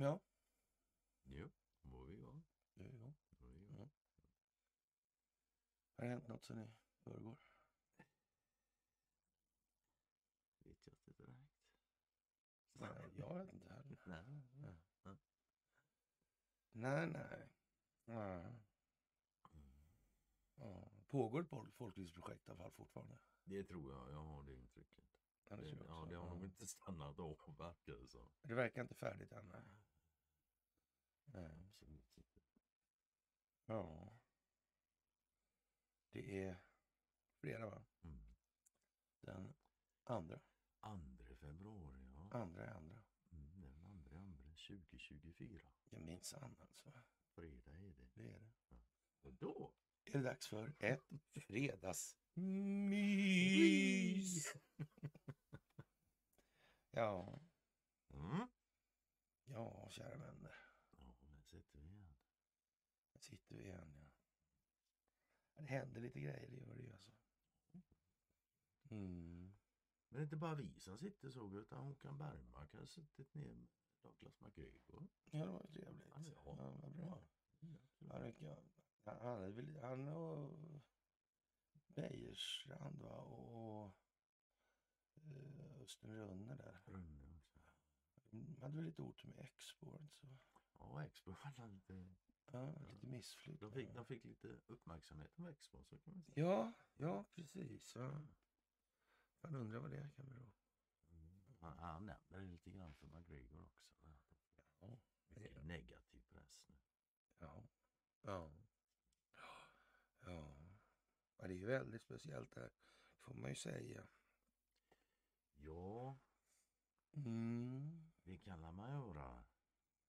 Ja, Jo, då var vi igång. är igång. Då var vi igång. Har det hänt något sen i förrgår? Vet jag inte direkt. Nej, jag vet inte heller. Nej. Nej, nej. nej. Ja. Pågår ett folk- folklivsprojekt i alla fall fortfarande? Det tror jag. Jag har det intrycket. Ja, det, Det, tror jag ja, också. det har Ja. nog inte stannat av verkar det som. det verkar inte färdigt än. nej. Nej. Absolut inte. Ja. Det är fredag, va? Mm. Den andra. Andra februari, ja. Andra andra. Mm, den andra andra 2024. Jag minsann alltså. Fredag är det. Det är det. Och då? Är det dags för ett fredagsmys. Ja, Mm. ja, kära vänner. Ja, där sitter vi igen. Vi igen. Ja. Det händer lite grejer, det gör det ju alltså. Mm. Men är inte bara vi som sitter så, utan Håkan Bergmark har suttit ner med Douglas McGregor. Ja, det var ju trevligt. Ja, Ja, ja. vad bra. Mm. Han, är- ja, han, är väl, han och Bejerstrand va? och eh, Östen Rönne där. Runne också. De hade väl lite otur med Expo. Så. Ja, Expo var lite... Ja, lite missflytt. De fick, de fick lite uppmärksamhet med Expo, så kan man säga. Ja, ja precis. Ja. Man undrar vad det kan bero Mm. Han, han nämner det lite grann för McGregor också. Ja. Mycket negativ press nu. Ja. Ja. Ja. ja. Det är ju väldigt speciellt där, får man ju säga. Ja, Mm. det kan man göra.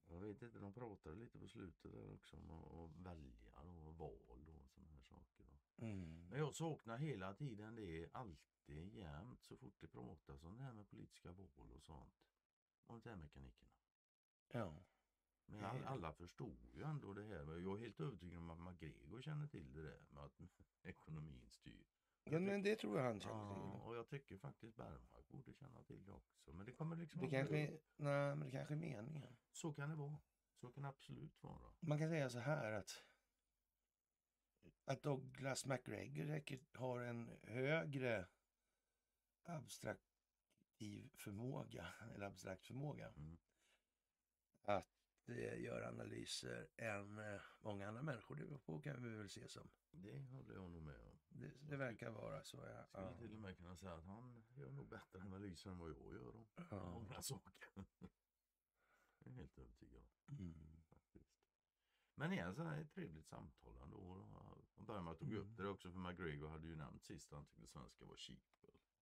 Jag vet inte, de pratade lite på slutet där också om att välja och val och sådana här saker. Mm. Men jag saknar hela tiden det, alltid jämt, så fort det pratas om det här med politiska val och sånt. Monetärmekanikerna. Ja. Men all, alla förstår ju ändå det här. Jag är helt övertygad om att McGregor känner till det där med att ekonomin styr. Ja, men det tror jag han känner Ja, till. och jag tycker faktiskt Bergmark borde känna till det också. Men det kommer liksom Det kanske, upp. nej, men det kanske är meningen. Så kan det vara. Så kan det absolut vara. Man kan säga så här att att Douglas McGregor har en högre abstraktiv förmåga, eller abstrakt förmåga, Mm. att eh, göra analyser än eh, många andra människor. Det på kan vi väl se som. Det håller jag nog med om. Det, det verkar vara så. Ja. Skulle Ja. till och med kunna säga att han gör nog bättre analyser än vad jag gör om Ja. många saker. Jag är helt övertygad Mm. faktiskt. Men igen, så här ett trevligt samtal ändå. Och Bergmark tog upp Mm. det också för McGregor hade ju nämnt sist att han tyckte svenska var cheap.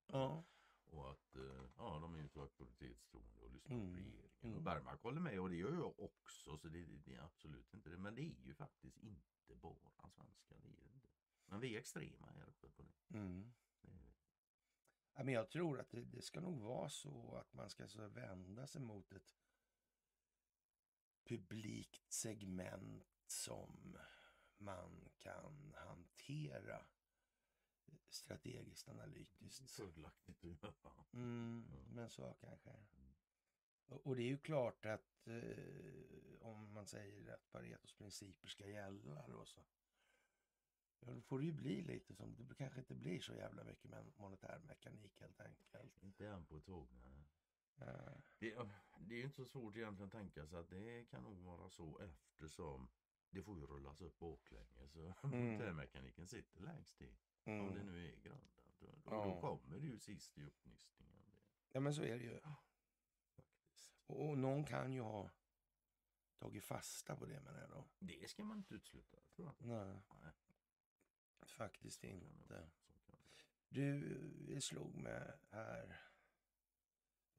Ja. Och att eh, ja, de är inte auktoritetstroende och lyssnar Mm, på regeringen. mm. Och Bergmark håller med och det gör jag också. Så det, det, det är absolut inte det. Men det är ju faktiskt inte bara svenskar. Det är det inte. Men vi är extrema här uppe på det. Mm. det. Ja, men jag tror att det, det ska nog vara så att man ska så vända sig mot ett publikt segment som man kan hantera strategiskt analytiskt. Fördelaktigt att göra. Mm, men så kanske. Och och det är ju klart att eh, om man säger att Paretos principer ska gälla då så ja, då får det ju bli lite som, det kanske inte blir så jävla mycket med monetär mekanik helt enkelt. Inte än på ett tåg. Nej. Eh, Det, det är ju inte så svårt egentligen att tänka sig att det kan nog vara så eftersom det får ju rullas upp baklänges. Så Mm. monetärmekaniken sitter längst i. Om det mm. nu är grundat. Då, då, Ja. då kommer det ju sist i uppnystningen. Ja men så är det ju. faktiskt. Och, och någon kan ju ha tagit fasta på det menar jag då. det ska man inte utesluta. Nej, Nej, faktiskt så inte. Du, slog mig här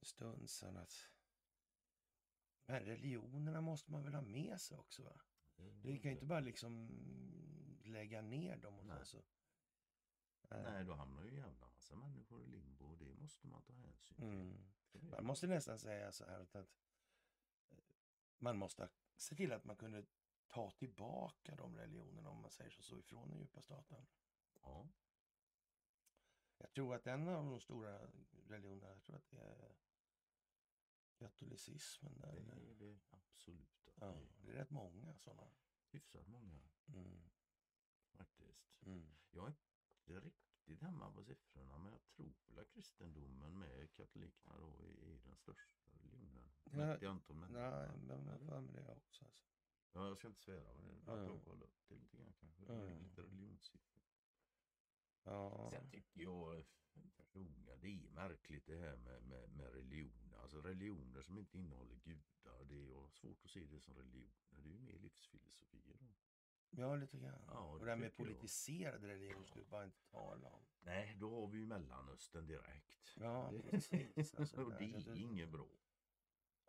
en stund sedan att här religionerna måste man väl ha med sig också va? Du kan ju inte bara liksom lägga ner dem och Nej. så. Nej. Nej, då hamnar ju en jävla massa människor i limbo och det måste man ta hänsyn till. Mm. Man måste nästan säga så här att, att eh, man måste se till att man kunde ta tillbaka de religionerna om man säger så, så ifrån den djupa staten. Ja, Jag tror att en av de stora religionerna, jag tror att det är katolicismen där. Det är det absolut. Ja, det är rätt många sådana. Hyfsat många Mm. faktiskt. Mm. Jag är inte riktigt hemma på siffrorna men jag tror väl att kristendomen med katolikerna då är, den största religionen. Ja, Mätt i antal människor. Nej, men jag har mig det också. Alltså. Ja, jag ska inte svära det. Jag Ja. får kolla upp det lite grann kanske. Ja. Lite religionssiffror. Ja. Sen tycker jag personligen det är märkligt det här med, med, med religioner. Alltså religioner som inte innehåller gudar. Det är svårt att se det som religioner. Det är ju mer livsfilosofier. Då. ja, lite grann. Ja, och det det här med politiserad religion skulle vi bara inte tala om. Nej, då har vi ju Mellanöstern direkt. Ja, Det- precis. Alltså, det så är inget bra.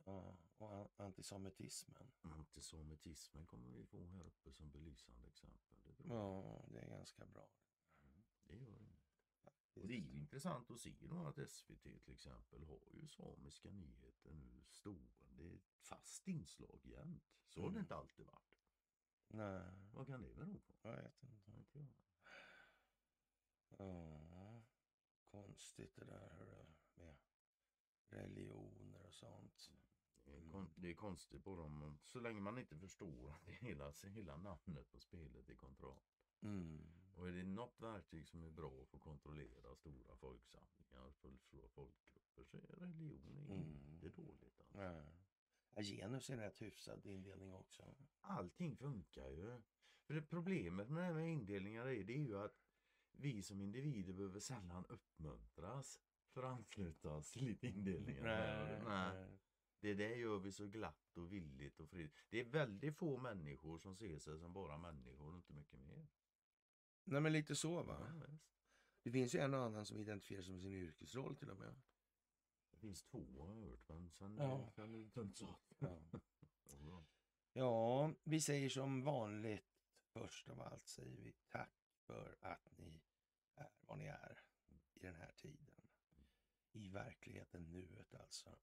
Ja, och an- antisemitismen. Antisemitismen kommer vi få här uppe som belysande exempel. Det. Ja, det är ganska bra. Mm, det gör inget. Och det är intressant att se då att SVT till exempel har ju samiska nyheter nu stående. Det är ett fast inslag jämt. Så har det Mm. inte alltid varit. Nej, Vad kan det bero på? jag vet inte. Inte jag. Ja, konstigt det där med religioner och sånt. Det är, Mm. det är konstigt på dem. Så länge man inte förstår att det hela, hela namnet på spelet är kontroll. Mm. Och är det något verktyg som är bra för att kontrollera stora folksamlingar, folkgrupper, så är religion Mm. inte dåligt. Alltså. Ja, genus är en rätt hyfsad indelning också. Allting funkar ju. För det problemet med det här med indelningar är, det är ju att vi som individer behöver sällan uppmuntras för att ansluta oss till lite indelningar. Nej, Nej. nej. Det där gör vi så glatt och villigt och fritt. Det är väldigt få människor som ser sig som bara människor och inte mycket mer. nej, men lite så va. Ja, visst. Det finns ju en och annan som identifierar sig med sin yrkesroll till och med. det finns två har jag hört, men sen Ja. kan det inte så. Ja. Ja. ja, vi säger som vanligt. Först av allt säger vi tack för att ni är vad ni är i den här tiden. I verkligheten, nuet alltså.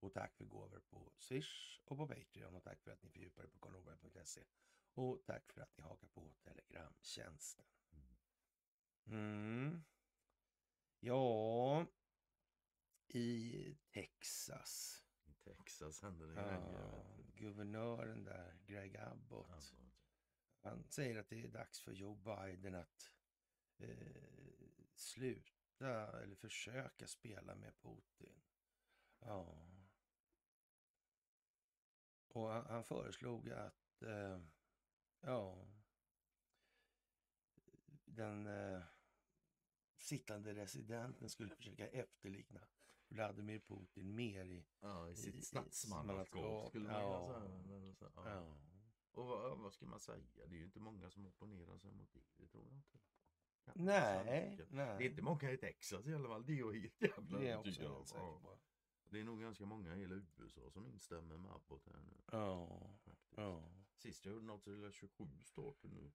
Och tack för gåvor på Swish och på Patreon. Och tack för att ni fördjupar er på karlnorberg.se. Och tack för att ni hakar på Telegramtjänsten. Mm. Ja, i Texas. I Texas händer det Ja, guvernören där, Greg Abbott. Alltså, Han säger att det är dags för Joe Biden att eh, sluta eller försöka spela med Putin. Ja. Och han, han föreslog att eh, ja, den eh, sittande residenten skulle försöka efterlikna Vladimir Putin mer i... Ja, i sitt statsmannaskap ja. ja. Ja. Och vad, vad ska man säga? Det är ju inte många som opponerar sig mot det. Det tror jag inte. Nej, nej. Det är inte många i Texas i alla fall. Det är jag helt jävla övertygad om. Det är nog ganska många i hela USA som instämmer med Abbott här nu. Ja, Faktiskt. ja, Sist jag hörde något så är det 27 stater nu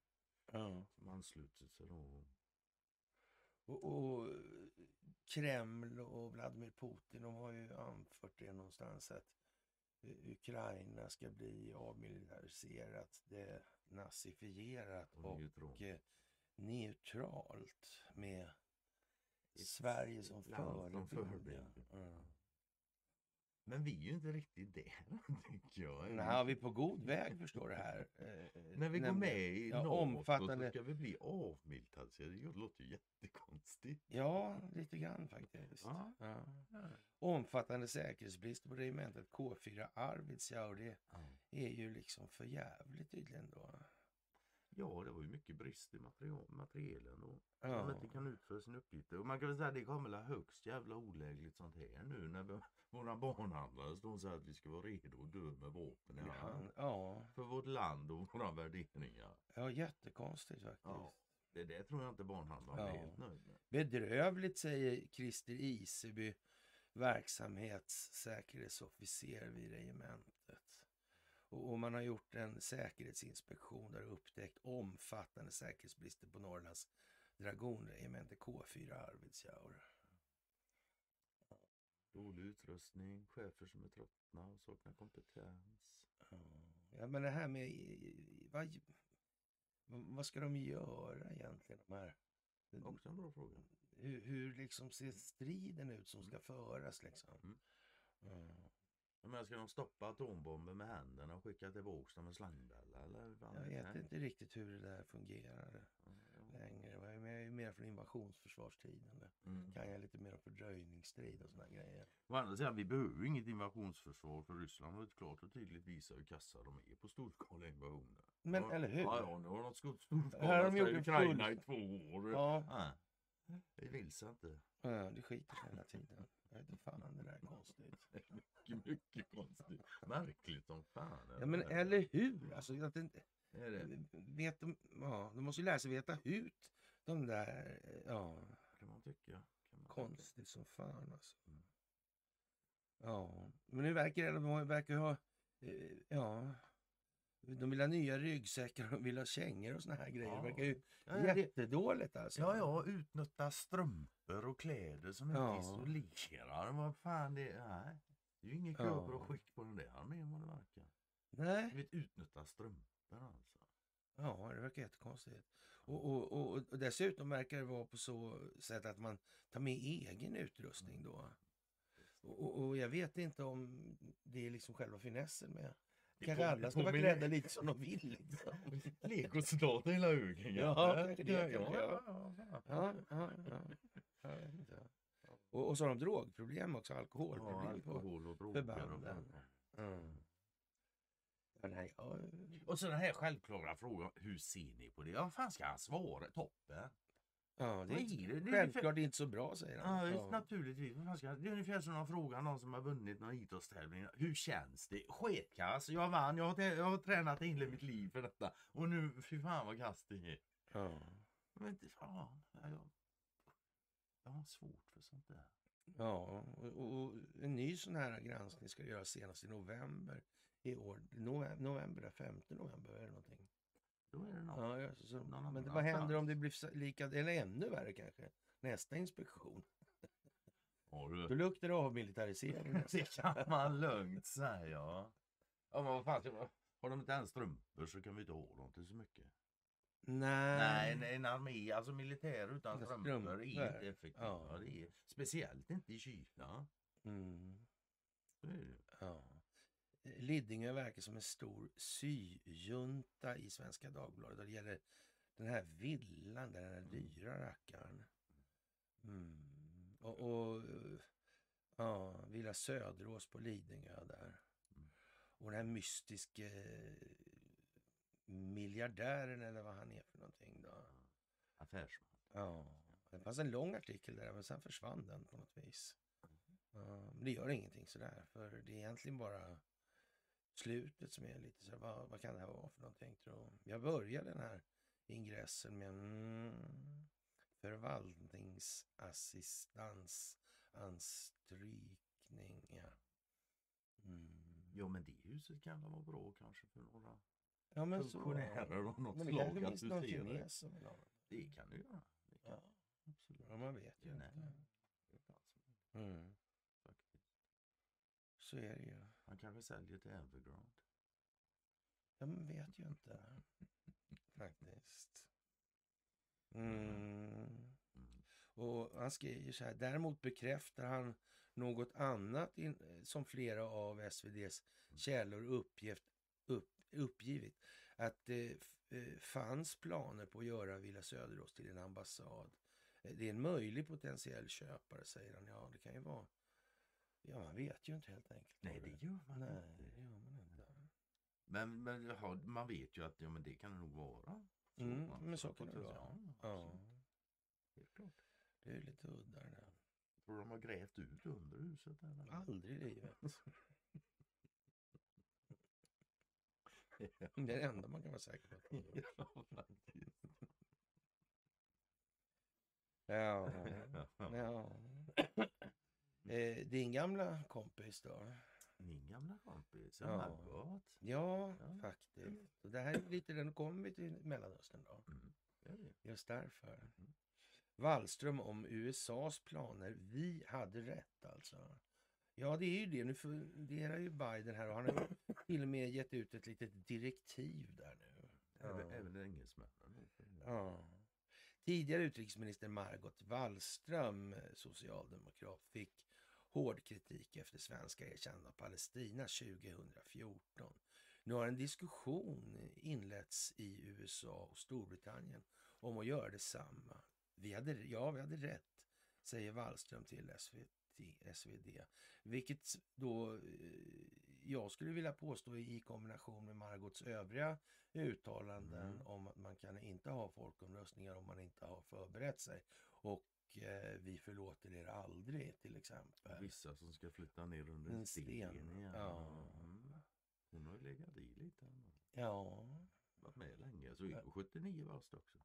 ja. som anslutit sig då. Och, och Kreml och Vladimir Putin, de har ju anfört det någonstans att Ukraina ska bli avmilitariserat, denazifierat Och och neutral. eh, neutralt med Sverige som förebild. Men vi är ju inte riktigt där, tycker jag. Nej, vi är på god väg förstår du här. Eh, När vi går med i ja, NATO omfattande- så ska vi bli avmilitariserade. Det låter ju jättekonstigt. Ja, lite grann faktiskt. Ja. Ja. Omfattande säkerhetsbrister på regementet K4 Arvidsjaur. Det är ju liksom för jävligt tydligen då. Ja, det var ju mycket brist i material, materielen och Ja. som inte kan utföra sin uppgifter. Och man kan väl säga att det kommer väl högst jävla olägligt sånt här nu när vi, våra barnhandlare står och säger att vi ska vara redo att dö med vapen i Ja, hand. ja, För vårt land och våra värderingar. ja jättekonstigt faktiskt. Ja. Det där tror jag inte barnhandlaren är Ja. helt nöjd med. Bedrövligt säger Christer Iseby, verksamhetssäkerhetsofficer vid regementet. Och, man har gjort en säkerhetsinspektion där och upptäckt omfattande säkerhetsbrister på Norrlands dragonregemente K4 Arvidsjaur. Dålig utrustning, chefer som är tröttna och saknar kompetens. Ja, men det här med... Vad, vad ska de göra egentligen? De här? Också en bra fråga. Hur, hur liksom ser striden ut som ska föras? Liksom? Mm. Men ska de stoppa atombomber med händerna och skicka tillbaka dem med slangbella? Eller? vad Jag vet inte riktigt hur det där fungerar Ja, längre. Jag är mer- från invasionsförsvarstiden. Mm. kan jag lite mer om fördröjningsstrid och såna grejer. Å andra sidan, vi behöver ju inget invasionsförsvar för Ryssland har ett klart och tydligt visat hur kassa de är på storskaliga invasioner. Men ja, eller hur? Ja, ja, nu har de skott storskaliga i Ukraina full- i två år. Ja, Ja. Det vill sig inte. ja, det skiter sig hela tiden. Jag inte fan, det där är konstigt. Mycket, mycket konstigt. Märkligt som fan. Ja, men eller hur? Alltså, att det, Är det? vet de, ja, de måste ju lära sig veta ut de där, ja, kan man tycka. Kan man tycka. konstigt som fan alltså. Mm. Ja, men nu verkar det, de verkar ha, eh, ja, de vill ha nya ryggsäckar, de vill ha kängor och såna här grejer. Ja. Det verkar ju Ja, jättedåligt alltså. ja, ja, utnötta strumpor och kläder som inte Ja. isolerar. Vad fan det är. Nej. Det är ju ingen Ja. och skick på den där armén vad det verkar. Du Nej, vet, utnötta strumpor alltså. ja, det verkar jättekonstigt. Och, och, och, och dessutom verkar det vara på så sätt att man tar med egen utrustning då. Och, och, och jag vet inte om det är liksom själva finessen med. Det Kanske alla ska vara klädda lite som de vill. Liksom. Legosoldater hela högen. Ja, det, ja, ja. Ja, ja, ja. Jag vet inte. Och, och så har de drogproblem också, Ja, alkoholproblem. på. alkohol och droger. och-. Mm. Ja, nej, ja, Och så den här självklara frågan, hur ser ni på det? Ja, fan ska han svara? Toppen. ja, det är inte, det? Det är självklart inte så bra, säger han. Ja, Ja. naturligtvis. Det är ungefär som någon fråga någon som har vunnit någon idrottstävling. Hur känns det? Sketkass. Jag vann. Jag har, jag har tränat hela mitt liv för detta. Och nu, fy fan vad kass det är. Ja. Men inte fan. Jag, jag, har svårt för sånt där. Ja, och, och en ny sån här granskning ska göras senast i november i år. November, november där, 5 november eller någonting. Då är det något. Ja, ja, så, Någon men vad händer om det blir lika, eller ännu värre kanske, nästa inspektion? Då du? luktar det avmilitarisering. Det kan man lugnt säga. Ja, men vad fan, har de inte ens strumpor så kan vi inte ha dem till så mycket. Nej. Nej, en, armé, alltså militär utan strumpor är inte effektivt. Ja. Ja. det är, speciellt inte i kylan. Mm, ja. Lidingö verkar som en stor syjunta i Svenska Dagbladet. Och det gäller den här villan, den här dyra rackaren. Mm. Och, och ja, Villa Söderås på Lidingö där. Mm. Och den här mystiske miljardären eller vad han är för någonting då. Affärsman. Ja, det fanns en lång artikel där men sen försvann den på något vis. Ja, men det gör ingenting sådär för det är egentligen bara slutet som är lite så här, vad, vad kan det här vara för någonting tror jag. börjar den här ingressen med mm, förvaltningsassistans anstrykning. Ja. Mm. Ja men det huset kan väl vara bra kanske för några ja men så. funktionärer av något Men det slag kanske att finns någon kines som vill ha den. Det kan du göra. Det kan, Ja, Absolut. ja, man vet ju Ja, inte. nej. Det är fan som- Mm. faktiskt. Så är det ju. Han kanske säljer till Evergrande. Ja, man vet ju inte. Faktiskt. Mm. Mm. Och han skriver så här. Däremot bekräftar han något annat in, som flera av SVDs källor uppgift, upp, uppgivit. Att det eh, fanns planer på att göra Villa Söderås till en ambassad. Eh, Det är en möjlig potentiell köpare, säger han. Ja, det kan ju vara. Ja, man vet ju inte helt enkelt. Nej det gör man Nej, inte. gör man inte. Men, men man vet ju att ja, men det kan det nog vara. Mm, alltså, men så kan det vara. Ja. Helt klart. det är lite udda det där. Tror du de har grävt ut under huset? Eller? Aldrig i livet. Det är det enda man kan vara säker på. ja, faktiskt. Ja, ja. Eh, din gamla kompis då? Min gamla kompis, Ja. ja. Margot. Ja, Ja. faktiskt. Och det här är lite, den kommer vi till Mellanöstern då. Mm. det. Just därför. Mm. Wallström om USAs planer. Vi hade rätt alltså. Ja, det är ju det. Nu funderar ju Biden här och han har till och med gett ut ett litet direktiv där nu. Även, Ja. även engelsmännen. Ja. Tidigare utrikesminister Margot Wallström, socialdemokrat, fick hård kritik efter svenska erkännande av Palestina 2014. Nu har en diskussion inletts i USA och Storbritannien om att göra detsamma. Vi hade, ja, vi hade rätt, säger Wallström till SVT, SvD. Vilket då eh, jag skulle vilja påstå i kombination med Margots övriga uttalanden Mm. om att man kan inte ha folkomröstningar om man inte har förberett sig. Och eh, vi förlåter er aldrig till exempel. Vissa som ska flytta ner under en En sten, sten, igen. ja. Mm. Hon har ju legat i lite. Ja, varit med länge. Så på 79 varst också.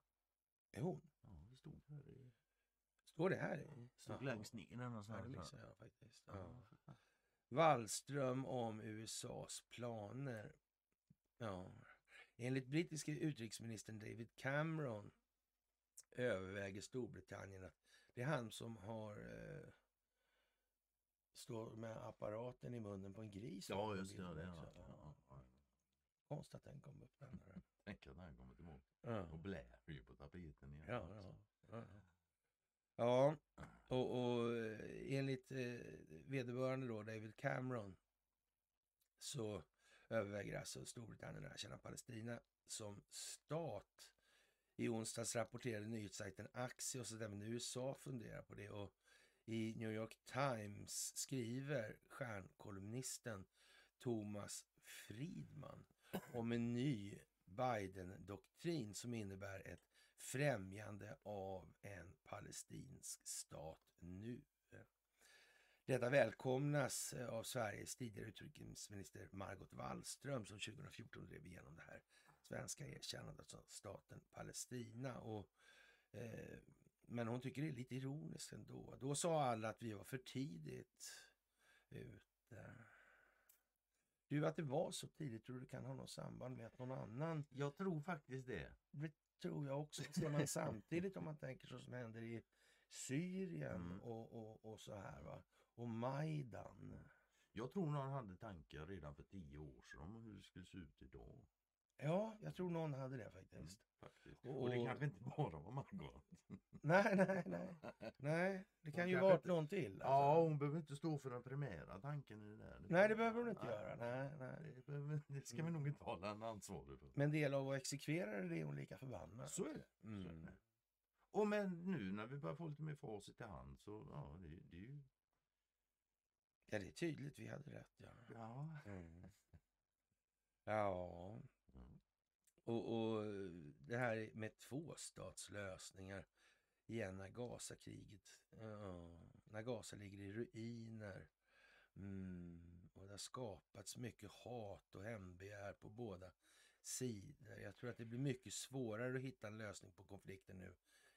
är hon? Ja, det stod här i... Står det här? Stod Jaha. längst ner Ja, det någonstans. missade jag faktiskt. Ja. Ja. Wallström om USAs planer. Ja. Enligt brittiske utrikesministern David Cameron överväger Storbritannien att det är han som har eh, står med apparaten i munnen på en gris. Ja, just det. ja. Ja, ja. Konstigt att den kom upp. Den. Tänk att han kommer tillbaka. Ja. Och är ju på tapeten igen. Ja, också. ja. Ja, och, och eh, enligt eh, vederbörande då, David Cameron, så överväger alltså Storbritannien att erkänna Palestina som stat. I onsdags rapporterade nyhetssajten Axios att även USA funderar på det och i New York Times skriver stjärnkolumnisten Thomas Friedman om en ny Biden-doktrin som innebär ett främjande av en palestinsk stat nu. Detta välkomnas eh, av Sveriges tidigare utrikesminister Margot Wallström som 2014 drev igenom det här svenska erkännandet av staten Palestina. Och, eh, men hon tycker det är lite ironiskt ändå. Då sa alla att vi var för tidigt ute. Du, att det var så tidigt, tror du det kan ha något samband med att någon annan Jag tror faktiskt det. det tror jag också. Ser man samtidigt om man tänker så som händer i Syrien Mm. och, och, och så här va. Och Majdan. Jag tror någon hade tankar redan för tio år sedan om hur det skulle se ut idag. Ja, jag tror någon hade det faktiskt. Faktiskt. Och- Och, det kanske inte bara var Margot. Nej, nej, nej. Nej, det kan Hon ju inte- någon till. alltså. Ja, hon behöver inte stå för den primära tanken i det där. Nej, det behöver hon inte Nej. göra. Nej, nej. Det, behöver, det ska vi nog inte hålla en ansvarig för. Men del av att exekvera det är hon lika förbannad. Så är det. Så är Mm. det. Och men nu när vi börjar få lite mer facit i hand så ja, det, det är ju... Ja, det är tydligt. Vi hade rätt. Ja. Ja. Mm. Ja, Mm. Och, och det här med tvåstatslösningar igen när Gazakriget, ja, när Gaza ligger i ruiner. Mm, och det har skapats mycket hat och hämndbegär på båda sidor. Jag tror att det blir mycket svårare att hitta en lösning på konflikten nu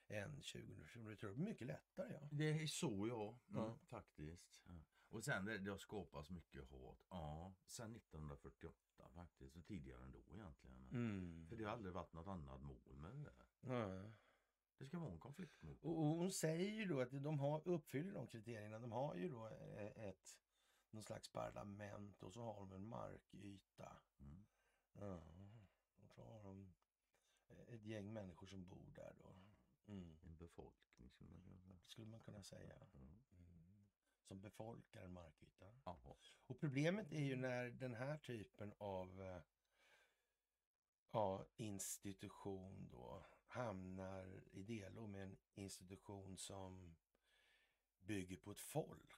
än 2014. Jag tror det blir mycket lättare. Ja. Det är så ja, mm, Ja. faktiskt. Ja. Och sen det, det har skapats mycket hat. Ja, sen 1948 faktiskt. Och tidigare ändå egentligen. Mm. För det har aldrig varit något annat mål med det där. Ja. Det ska vara en konflikt mot. Och, och hon säger ju då att de har, uppfyller de kriterierna. De har ju då eh, ett någon slags parlament och så har de en markyta. Mm. Ja. Och så har de eh, ett gäng människor som bor där då. Mm. En befolkning skulle man kunna säga. Skulle man kunna säga. Mm. Mm. Som befolkar en markyta. Jaha. Och problemet är ju när den här typen av eh, ja, institution då hamnar i delo med en institution som bygger på ett folk.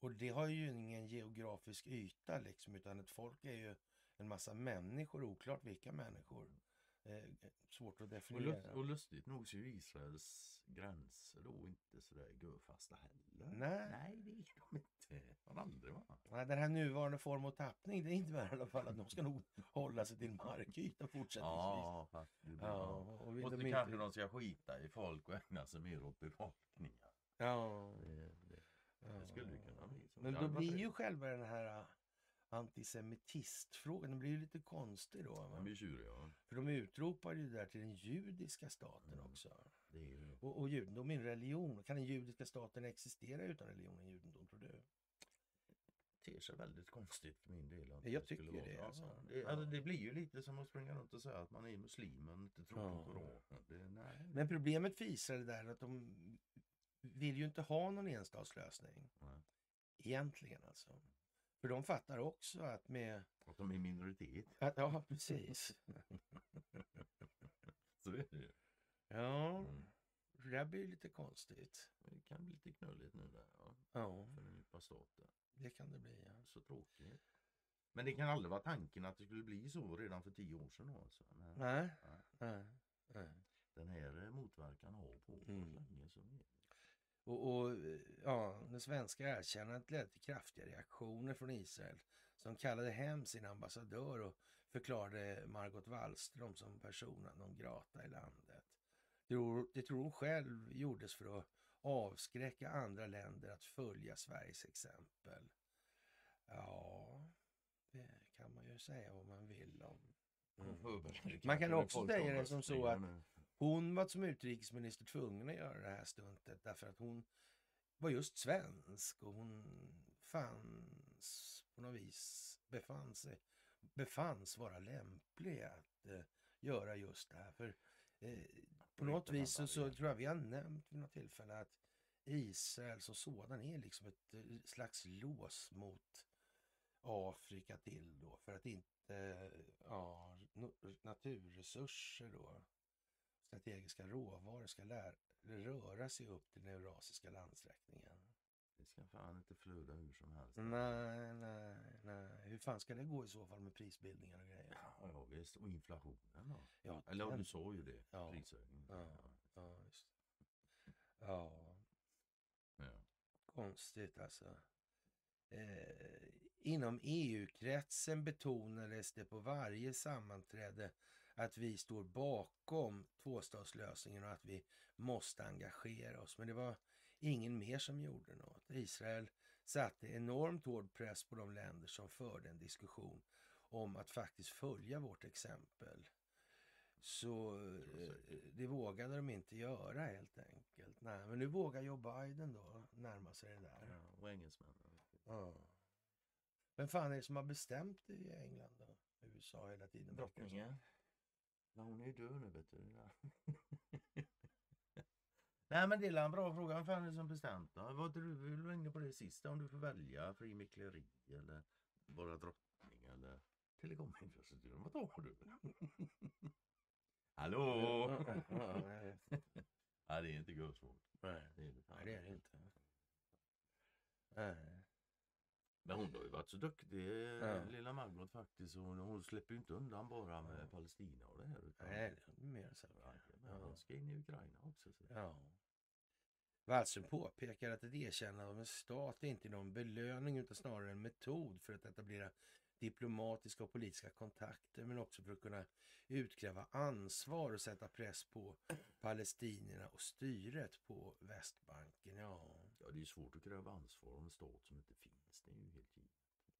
Och det har ju ingen geografisk yta liksom, utan ett folk är ju en massa människor, oklart vilka människor. Eh, svårt att Och, definiera. lust, och lustigt nog så är ju Israels gränser då inte sådär görfasta heller. Nej. Nej, det är de inte. Har aldrig varit. Nej, den här nuvarande form och tappning, det innebär i alla fall att de ska nog hålla sig till markyta fortsättningsvis. Ja, faktiskt. Ja, och Och de så inte- kanske de ska skita i folk och ägna sig mer åt bevakningar. Ja, Det, det, det skulle ju kunna bli så. Men Det då blir ju själva den här äh, antisemitistfrågan, den blir ju lite konstig då. Den Va? blir tjurig, ja. För de utropar ju det där till den judiska staten Mm. också. Det ju det. Och, och judendom är en religion. Kan den judiska staten existera utan religionen judendom, tror du? ter sig väldigt konstigt för min del. att Jag det tycker vara det, så. alltså. Det, alltså, det blir ju lite som att springa runt och säga att man är muslim men inte tror på Koranen. Det. Men problemet för Israel är att de vill ju inte ha någon enstatslösning. Nej. Egentligen alltså. För de fattar också att med... Att de är minoritet. Att, ja, precis. Så är det ju. Ja, Mm. det där blir lite konstigt. Men Det kan bli lite knulligt nu där. Ja, Ja, för den djupa staten. det kan det bli. Ja. Så tråkigt. Men det kan aldrig vara tanken att det skulle bli så redan för tio år sedan. Alltså. Nej, Nej. nej, nej. den här eh, motverkan har pågått Mm. länge. Så. Och, och ja, det svenska erkännandet ledde till kraftiga reaktioner från Israel som kallade hem sin ambassadör och förklarade Margot Wallström som persona non grata i landet. Det tror, hon själv gjordes för att avskräcka andra länder att följa Sveriges exempel. Ja, det kan man ju säga vad man vill om. Mm. Man kan också säga det som så att Hon var som utrikesminister tvungen att göra det här stuntet därför att hon var just svensk och hon fanns på något vis, befann sig, befanns vara lämplig att eh, göra just det här. För eh, på något vis så, så tror jag vi har nämnt vid något tillfälle att Israel som sådan är liksom ett eh, slags lås mot Afrika till då för att inte ja, naturresurser då strategiska råvaror ska lär, röra sig upp till den eurasiska landsträckningen. Det ska fan inte flöda hur som helst. Nej, nej, nej. Hur fan ska det gå i så fall med prisbildningar och grejer? Ja, ja visst. Och inflationen då? Ja, Eller den- du sa ju det. Ja. Prishöjning. Ja. Ja, just. Ja, Ja. konstigt alltså. Eh, inom EU-kretsen betonades det på varje sammanträde att vi står bakom tvåstatslösningen och att vi måste engagera oss. Men det var ingen mer som gjorde något. Israel satte enormt hård press på de länder som förde en diskussion om att faktiskt följa vårt exempel. Så eh, det vågade de inte göra helt enkelt. Nej, men nu vågar Joe Biden då närma sig det där. Ja, och engelsmännen. Ja. Vem fan är det som har bestämt i England då? USA hela tiden? det. Drottningen. Ja, hon är ju död nu vet du. Nej men det är en bra fråga. Vem fan är det som bestämt då? Var du, var inne på det sista. Om du får välja fri mickleri eller vara drottning eller telekominfrastrukturen. Vad tar du? Hallå? Ja, nej, det är inte gudsvård. nej, Det är det nej, det är det inte. Nej. Men hon har ju varit så duktig, Ja. lilla Margot faktiskt. Hon, hon släpper ju inte undan bara med Palestina och det här. Utan, Nej, det är mer så. Ja, men hon ska in i Ukraina också. Så. Ja. Wallström påpekar att ett erkännande av en stat är inte någon belöning utan snarare en metod för att etablera diplomatiska och politiska kontakter men också för att kunna utkräva ansvar och sätta press på palestinierna och styret på Västbanken. Ja, Ja, det är svårt att kräva ansvar om en stat som inte finns. Det är ju helt givet.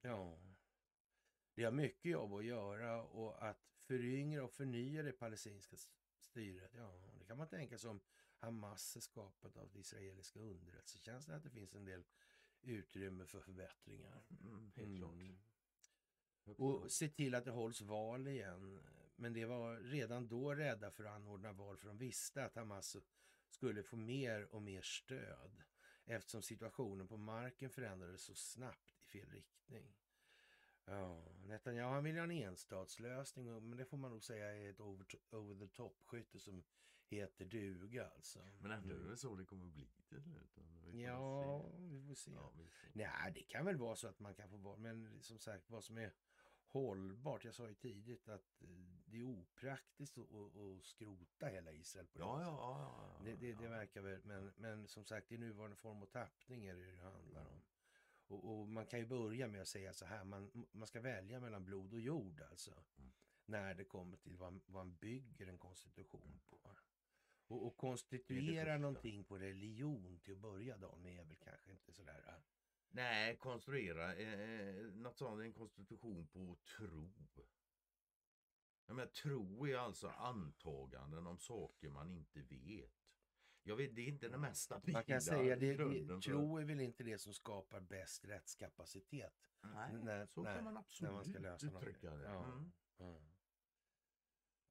ja. Det har mycket jobb att göra och att föryngra och förnya det palestinska styret. Ja, det kan man tänka som Hamas är skapat av den israeliska underrättelsetjänsten att det finns en del utrymme för förbättringar. Mm, helt klart. Mm. Högt Och klart. se till att det hålls val igen. Men det var redan då rädda för att anordna val för de visste att Hamas skulle få mer och mer stöd eftersom situationen på marken förändrades så snabbt i fel riktning. Ja, Netanyahu han vill ha en enstatslösning men det får man nog säga är ett over, over the top-skytte som heter duga alltså. Men ändå är det Mm. väl så det kommer bli till slut? Ja, vi får se. Ja, vi får. Nej, det kan väl vara så att man kan få vara, men som sagt vad som är hållbart. Jag sa ju tidigt att eh, det är opraktiskt att, att, att skrota hela Israel på det Ja, ja, viset. ja, ja, Det, det, det verkar väl, men, men som sagt i nuvarande form och tappning är det det handlar om. Och, och man kan ju börja med att säga så här, man, man ska välja mellan blod och jord alltså. Mm. När det kommer till vad, vad man bygger en konstitution på. Och, och konstituera någonting på religion till att börja dagen med är väl kanske inte sådär. äh, Nej, konstruera eh, något sånt, en konstitution på tro. Jag menar, tro är alltså antaganden om saker man inte vet. Jag vet, det är inte det mest stabila Man kan säga det, det, tro är väl inte det som skapar bäst rättskapacitet. Nej, när- så när- kan man när absolut man ska lösa uttrycka det. Ja. Mm. Ja,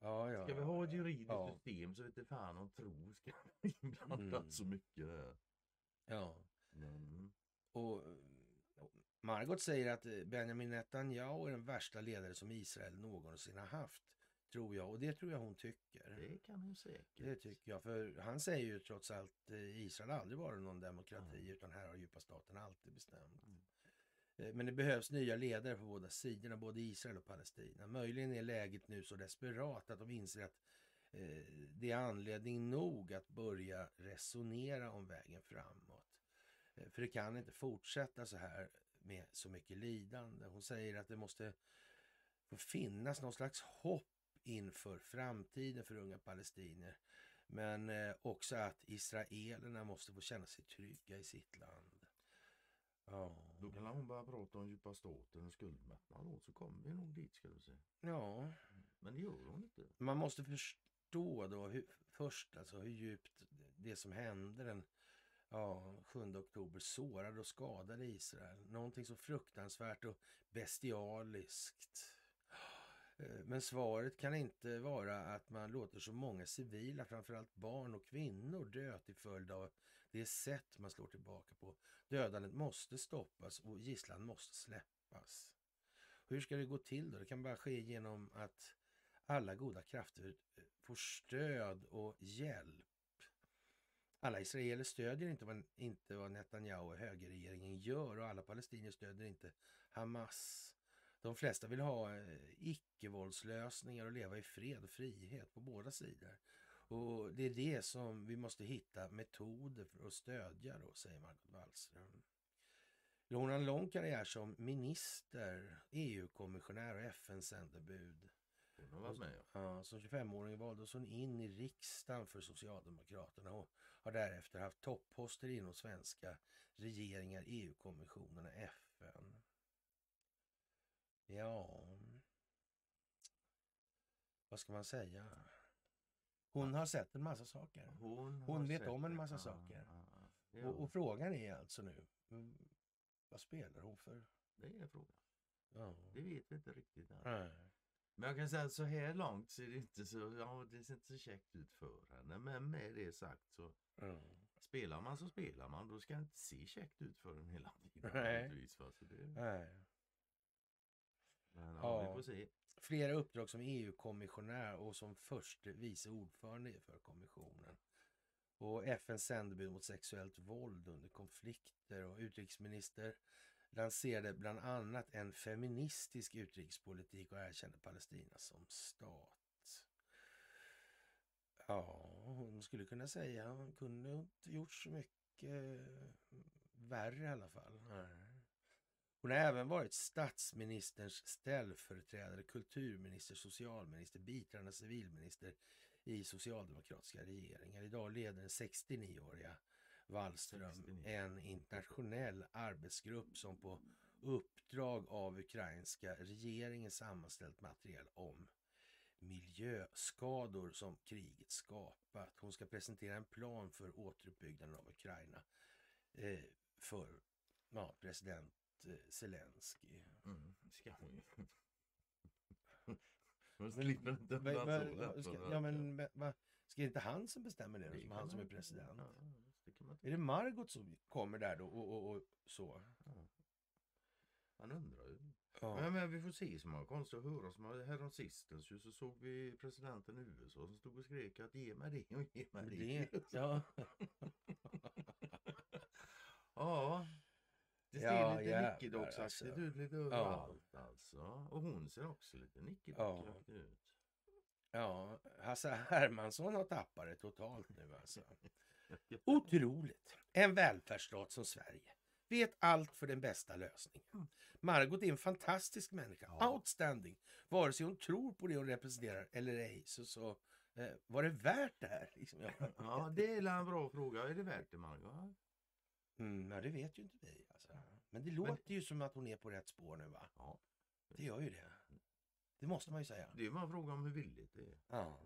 ja, ja. Ska vi ha ett juridiskt ja. system så vet det fan om tro ska inblandat Mm. så mycket där. Ja. Mm. Och och Margot säger att eh, Benjamin Netanyahu är den värsta ledare som Israel någonsin har haft. Tror jag. Och det tror jag hon tycker. Det kan hon säkert. Det tycker jag. För han säger ju trots allt eh, Israel aldrig varit någon demokrati utan här har djupa staten alltid bestämt. Mm. Eh, men det behövs nya ledare på båda sidorna, både Israel och Palestina. Möjligen är läget nu så desperat att de inser att eh, det är anledning nog att börja resonera om vägen framåt. Eh, för det kan inte fortsätta så här med så mycket lidande. Hon säger att det måste få finnas någon slags hopp inför framtiden för unga palestinier. Men också att israelerna måste få känna sig trygga i sitt land. Ja, då kan hon börja prata om djupa staten och skuldmättnad då, så kommer vi nog dit ska du säga. ja. Men det gör hon inte. man måste förstå då hur, först alltså hur djupt det som hände den ja, 7 oktober sårade och skadade Israel. Någonting så fruktansvärt och bestialiskt. Eh, Men svaret kan inte vara att man låter så många civila, framförallt barn och kvinnor, dö till följd av det sätt man slår tillbaka på. Dödandet måste stoppas och gisslan måste släppas. Hur ska det gå till då? Det kan bara ske genom att alla goda krafter eh, får stöd och hjälp. Alla israeler stödjer inte vad, inte vad Netanyahu och högerregeringen gör och alla palestinier stödjer inte Hamas. De flesta vill ha eh, icke-våldslösningar och leva i fred och frihet på båda sidor. Och det är det som vi måste hitta metoder för att stödja då, säger Margot Wallström. Hon har en lång karriär som minister, EU-kommissionär och FN-sändebud. Hon har varit med. ja. Ja, som 25-åring valdes hon in i riksdagen för Socialdemokraterna och har därefter haft topposter inom svenska regeringar, EU-kommissionen och FN. Ja, vad ska man säga? Hon har sett en massa saker. Hon, Hon vet om en det. massa Ja, saker. ja, ja. Det, Och, och frågan är alltså nu, mm, vad spelar hon för? det är frågan. Ja. Det vet vi inte riktigt än. Nej. Men jag kan säga att så här långt ser det inte så, ja, det ser inte så käckt ut för henne. Men med det sagt så Ja. spelar man så spelar man. Då ska det inte se käckt ut för en hela tiden. Nej. Så det, Nej. men, ja, Ja. vi får se flera uppdrag som EU-kommissionär och som förste vice ordförande för kommissionen. Och FNs sändebud mot sexuellt våld under konflikter och utrikesminister lanserade bland annat en feministisk utrikespolitik och erkände Palestina som stat. Ja, hon skulle kunna säga hon kunde inte gjort så mycket värre i alla fall. Nej. Hon har även varit statsministerns ställföreträdare, kulturminister, socialminister, biträdande civilminister i socialdemokratiska regeringar. Idag leder den 69-åriga Wallström 69. en internationell arbetsgrupp som på uppdrag av ukrainska regeringen sammanställt material om miljöskador som kriget skapat. Hon ska presentera en plan för återuppbyggnaden av Ukraina eh, för ja, president eh, Zelensky. Mm, ska hon ju. Hon slipper inte undan ska, ja, men va, va, ska inte han som bestämmer det, Det som han som är president? Ja, det Är det Margot som kommer där då och, och, och så? Man undrar ju. Ja. Men, men vi får se så många konstiga höra. Som härom sistens ju så såg vi presidenten i USA som stod och skrek att ge mig det och ge mig det. det, ja. ja. Det ser Ja, lite jävlar, nickedocksaktigt alltså. ut lite överallt alltså. Och hon ser också lite nickedocksaktig ut. ja, Hasse Hermansson har tappat det totalt nu alltså. Otroligt! En välfärdsstat som Sverige vet allt för den bästa lösningen. Margot är en fantastisk människa. Ja. Outstanding! Vare sig hon tror på det hon representerar eller ej så, så eh, var det värt det här? Liksom, ja. Ja, det är en bra fråga. Är det värt det Margot? Mm, ja, det vet ju inte vi. Men det låter ju som att hon är på rätt spår nu va? Ja. Det gör ju det. Det måste man ju säga. Det är bara en fråga om hur villigt det är. Ja,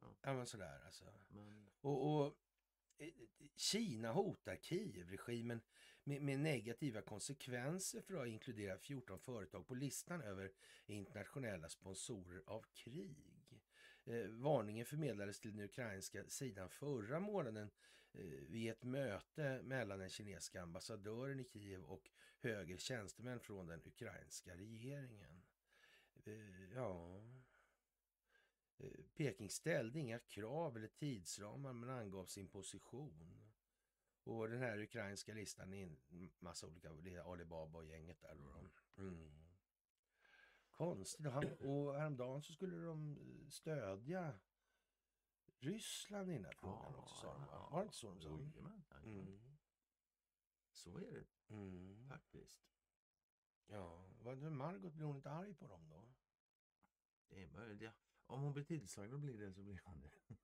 Ja, ja men sådär alltså. men... Och, och eh, Kina hotar Kiev-regimen med, med negativa konsekvenser för att ha inkluderat 14 företag på listan över internationella sponsorer av krig. Eh, varningen förmedlades till den ukrainska sidan förra månaden eh, Eh, vid ett möte mellan den kinesiska ambassadören i Kiev och högre tjänstemän från den ukrainska regeringen. Eh, ja, eh, Peking ställde inga krav eller tidsramar men angav sin position. Och den här ukrainska listan är en massa olika, det är Alibaba och gänget där. Då. Mm. Konstigt. Och, häromdagen så skulle de stödja Ryssland i den här frågan också. Sa de, va? Var det inte så de sa? Jajamän, jajamän. Mm. Så är det Mm. faktiskt. Ja, vad Margot blir hon inte arg på dem då? Det är möjligt, ja. Om hon blir tillsagd och blir det så blir hon det.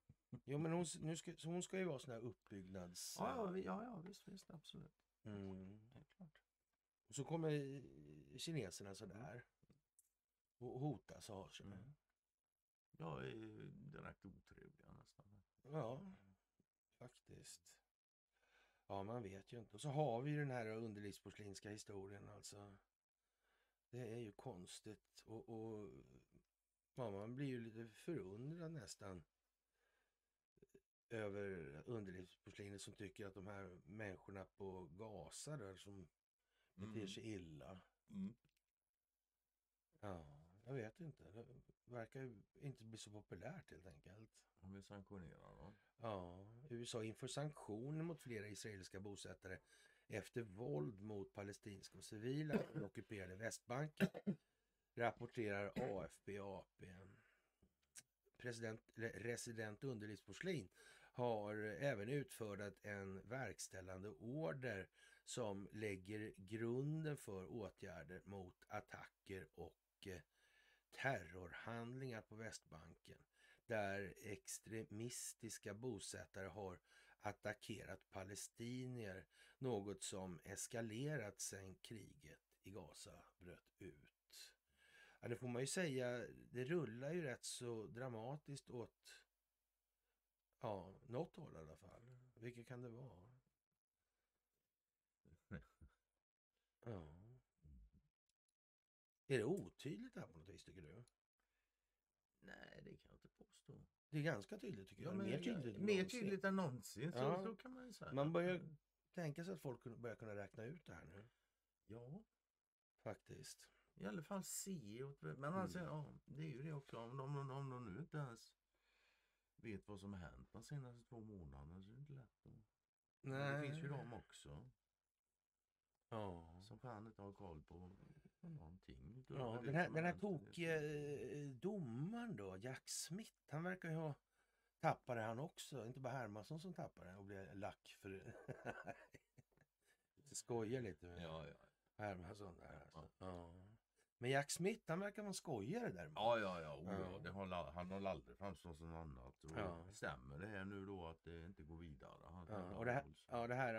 Jo, men hon, nu ska, så hon ska ju vara sån här uppbyggnads... Ja, ja, ja, ja visst, visst, absolut. Mm. Det är klart. Och så kommer kineserna sådär och hotas och har sig. Mm. Jag är direkt otrevliga nästan. Ja, faktiskt. Ja, man vet ju inte. Och så har vi ju den här underlivsporslinska historien alltså. Det är ju konstigt och, och ja, man blir ju lite förundrad nästan över underlivsporslinet som tycker att de här människorna på Gaza där som beter sig illa. Mm. Ja, jag vet inte. Verkar ju inte bli så populärt helt enkelt. Om vi sanktionerar dem. Ja, USA inför sanktioner mot flera israeliska bosättare efter våld mot palestinska och civila på den ockuperade Västbanken, rapporterar AFP AP. President, resident underlivsporslin har även utfärdat en verkställande order som lägger grunden för åtgärder mot attacker och eh, terrorhandlingar på Västbanken där extremistiska bosättare har attackerat palestinier, något som eskalerat sedan kriget i Gaza bröt ut. Ja, det får man ju säga, det rullar ju rätt så dramatiskt åt ja, något håll i alla fall. Vilket kan det vara? Ja. Är det otydligt här på något vis tycker du? Nej, det kan jag inte påstå. Det är ganska tydligt tycker jag. Ja, men, mer tydligt, än mer tydligt än någonsin. Så, Ja. så kan man säga. Man börjar tänka sig att folk börjar kunna räkna ut det här nu. Ja, Faktiskt. i alla fall se. Men Mm. alltså, ja, det är ju det också. Om de, om, om de nu inte ens vet vad som har hänt de senaste två månaderna så är det inte lätt. Att... Men Det finns ju de också Ja. som fan inte har koll på någonting. utöver Ja, det den här, som den här hänt. tokiga eh, domaren då, Jack Smith, han verkar ju ha tappade han också. Inte bara Hermansson som tappade och blev lack för det. skojar lite med Ja, ja. Hermansson där. Alltså. Ja. Men Jack Smith, han verkar vara en skojare där. Ja, ja, ja. Oh, Ja. Det har, han har aldrig framstått som annat. Och Ja. Stämmer det här nu då att det inte går vidare? Han- Ja, och det här, ja, det här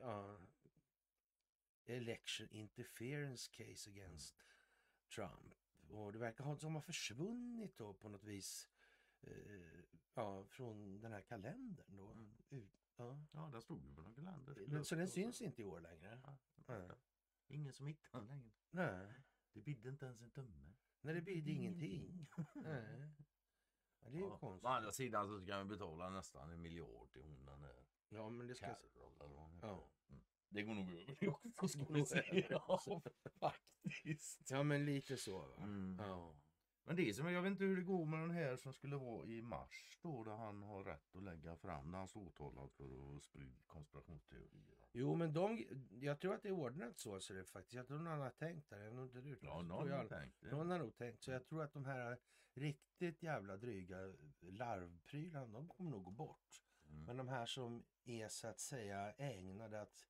ja, election interference case against Trump. Och det verkar som ha försvunnit då på något vis eh, ja, från den här kalendern. Då. Mm. Ut, ja. Ja, den stod ju på någon kalender. Den- Så den syns inte i år längre? Ja. Ingen som hittar den längre. Nej, Det bidde inte ens en tumme. Nej det blir det ingenting. Nej. Ja, det är ju Ja, konstigt. Å andra sidan så ska vi betala nästan en miljard till hon den där Ja, men det ska... Carol eller hon. Ja. Mm. Det går nog över det också ska vi se. Ja, faktiskt. Ja, men lite så. Va? Mm. Ja. Men det är som, jag vet inte hur det går med den här som skulle vara i mars då, där han har rätt att lägga fram, där han står åtalad för att sprida konspirationsteorier. Jo, men de, jag tror att det är ordnat så. så det är faktiskt. Jag tror någon har tänkt det. Jag har inte det. Ja, tror någon jag har tänkt det. Någon har nog tänkt. Så jag tror att de här riktigt jävla dryga larvprylarna, de kommer nog gå bort. Mm. Men de här som är så att säga ägnade att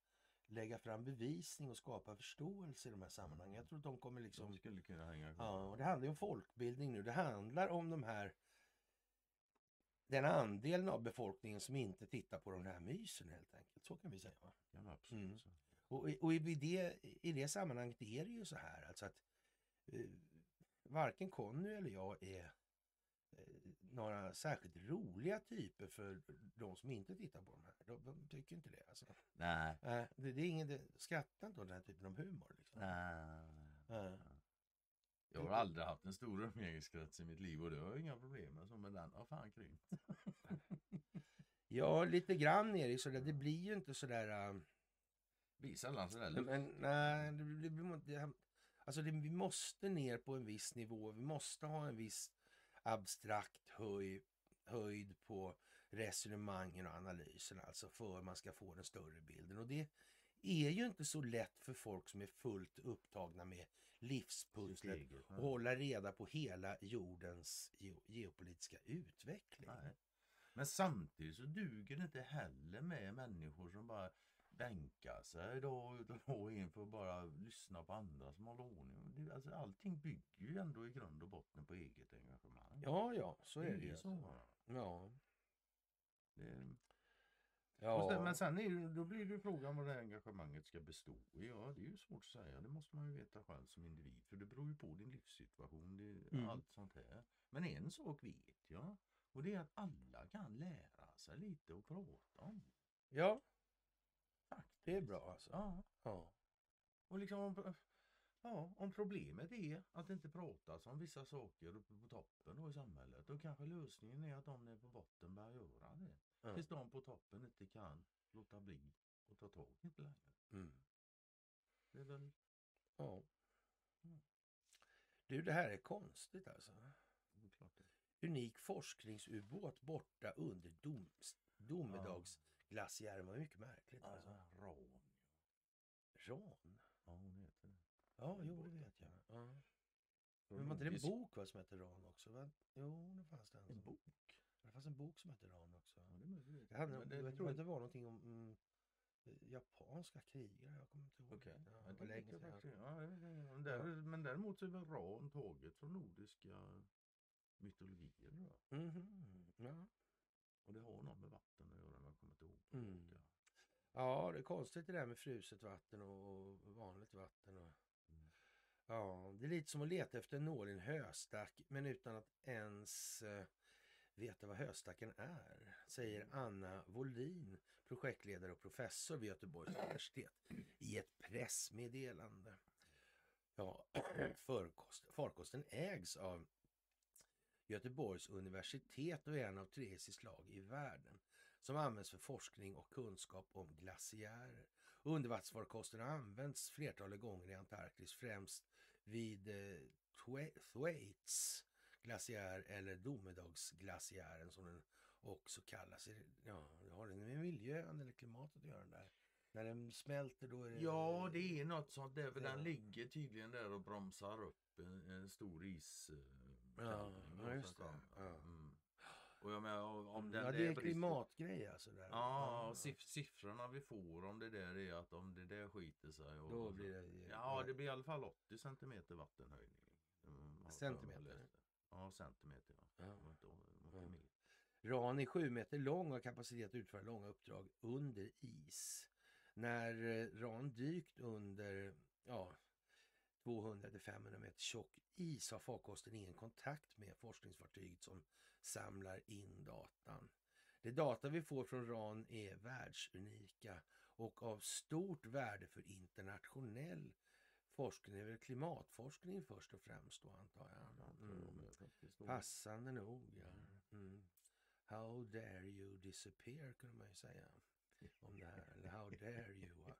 lägga fram bevisning och skapa förståelse i de här sammanhangen. Jag tror att de kommer liksom... De skulle kunna hänga. Ja, och det handlar ju om folkbildning nu. Det handlar om de här den andelen av befolkningen som inte tittar på de här mysen helt enkelt. Så kan vi säga. Va? Ja, absolut. Mm. Och, och i, det, i det sammanhanget är det ju så här alltså att eh, varken Conny eller jag är några särskilt roliga typer för de som inte tittar på de här. De, de tycker inte det. Alltså. Nej. Nej, det, det är ingen, det, skrattar inte åt den här typen av humor. Liksom. Nej. Nej. Jag har aldrig haft en stor umgängeskrets i mitt liv och det har jag inga problem med. Så, men den har fan krympt. Ja, lite grann det sådär. Det blir ju inte sådär... Uh, blir sällan sådär. Men, nej, det, det, det, alltså det, vi måste ner på en viss nivå. Vi måste ha en viss abstrakt höj, höjd på resonemangen och analysen alltså för man ska få den större bilden. Och det är ju inte så lätt för folk som är fullt upptagna med livspusslet och hålla reda på hela jordens geopolitiska utveckling. Nej. Men samtidigt så duger det inte heller med människor som bara bänkar sig dag ut och dag in för att bara lyssna på andra som håller ordning. Alltså, allting bygger ju ändå i grund och botten på eget engagemang. Ja, ja, så är det, ju. Så. Ja. Det... Ja. Sen, men sen är då blir det frågan vad det här engagemanget ska bestå i. Ja, det är ju svårt att säga. Det måste man ju veta själv som individ. För det beror ju på din livssituation, det, mm. allt sånt här. Men en sak vet jag. Och det är att alla kan lära sig lite och prata om. Ja. Faktiskt. Det är bra alltså. Ja. ja. Och liksom Ja, om problemet är att det inte pratas om vissa saker uppe på toppen då i samhället, då kanske lösningen är att de nere på botten börjar göra det. Mm. Tills de på toppen inte kan låta bli och ta tag i det längre. Mm. Det är väl... Ja. Mm. Du, det här är konstigt alltså. Unik forskningsubåt borta under dom, domedagsglaciären var mycket märkligt. Alltså. alltså ran. Ran? Ja, hon heter det. Ja, jo det vet jag. Ja. Men var inte det en bok va, som hette Ran också? Va? Jo, det fanns det. En bok? Det fanns en bok som hette Ran också. Ja, det möjligt. Jag, hade, det, jag tror att det var någonting om mm, japanska krigare. Jag kommer inte ihåg. Okay. Ja, ja, det länge sedan. Ja, ja, där, men däremot så är väl Ran taget från nordiska mytologier. Då. Mm -hmm. ja. Och det har något med vatten att göra, jag kommer inte ihåg. Mm. Ja, det är konstigt det där med fruset vatten och vanligt vatten. Och... Ja, det är lite som att leta efter en nål i en höstack men utan att ens eh, veta vad höstacken är, säger Anna Wollin, projektledare och professor vid Göteborgs universitet i ett pressmeddelande. Ja, farkosten ägs av Göteborgs universitet och är en av tre i sitt slag i världen som används för forskning och kunskap om glaciärer. Undervattensfarkosten har använts flertalet gånger i Antarktis, främst vid eh, Thwaites glaciär eller domedagsglaciären som den också kallas. Ja, har den med miljön eller klimatet att göra där? När den smälter då är det... Ja, det är något sånt där. För ja. den ligger tydligen där och bromsar upp en, en stor is... Uh, ja, just det. Ja. Mm. Och jag menar, om den ja, det är en klimatgrej alltså. Där. Ja, ja. siffrorna vi får om det där är att om det där skiter sig. Och, Då blir det, ja, det blir i alla fall 80 centimeter vattenhöjning. Mm, centimeter? Ja, centimeter. Ja. Ja. ja. RAN är sju meter lång och har kapacitet att utföra långa uppdrag under is. När eh, RAN dykt under ja, 200-500 meter tjock is har farkosten ingen kontakt med forskningsfartyget som samlar in datan. De data vi får från RAN är världsunika och av stort värde för internationell forskning. Det är väl klimatforskning först och främst då antar jag. Mm. Passande nog. Ja. Mm. How dare you disappear kunde man ju säga om det här. Eller how dare you.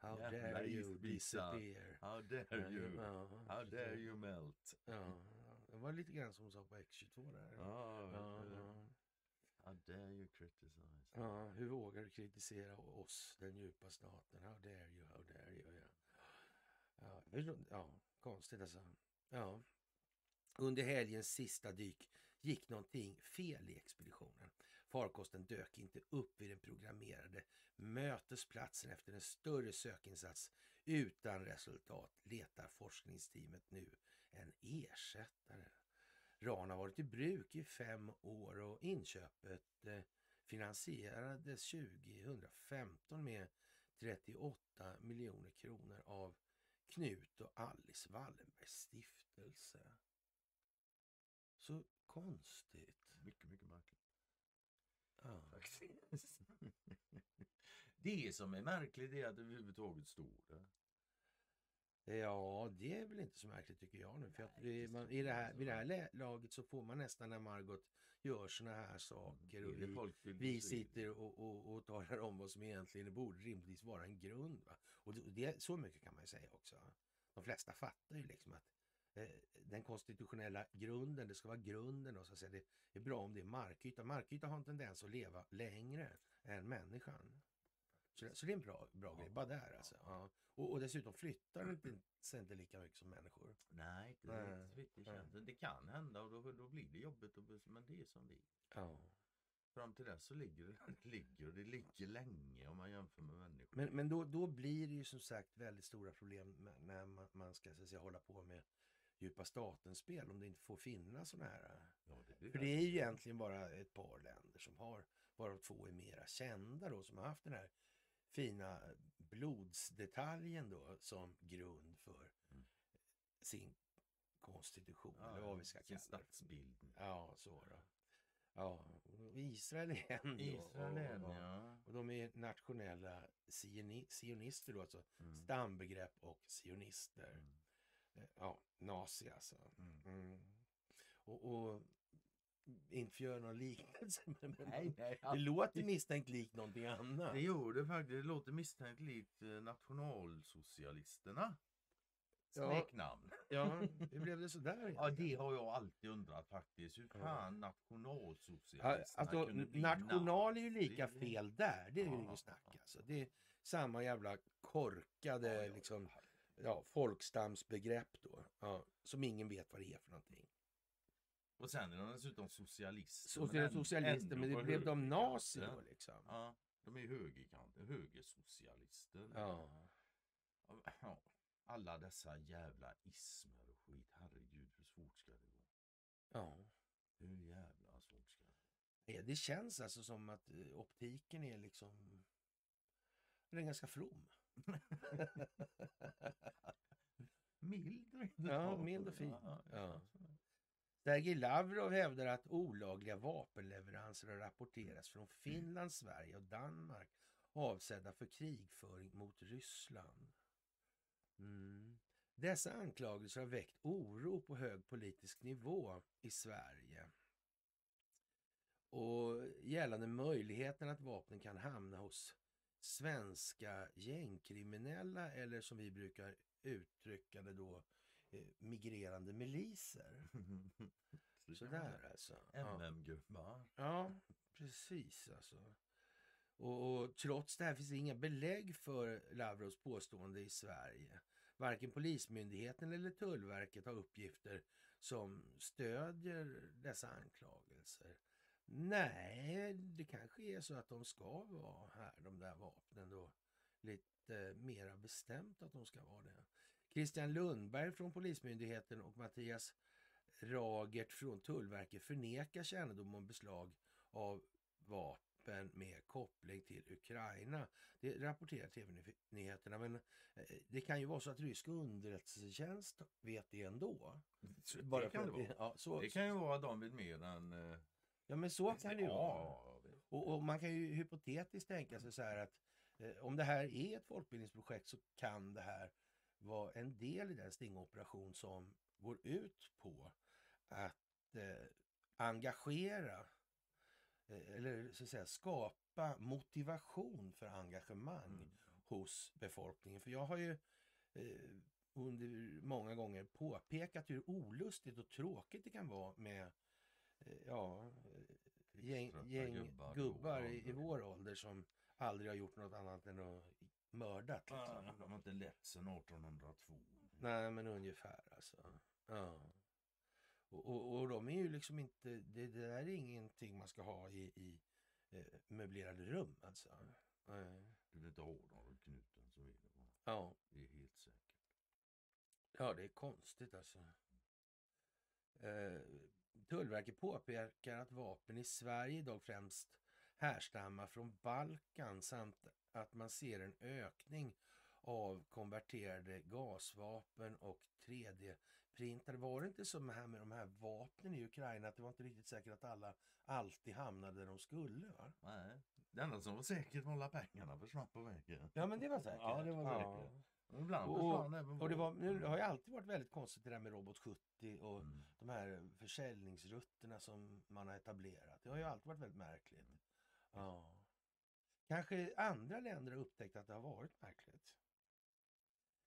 How dare you disappear. How dare you. How dare you melt. Ja, det var lite grann som hon sa på X22 där. Ja, ja, ja. How dare you criticize. Ja, hur vågar du kritisera oss, den djupa staten? How dare you, how dare you. Ja, ja, ja konstigt alltså. Ja. Under helgens sista dyk gick någonting fel i expeditionen. Farkosten dök inte upp vid den programmerade mötesplatsen efter en större sökinsats. Utan resultat letar forskningsteamet nu en ersättare. RAN har varit i bruk i fem år och inköpet eh, finansierades 2015 med 38 miljoner kronor av Knut och Alice Wallenbergs stiftelse. Så konstigt. Mycket, mycket märkligt. Ja. Faktiskt. det som är märkligt är att det överhuvudtaget står där. Ja, det är väl inte så märkligt tycker jag nu. För att Nej, det, man, i det här, vid det här laget så får man nästan när Margot gör såna här saker och det vi, vi sitter och, och, och talar om vad som egentligen borde rimligtvis vara en grund. Va? Och det, så mycket kan man ju säga också. De flesta fattar ju liksom att den konstitutionella grunden, det ska vara grunden och så att säga, det är bra om det är markyta. Markyta har en tendens att leva längre än människan. Så det, så det är en bra, bra grej, bara där alltså. Ja. Och, och dessutom flyttar den inte, sig inte lika mycket som människor. Nej, inte riktigt det nej. känns. Det kan hända och då, då blir det jobbigt. Och, men det är som det är. Ja. Fram till dess så ligger det ligger och det ligger länge om man jämför med människor. Men, men då, då blir det ju som sagt väldigt stora problem när man, man ska så säga, hålla på med djupa staten-spel om det inte får finnas sådana här. ja, det För det är ju egentligen bara ett par länder som har, varav två är mera kända då, som har haft den här fina blodsdetaljen då som grund för Mm. sin konstitution, Ja, eller vad vi ska kalla det. statsbildning. Ja, så då. Ja, Israel är en Israel är en, ja. och de är nationella sioni- sionister då, alltså Mm. stambegrepp och sionister. Mm. Ja, nazi alltså. Mm. Mm. Och, och inte för att göra någon liknelse, men Nej, nej. det låter misstänkt likt någonting annat. Det gjorde faktiskt. Det låter misstänkt likt eh, nationalsocialisterna. Ja. Smeknamn. Ja, hur blev det sådär? Ja, det har jag alltid undrat faktiskt. Hur Ja. fan Ja, nationalsocialisterna alltså, kunde bli national är ju lika fel där. Det är ju Ja, inget snack. ja. Alltså. Det är samma jävla korkade Ja, ja, liksom, ja. folkstamsbegrepp då. Ja, som ingen vet vad det är för någonting. Och sen är de dessutom socialister. Så men socialister, men det blev de nazi högerkanten. då liksom. Ja, de är högerkanter, högersocialister. Ja. Ja, Alla dessa jävla ismer och skit. Herregud, hur svårt ska det gå? ja. Hur jävla svårt ska det gå? Ja, Det känns alltså som att eh, optiken är liksom... Den är ganska from. Mild rent Ja, mild och fin. Ja, Ja. Sergej Lavrov hävdar att olagliga vapenleveranser har rapporterats från Finland, Sverige och Danmark avsedda för krigföring mot Ryssland. Mm. Dessa anklagelser har väckt oro på hög politisk nivå i Sverige. Och gällande möjligheten att vapnen kan hamna hos svenska gängkriminella eller som vi brukar uttrycka det då, eh, migrerande miliser. Sådär alltså. Ja. MM-gubbar. Ja, precis alltså. Och, och trots det här finns det inga belägg för Lavrovs påstående i Sverige. Varken Polismyndigheten eller Tullverket har uppgifter som stödjer dessa anklagelser. Nej, det kanske är så att de ska vara här, de där vapnen då. Lite mera bestämt att de ska vara det. Christian Lundberg från Polismyndigheten och Mattias Ragert från Tullverket förnekar kännedom om beslag av vapen med koppling till Ukraina. Det rapporterar TV-nyheterna, men eh, det kan ju vara så att rysk underrättelsetjänst vet det ändå. Så Bara det kan det vara. Ja, så, Det kan ju vara att de vet mer än... ja, men så kan det ju vara. Och, och man kan ju hypotetiskt tänka sig så här att eh, om det här är ett folkbildningsprojekt så kan det här vara en del i den stingoperation som går ut på att eh, engagera eh, eller så att säga skapa motivation för engagemang Mm. hos befolkningen. För jag har ju eh, under många gånger påpekat hur olustigt och tråkigt det kan vara med ja, eh, gäng, Livströtta gäng gubbar gubbar, i i, vår ålder som aldrig har gjort något annat än att mördat. Ja, Liksom. De har inte lett sedan 1802. Nej, men ungefär alltså. Ja. Och, och, och de är ju liksom inte, det, det där är ingenting man ska ha i, i eh, möblerade rum alltså. Nej. Vill inte ha dem runt knuten så är det bara. Ja. Det är helt säkert. Ja, det är konstigt alltså. Eh, Tullverket påpekar att vapen i Sverige idag främst härstammar från Balkan samt att man ser en ökning av konverterade gasvapen och 3D-printade. Var det inte så med, här med de här vapnen i Ukraina att det var inte riktigt säkert att alla alltid hamnade där de skulle? Va? Nej. Det enda som var säkert var alla pengarna försvann på vägen. Ja, men det var säkert. Ja, det var Ja. säkert. Och ibland Och- även Och det, var, nu, det har ju alltid varit väldigt konstigt det där med Robot 70 och Mm. de här försäljningsrutterna som man har etablerat. Det har ju alltid varit väldigt märkligt. Ja. Kanske andra länder har upptäckt att det har varit märkligt.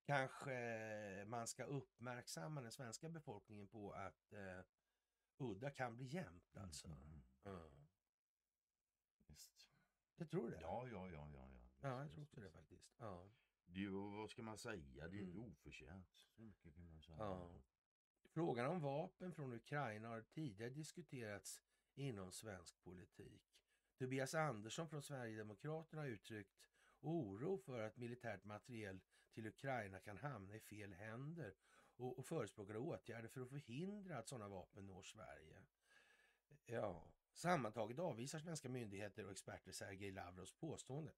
Kanske man ska uppmärksamma den svenska befolkningen på att eh, udda kan bli jämnt alltså. Mm. Ja. Visst. Det tror du det? Ja, ja, ja, ja. ja. Ja, jag tror också det faktiskt. Ja. Det är ju, vad ska man säga, det är ju Mm. oförtjänt. Så mycket kan man säga. Ja. Frågan om vapen från Ukraina har tidigare diskuterats inom svensk politik. Tobias Andersson från Sverigedemokraterna har uttryckt oro för att militärt materiel till Ukraina kan hamna i fel händer och, och förespråkar åtgärder för att förhindra att sådana vapen når Sverige. Ja, sammantaget avvisar svenska myndigheter och experter Sergej Lavrovs påstående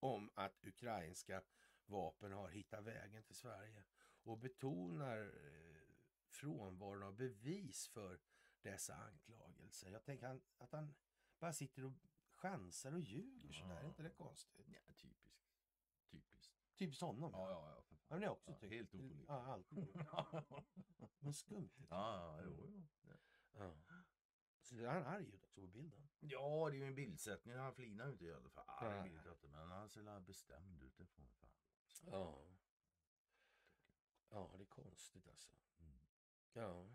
om att ukrainska vapen har hittat vägen till Sverige och betonar eh, frånvaron av bevis för dessa anklagelser. Jag tänker han, att han bara sitter och chansar och ljuger sådär. Är inte det konstigt? Ja, typiskt. Typiskt. Typiskt honom. Ja, ja, ja. Ja, men jag också Ja, tyckt. helt opålitligt. Ja, alltid. Men skumt. liksom. Ja, jo, jo. Ja. Så är han arg ut också på bilden. Ja, det är ju en bildsättning. Han flinar ju inte i alla fall. Nej. vet jag inte, men han ser bestämd ut. Det får man fan. Ja. Ja, det är konstigt alltså. Mm. Ja.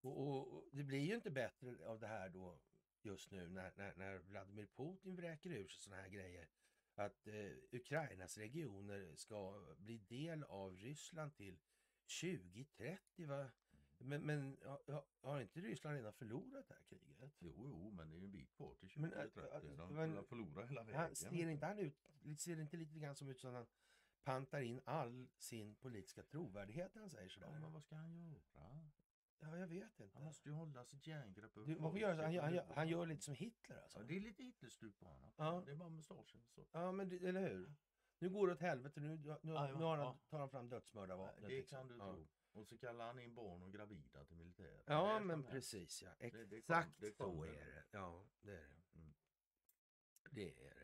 Och, och, och det blir ju inte bättre av det här då just nu när, när, när Vladimir Putin vräker ur sig sådana här grejer. Att eh, Ukrainas regioner ska bli del av Ryssland till 2030. Va? Men, men har, har inte Ryssland redan förlorat det här kriget? Jo, jo, men det är ju en bit kvar till Men, 2030. äh, De äh, men, men- förlorar hela vägen. Han, ser inte han ut, ser det inte lite grann som ut som han pantar in all sin politiska trovärdighet när han säger sådär? Ja, men vad ska han göra? Ja, jag vet inte. Han måste ju hålla sitt järngrepp gör han, så? han, gör- han, han gör lite som Hitler alltså? Ja, det är lite Hitlerstuk på honom. Ja. Det är bara mustaschen. Så. Ja, men det, eller hur? Nu går det åt helvete. Nu, nu, nu, har han, tar han fram dödsmördarvapnet. Det liksom. kan du tro. Och så kallar han in barn och gravida till militären. Ja, Det men precis ja. det kom- Exakt det så kommer. är det. Ja, det är det. Mm. Det är det.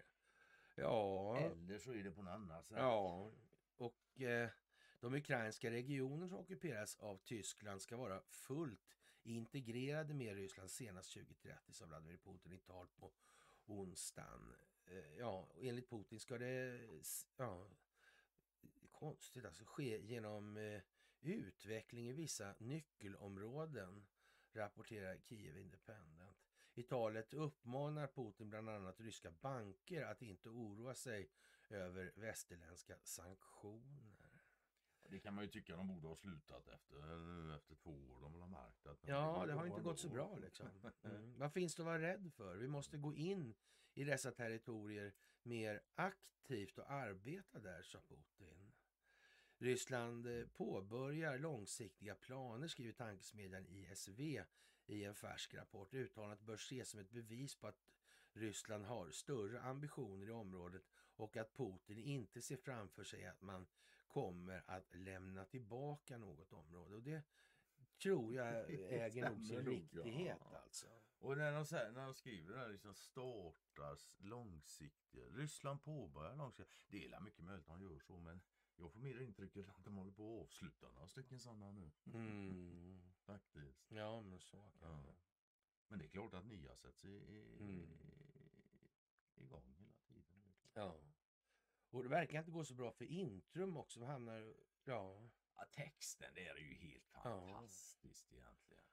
Ja, Eller så är det på något annat sätt. ja. Och eh, de ukrainska regioner som ockuperas av Tyskland ska vara fullt integrerade med Ryssland senast 2030, sa Vladimir Putin i tal på onsdagen. Eh, ja, enligt Putin ska det ja, konstigt alltså ske genom eh, utveckling i vissa nyckelområden, rapporterar Kiev Independent. I talet uppmanar Putin bland annat ryska banker att inte oroa sig över västerländska sanktioner. Det kan man ju tycka de borde ha slutat efter, efter två år. De har märkt att... Ja, det har inte gått så ändå. bra liksom. Mm. Vad finns det att vara rädd för? Vi måste gå in i dessa territorier mer aktivt och arbeta där, sa Putin. Ryssland eh, påbörjar långsiktiga planer, skriver tankesmedjan ISV i en färsk rapport. Uttalandet bör ses som ett bevis på att Ryssland har större ambitioner i området och att Putin inte ser framför sig att man kommer att lämna tillbaka något område. Och det tror jag äger nog sin riktighet ja. alltså. Och när de, säger, när de skriver det här liksom startas långsiktiga. Ryssland påbörjar långsiktiga. Det är mycket möjligt att de gör så men jag får mer intrycket att de håller på att avsluta några stycken sådana nu. Mm. Faktiskt. Ja, men så kanske. Ja. Men det är klart att nya sätts i, i, Mm. igång hela tiden. Ja. Och det verkar inte gå så bra för Intrum också. Hamnar, ja, Ja, texten det är ju helt Ja. fantastiskt egentligen.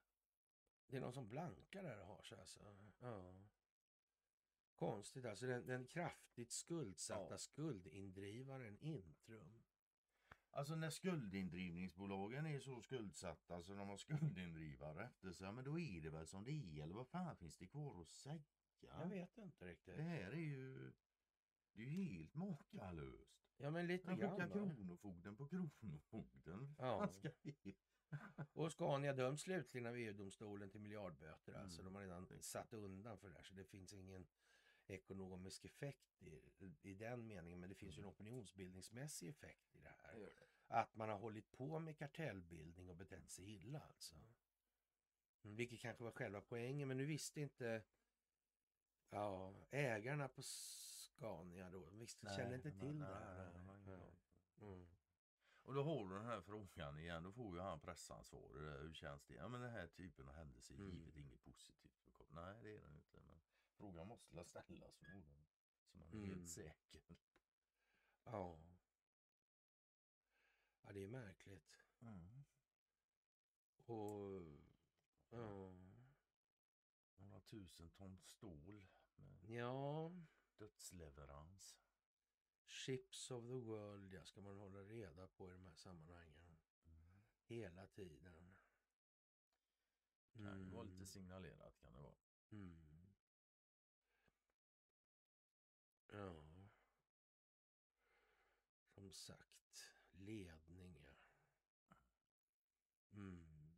det är någon som blankar där och har sig alltså. Ja. Konstigt alltså. Den, den kraftigt skuldsatta Ja. skuldindrivaren Intrum. Alltså när skuldindrivningsbolagen är så skuldsatta så de har skuldindrivare efter sig, men då är det väl som det är eller vad fan finns det kvar att säga? Jag vet inte riktigt. Det här är ju, det är ju helt makalöst. Ja, men lite grann. va? kronofogden på kronofogden. Ja. Ska vi? Och Scania döms slutligen av EU-domstolen till miljardböter. Alltså Mm. de har redan satt undan för det här så det finns ingen ekonomisk effekt i, i den meningen. Men det finns ju en opinionsbildningsmässig effekt i det här. Att man har hållit på med kartellbildning och betett sig illa alltså. Mm, Vilket kanske var själva poängen men nu visste inte ja, ägarna på Scania då. Visste, kände inte till det här. nej, nej, nej, nej. Mm. Och då har du den här frågan igen. Då får ju han pressansvarig där. Hur känns det? Ja men den här typen av händelser är Mm. givet inget positivt. Nej det är den inte. Men frågan måste ställas förmodligen. Så man är Mm. helt säker. Ja. Ja, det är märkligt. Och... Ja. Några tusen ton stål Ja, dödsleverans. ships of the world, ja, ska man hålla reda på i de här sammanhangen. Hela tiden. Kan ju vara lite Mm. signalerat kan det vara. Mm. Ja. Som sagt, ledningar. Mm.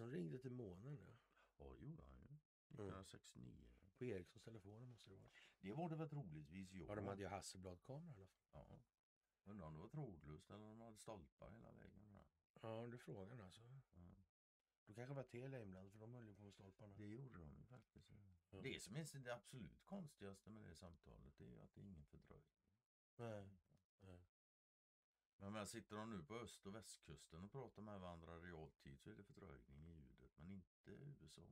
Nixon ringde till månen ja. Ja det gjorde han ju. 1969. På Ericssons telefon måste det vara. Det var det väl troligtvis. Ja, de hade ju Hasselblad-kamera i alla fall. Ja. Undrar om det var trådlöst eller om de hade stolpar hela vägen. Där. Ja, det är frågan alltså. Ja. Då kanske var Telia inblandad för de höll ju på med stolparna. Det gjorde de ju faktiskt. Ja. Det som är det absolut konstigaste med det samtalet det är ju att det är ingen fördröjning. Nej. Men när sitter de nu på öst och västkusten och pratar med varandra i realtid så är det fördröjning i ljudet. Men inte USA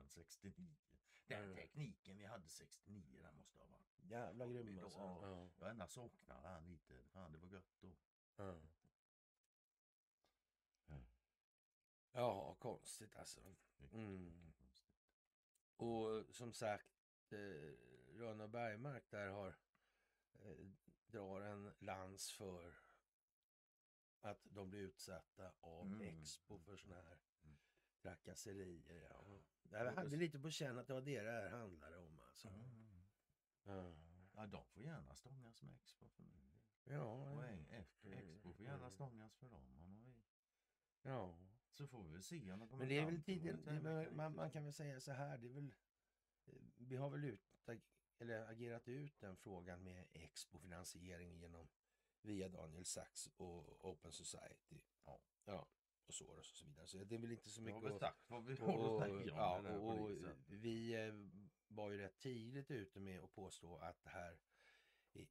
månaden 69. Den Nej. tekniken vi hade 69 den måste ha varit. Jävla grym alltså. ja. Ja. Jag ändå saknar han lite. Fan det var gött då. Ja. Ja. ja, konstigt alltså. Mm. Och som sagt, eh, Rönne Bergmark där har eh, drar en lans för att de blir utsatta av Mm. Expo för såna här Mm. trakasserier. Ja. Jag hade lite på känn att det var det det här handlade om. Alltså. Mm. Ja. Ja, de får gärna stångas med Expo för min del. Ja, Och. Expo får gärna stångas för dem om de vill. ja. Så får vi väl se Men det är väl det, man, man, man kan väl säga så här, det är väl, vi har väl ut, eller agerat ut den frågan med Expo-finansiering genom via Daniel Sachs och Open Society. Ja. ja och Soros och så vidare. Så det är väl inte så mycket sagt vad vi och, att och, om ja, och, och vi eh, var ju rätt tidigt ute med att påstå att det här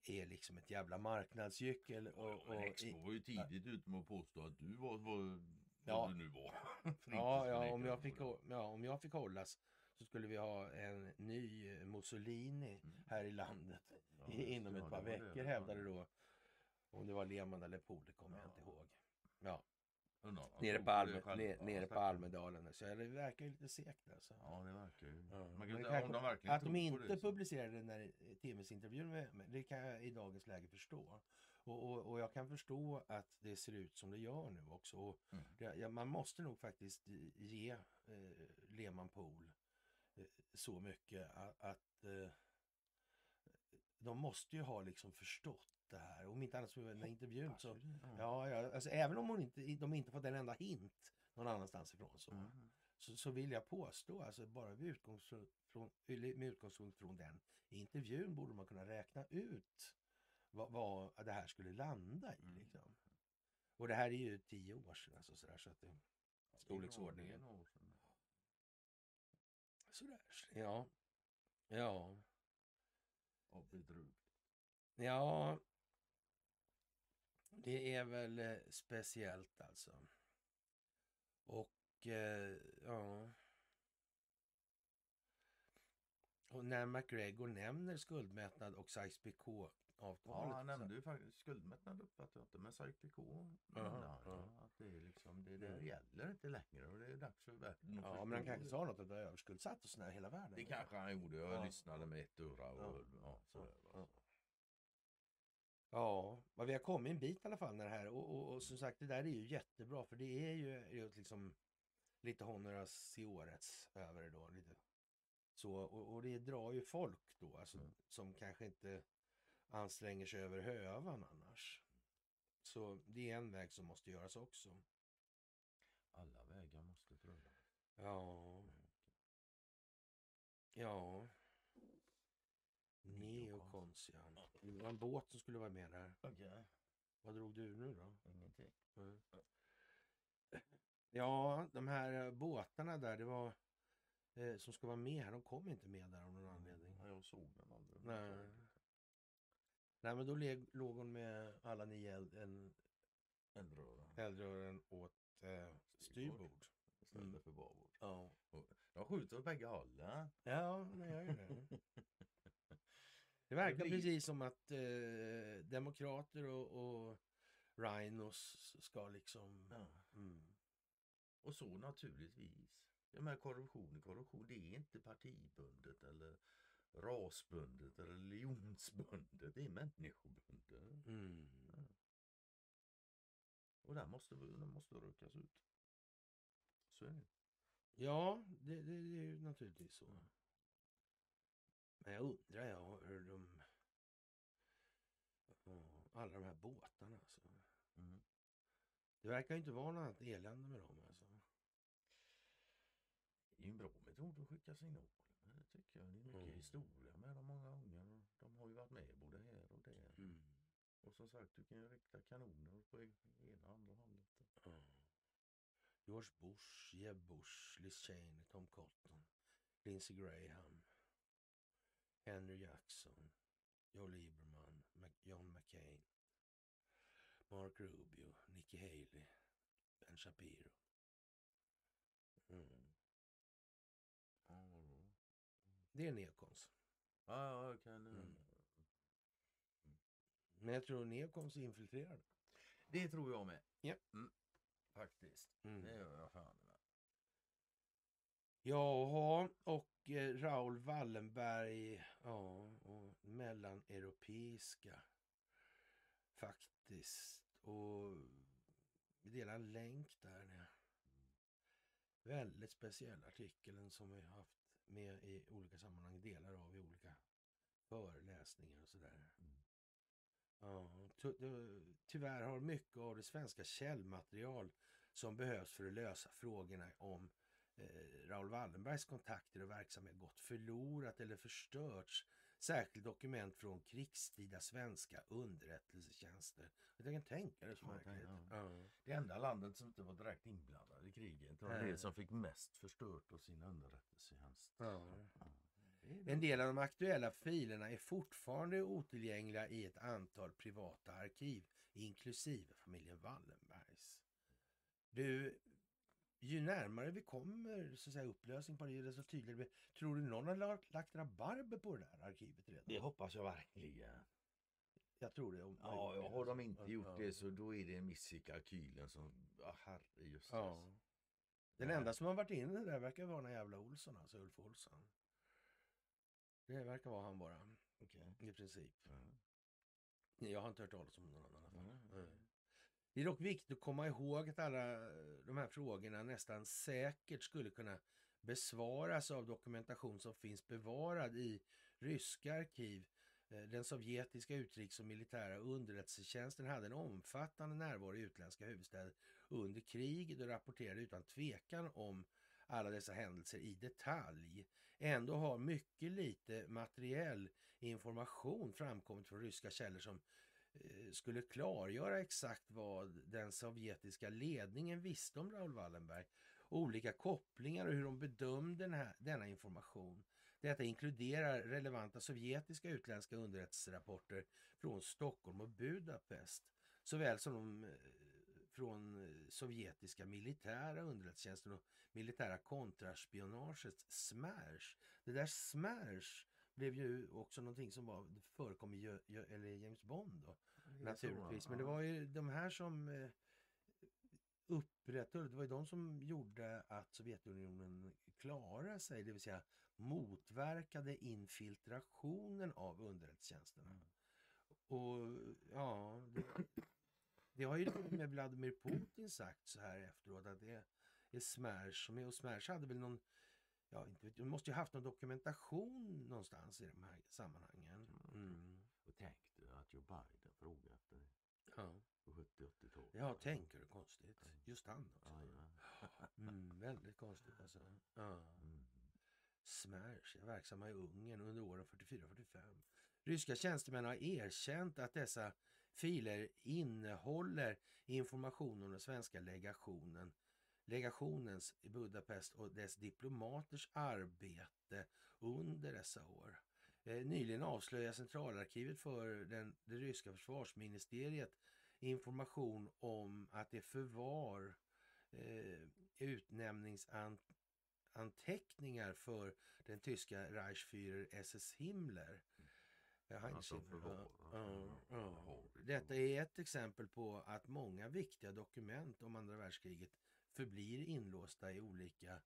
är- liksom ett jävla marknadsgyckel. Och, Och, och, Expo var ju tidigt ute med att påstå att du var vad, Ja. du nu var. Ja, ja, om, jag fick, ja, om jag fick hållas så skulle vi ha en ny eh, Mussolini Mm. här i landet det. Ja, inom Ja, ett par veckor det hävdade då. Om det var Lehmann eller Pohl, det kommer jag Ja. inte ihåg. Ja, nere på, Alme, nere, nere på. Almedalen. Så det verkar ju lite segt alltså. Ja, det verkar ju. Ja, Man kan kanske- de verkligen Att de inte det, publicerade den där tv-intervjun med det kan jag i dagens läge förstå. Och, och, och jag kan förstå att det ser ut som det gör nu också. Och Mm. det, ja, man måste nog faktiskt ge eh, Lehman Pool eh, så mycket att, att eh, de måste ju ha liksom förstått det här. Om inte annat så den här intervjun så... Ja. Ja, alltså, även om hon inte, de inte fått en enda hint någon annanstans ifrån så, Mm. så, så vill jag påstå, alltså bara med utgångspunkt från, med utgångspunkt från den intervjun borde man kunna räkna ut vad, vad det här skulle landa i. Mm. Liksom. Och det här är ju tio år sedan, alltså, sådär, så att det, storleksordningen. sådär. Ja, ja, Ja, bedrövligt. ja. Det är väl eh, speciellt alltså. Och eh, ja. Och när McGregor nämner skuldmättnad och Sykes-Picot-avtalet. Ja, han så- nämnde ju faktiskt skuldmättnad uppfattade jag inte, men Sykes-Picot Ja, ja. att det är liksom, det där Mm. gäller inte längre och det är dags för världen Ja, men han kanske det. sa något att det var överskuldsatt och sådär hela världen. Det kanske han gjorde, jag Ja. lyssnade med ett öra och Ja. ja, sådär. Ja. Ja, vad vi har kommit en bit i alla fall med det här. Och, och, och som sagt, det där är ju jättebra för det är ju, är ju liksom lite honoras i årets över det då. Lite. Så, och, och det drar ju folk då, alltså, Mm. som kanske inte anstränger sig över hövan annars. Så det är en väg som måste göras också. Alla vägar måste prövas. Ja. Ja. Neokons, ja. Det var en båt som skulle vara med där. Okej. Vad drog du nu då? Ingenting. Ja, de här eh, båtarna där, det var eh, som ska vara med här, de kom inte med där av någon anledning. Ja, jag såg den aldrig. Nej. Nej, men då leg, låg hon med alla nio eld, en, Eldrören. eldrören åt eh, styrbord. Istället Mm. för babord. Ja, De skjuter åt bägge hållen. ja det gör ju det. Det verkar blir- precis som att eh, demokrater och, och rhinos ska liksom... Ja. Mm. Och så naturligtvis. Jag menar korruption korruption. Det är inte partibundet eller rasbundet eller religionsbundet. Det är människobundet. Mm. Och där måste, den måste rökas ut. Så är det. Ja, det, det, det är ju naturligtvis så. Men jag undrar jag hur de... Alla de här båtarna alltså. Mm. Det verkar ju inte vara något annat elände med dem alltså. Det är ju en bra metod att skicka signaler. Det tycker jag. Det är mycket Mm. historia med dem många gånger. De har ju varit med både här och där. Mm. Och som sagt, du kan ju rikta kanoner på ena och andra hållet. Ja. George Bush, Jeb Bush, Liz Cheney, Tom Cotton, Lindsey Graham, Henry Jackson, Joe Lieberman, John McCain, Mark Rubio, Nikki Haley, Ben Shapiro. Mm. Det är neokons. ja, jag kan... Mm. Men jag tror neokons är infiltrerade. Det tror jag med. Ja. Mm. Faktiskt. Mm. Det gör jag fan. Jaha, och eh, Raoul Wallenberg, ja, och mellaneuropeiska faktiskt. Och vi delar en länk där. Väldigt speciell artikeln som vi har haft med i olika sammanhang, delar av i olika föreläsningar och sådär. Mm. Ja, ty- ty- tyvärr har mycket av det svenska källmaterial som behövs för att lösa frågorna om Raoul Wallenbergs kontakter och verksamhet gått förlorat eller förstörts. Särskilt dokument från krigstida svenska underrättelsetjänster. Jag kan tänka det så märkligt. ja. Det enda landet som inte var direkt inblandad i kriget var det som fick mest förstört av sin underrättelsetjänst. Ja. En del av de aktuella filerna är fortfarande otillgängliga i ett antal privata arkiv, inklusive familjen Wallenbergs. Du, ju närmare vi kommer så att säga, upplösning på det, desto tydligare blir Tror du någon har lagt, rabarber på det där arkivet redan? Det hoppas jag verkligen. Jag tror det. Om, Ja, ja, har de inte gjort Ja. det så då är det en miss i kalkylen som... Ja, herrejösses. Ja. Den Nej. enda som har varit inne där verkar vara den jävla Olsson, alltså Ulf Olsson. Det verkar vara han bara, Okej. i princip. Ja. Jag har inte hört talas om någon annan. Mm. Det är dock viktigt att komma ihåg att alla eh, de här frågorna nästan säkert skulle kunna besvaras av dokumentation som finns bevarad i ryska arkiv. Eh, den sovjetiska utrikes och militära underrättelsetjänsten hade en omfattande närvaro i utländska huvudstäder under kriget och rapporterade utan tvekan om alla dessa händelser i detalj. Ändå har mycket lite materiell information framkommit från ryska källor som Eh, skulle klargöra exakt vad den sovjetiska ledningen visste om Raoul Wallenberg. Olika kopplingar och hur de bedömde den här, denna information. Detta inkluderar relevanta sovjetiska utländska underrättelserapporter från Stockholm och Budapest såväl som de eh, från eh, sovjetiska militära underrättelsetjänsten och militära kontraspionaget SMERS. Det där SMERS blev ju också någonting som var, förekom i eller James Bond då, naturligtvis. Men det var ju de här som eh, upprätthöll, det var ju de som gjorde att Sovjetunionen klarade sig, det vill säga motverkade infiltrationen av underrättelsetjänsterna. Och ja, det, det har ju med Vladimir Putin sagt så här efteråt att det är Smash som är och Smash hade väl någon Ja, inte vet, jag, de måste ju haft någon dokumentation någonstans i de här sammanhangen. Mm. Och tänk du att Joe Biden frågade efter det Ja. på 70-80-talet. ja, tänker du konstigt? Just han också. Ja, ja. Mm, väldigt konstigt alltså. Ja. Mm. Smash är verksamma i Ungern under åren 44-45. Ryska tjänstemän har erkänt att dessa filer innehåller information om den svenska legationen legationens i Budapest och dess diplomaters arbete under dessa år. Eh, nyligen avslöjade centralarkivet för den, det ryska försvarsministeriet information om att det förvar eh, utnämningsanteckningar för den tyska Reichsführer SS Himmler. Alltså. Detta är ett exempel på att många viktiga dokument om andra världskriget förblir inlåsta i olika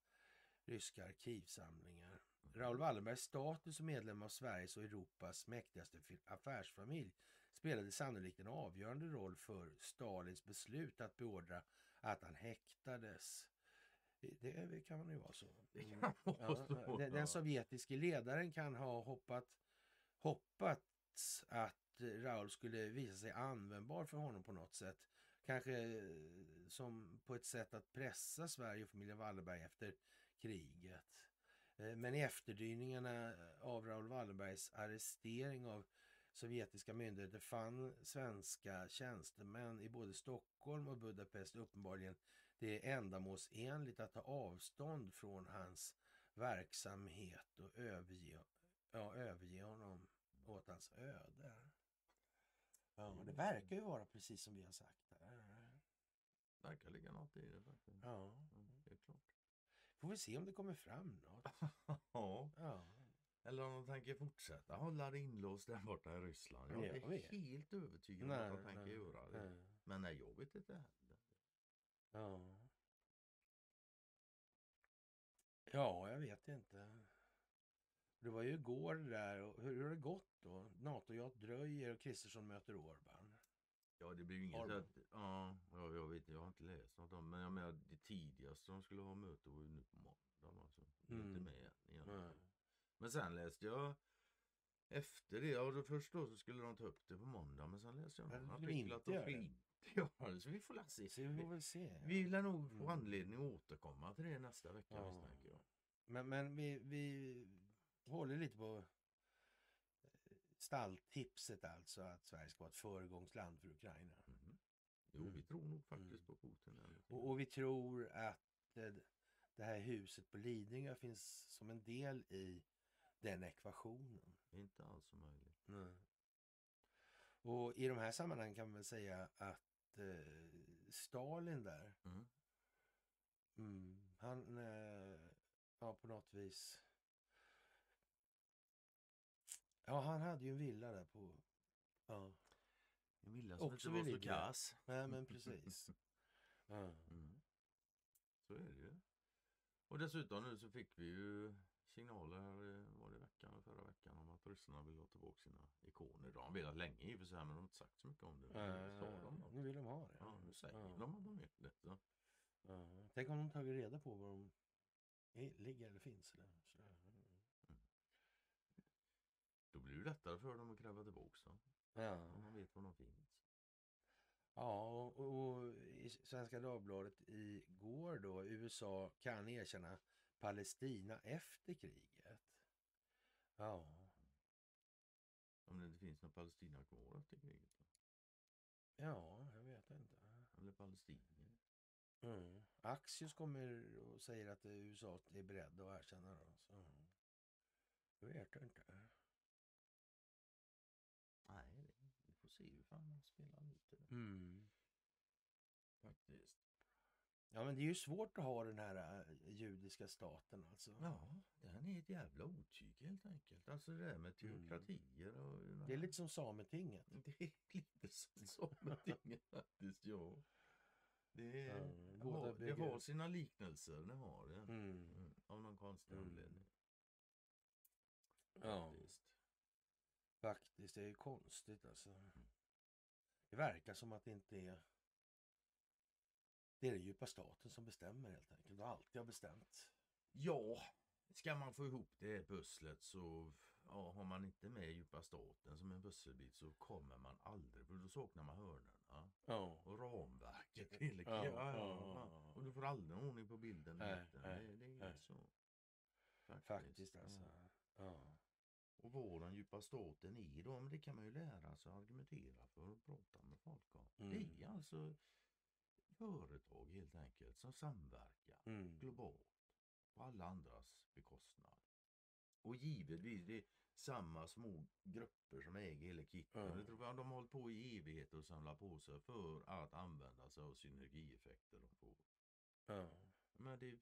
ryska arkivsamlingar. Raoul Wallenbergs status som medlem av Sveriges och Europas mäktigaste affärsfamilj spelade sannolikt en avgörande roll för Stalins beslut att beordra att han häktades. Det kan ju vara så. Så, Ja, den, den sovjetiske ledaren kan ha hoppat, hoppats att Raoul skulle visa sig användbar för honom på något sätt. Kanske eh, som på ett sätt att pressa Sverige och familjen Wallenberg efter kriget. Eh, men i efterdyningarna av Raoul Wallenbergs arrestering av sovjetiska myndigheter fann svenska tjänstemän i både Stockholm och Budapest uppenbarligen det ändamålsenligt att ta avstånd från hans verksamhet och överge, ja, överge honom åt hans öde. Ja, det verkar ju vara precis som vi har sagt. Här. verkar ligga något i det faktiskt. Ja. Ja, det är klart. Får vi se om det kommer fram något. Ja, Ja. eller om de tänker fortsätta hålla det inlåst där borta i Ryssland. Jag Jag är vet. helt övertygad om att de tänker göra det. nej. Men nej, jag vet inte heller. Ja. Ja, jag vet inte. Det var ju igår det där. Hur, hur har det gått då? NATO-JAT dröjer och Kristersson möter Orban. Ja, det blir ju inget de? att, ja, jag, jag vet jag har inte läst något om men jag menar det tidigaste de skulle ha möte var ju nu på måndag alltså. Mm. inte med egentligen. Nej. Men sen läste jag efter det, ja först då så skulle de ta upp det på måndag men sen läste jag Ja, någon artikel inte att de inte det. Så vi får se. Så vi får väl se. Vi lär nog få Mm. anledning att återkomma till det nästa vecka Ja. misstänker jag. Men, men vi, vi håller lite på stalltipset alltså att Sverige ska vara ett föregångsland för Ukraina. Mhm. Jo, Mm. vi tror nog faktiskt Mm. på Putin. Och, och vi tror att eh, det här huset på Lidingö finns som en del i den ekvationen. Inte alls omöjligt. Nej. Och i de här sammanhangen kan man väl säga att eh, Stalin där, Mm. mm, han eh, ja, på något vis... Ja, han hade ju en villa där på... Ja, En villa som Också inte var så kass. nej, men precis. Ja. Mm. Så är det ju. Och dessutom nu så fick vi ju signaler här, eh, var det i veckan eller förra veckan om att ryssarna vill ha tillbaka sina ikoner. De har velat länge i och för sig men de har inte sagt så mycket om det. Sa de nu vill de ha det. Ja, nu säger Ja. de att de vill det. Så. Ja. Tänk om de tagit reda på var de ligger eller finns. Eller? Så, Då blir det lättare för dem att kräva tillbaka dem. ja. Om man vet var de finns. Ja, och, och i Svenska Dagbladet igår då, USA kan erkänna Palestina efter kriget. Ja, Om det inte finns någon Palestina kvar efter kriget. Då. ja, jag vet inte. Eller palestinier. Mm. Axios kommer och säger att USA är beredda att erkänna dem. Så. Jag vet inte. Nej, det- vi får se hur fan de spelar ut det. Mm. Faktiskt. Ja, men det är ju svårt att ha den här äh, judiska staten alltså. Ja, den är ett jävla otyg helt enkelt. Alltså det där med teokratier och... Mm. Det är lite som Sametinget. Det är lite som Sametinget faktiskt, ja. Det, är, Ja, det, båda har, det har sina liknelser, det har det. Mm. Mm, av någon konstig Mm. anledning. Ja. Faktiskt. Faktiskt, det är ju konstigt alltså. Det verkar som att det inte är... Det är den djupa staten som bestämmer helt enkelt. Och alltid har bestämt. Ja, ska man få ihop det pusslet så ja, har man inte med djupa staten som en pusselbit så kommer man aldrig, för då saknar man hörnorna Ja. och ramverket. Ja, Ja. Och du får aldrig ordning på bilden. Nej, nej, det, det är nej. så. Faktiskt alltså. Ja. Och vad den djupa staten är då, men det kan man ju lära sig att argumentera för och prata med folk om. Mm. Det är alltså företag helt enkelt som samverkar Mm. globalt på alla andras bekostnad. Och givetvis, det är samma små grupper som äger hela kitten. Ja. Jag tror att de har hållit på i evigheter och samlat på sig för att använda sig av synergieffekter de får. Ja. Men det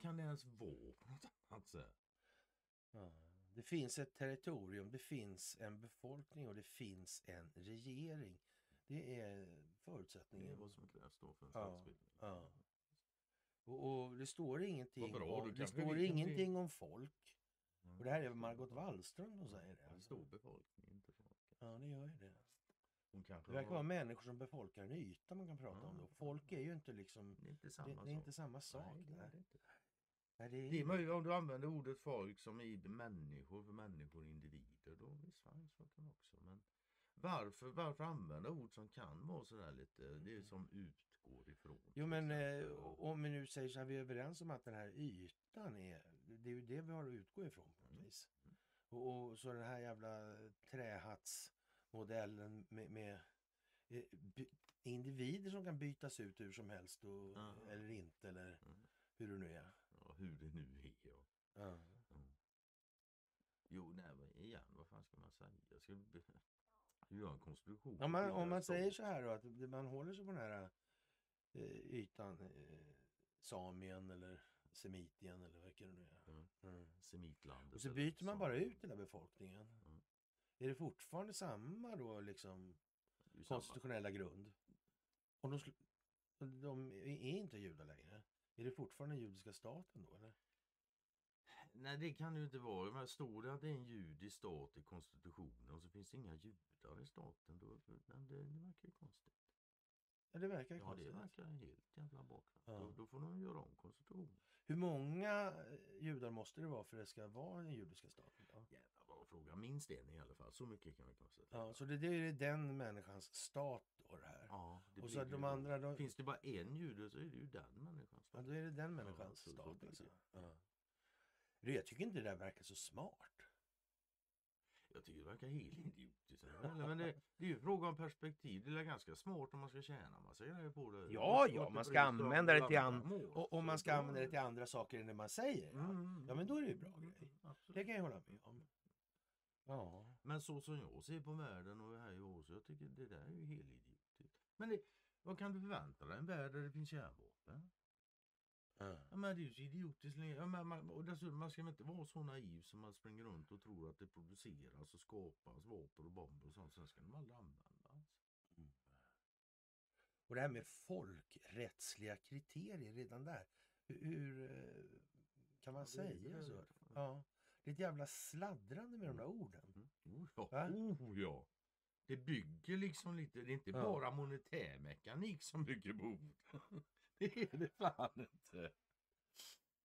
kan det ens vara på något annat sätt? Ja. Det finns ett territorium, det finns en befolkning och det finns en regering. Det är Det är förutsättningen. vad som krävs då för en Ja, statsbildning. ja. Och, och det står ingenting, bra, om, det står ingenting om folk. Mm. Och det här är Margot Wallström som säger det. En stor befolkning, inte folk. Ja, det gör ju det. Det verkar har- vara människor som befolkar en yta man kan prata om. Ja. Då. Folk är ju inte liksom... Det är inte Det, samma det sak. är inte samma sak. Nej, det nej. det det är, Det är möjligt om du använder ordet folk som i människor, för människor, individer. Då visst fan så kan det också. Men varför, varför använda ord som kan vara sådär lite, det är som utgår ifrån. Jo men eh, om vi nu säger så här, vi är överens om att den här ytan är, det är ju det vi har att utgå ifrån på något Mm. vis. Och, och så den här jävla trähattsmodellen med, med eh, individer som kan bytas ut hur som helst och, eller inte eller Mm. hur det nu är. Ja, hur det nu är. Ja. Ja. Mm. Jo, nej men igen, vad fan ska man säga? Jag ska be- göra en konstruktion. Om man, om man säger så här då, att man håller sig på den här eh, ytan, eh, samien eller semitien eller vilken det nu är. Mm. Mm. Semitlandet. Och så byter man bara ut hela befolkningen. Mm. Är det fortfarande samma då liksom ju samma. konstitutionella grund? Och de, de är inte judar längre. Är det fortfarande den judiska staten då eller? Nej det kan det ju inte vara. Men står det att det är en judisk stat i konstitutionen och så finns det inga judar i staten. Då, men det, det verkar ju konstigt. Ja, det verkar Ja det konstigt. verkar helt jävla bakvänt. Ja. Då, då får de göra om konstitutionen. Hur många eh, judar måste det vara för att det ska vara den judiska staten? Då? Jävla fråga. Minst en i alla fall. Så mycket kan vi konstatera. Ja, så det, det är den människans stat då det här. Ja, det och så det de andra då, Finns det bara en jude så är det ju den människan. ja, då är det den människans så- så stat alltså. Ja. Jag tycker inte det där verkar så smart. Jag tycker det verkar helt idiotiskt. Men det, det är ju fråga om perspektiv. Det är ganska smart om man ska tjäna massa grejer på det. Ja, ja, inte man ska använda det till andra. Och om man ska använda det till andra saker än det man säger. Ja, Mm. ja men då är det ju bra grej. Absolut. Det kan jag hålla med om. Ja. Men så som jag ser på världen och här i Ås, jag tycker det där är ju helt idiotiskt. Men det, vad kan du förvänta dig? En värld där det finns kärnvapen? Ja. Ja, men det är ju så idiotiskt. Ja, men man, och dessutom, man ska väl inte vara så naiv som man springer runt och tror att det produceras och skapas vapen och bomber och sånt. Sen ska de aldrig användas. Och det här med folkrättsliga kriterier redan där. Hur, hur eh, kan man Ja, säga så? Ja. Det är ett jävla sladdrande med de där orden. Mm. Oh, ja. Va? oh ja. Det bygger liksom lite, det är inte Ja. bara monetär mekanik som bygger på ord. Det är det fan inte.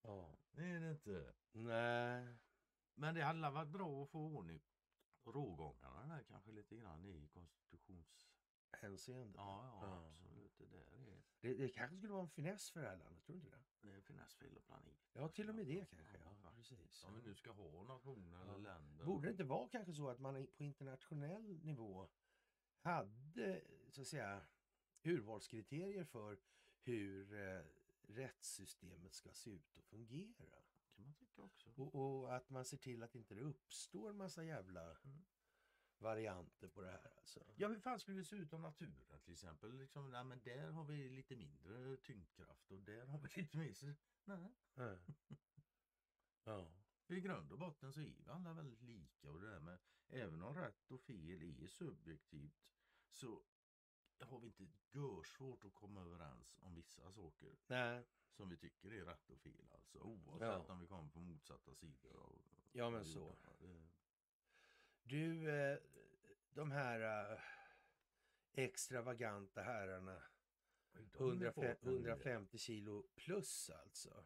Ja. Det är det inte. Nej. Men det hade varit bra att få ordning på rågångarna där kanske lite grann i konstitutions... Hänseende. Ja, ja, Ja. absolut. Det där är, Det, det kanske skulle vara en finess för det här landet, tror du inte det? det är finess fel och planet. Ja, till och med det kanske. Ja, Ja, precis. Om vi nu ska ha nationer eller länder. Borde det inte vara kanske så att man på internationell nivå hade så att säga urvalskriterier för hur eh, rättssystemet ska se ut och fungera? kan man tycka också. Och, och att man ser till att inte det uppstår en massa jävla Mm. Varianter på det här. Alltså. Ja, hur fan skulle det se ut om naturen till exempel? Liksom, nej, men där har vi lite mindre tyngdkraft och där har vi lite mer. Så, nej. Ja. I grund och botten så är vi alla väldigt lika och det där med även om rätt och fel är subjektivt så har vi inte görsvårt att komma överens om vissa saker Nej, som vi tycker är rätt och fel alltså oavsett Ja. om vi kommer på motsatta sidor av ja men så. Det- Du, eh, de här eh, extravaganta herrarna de är 105, farten nu. 150 kilo plus alltså.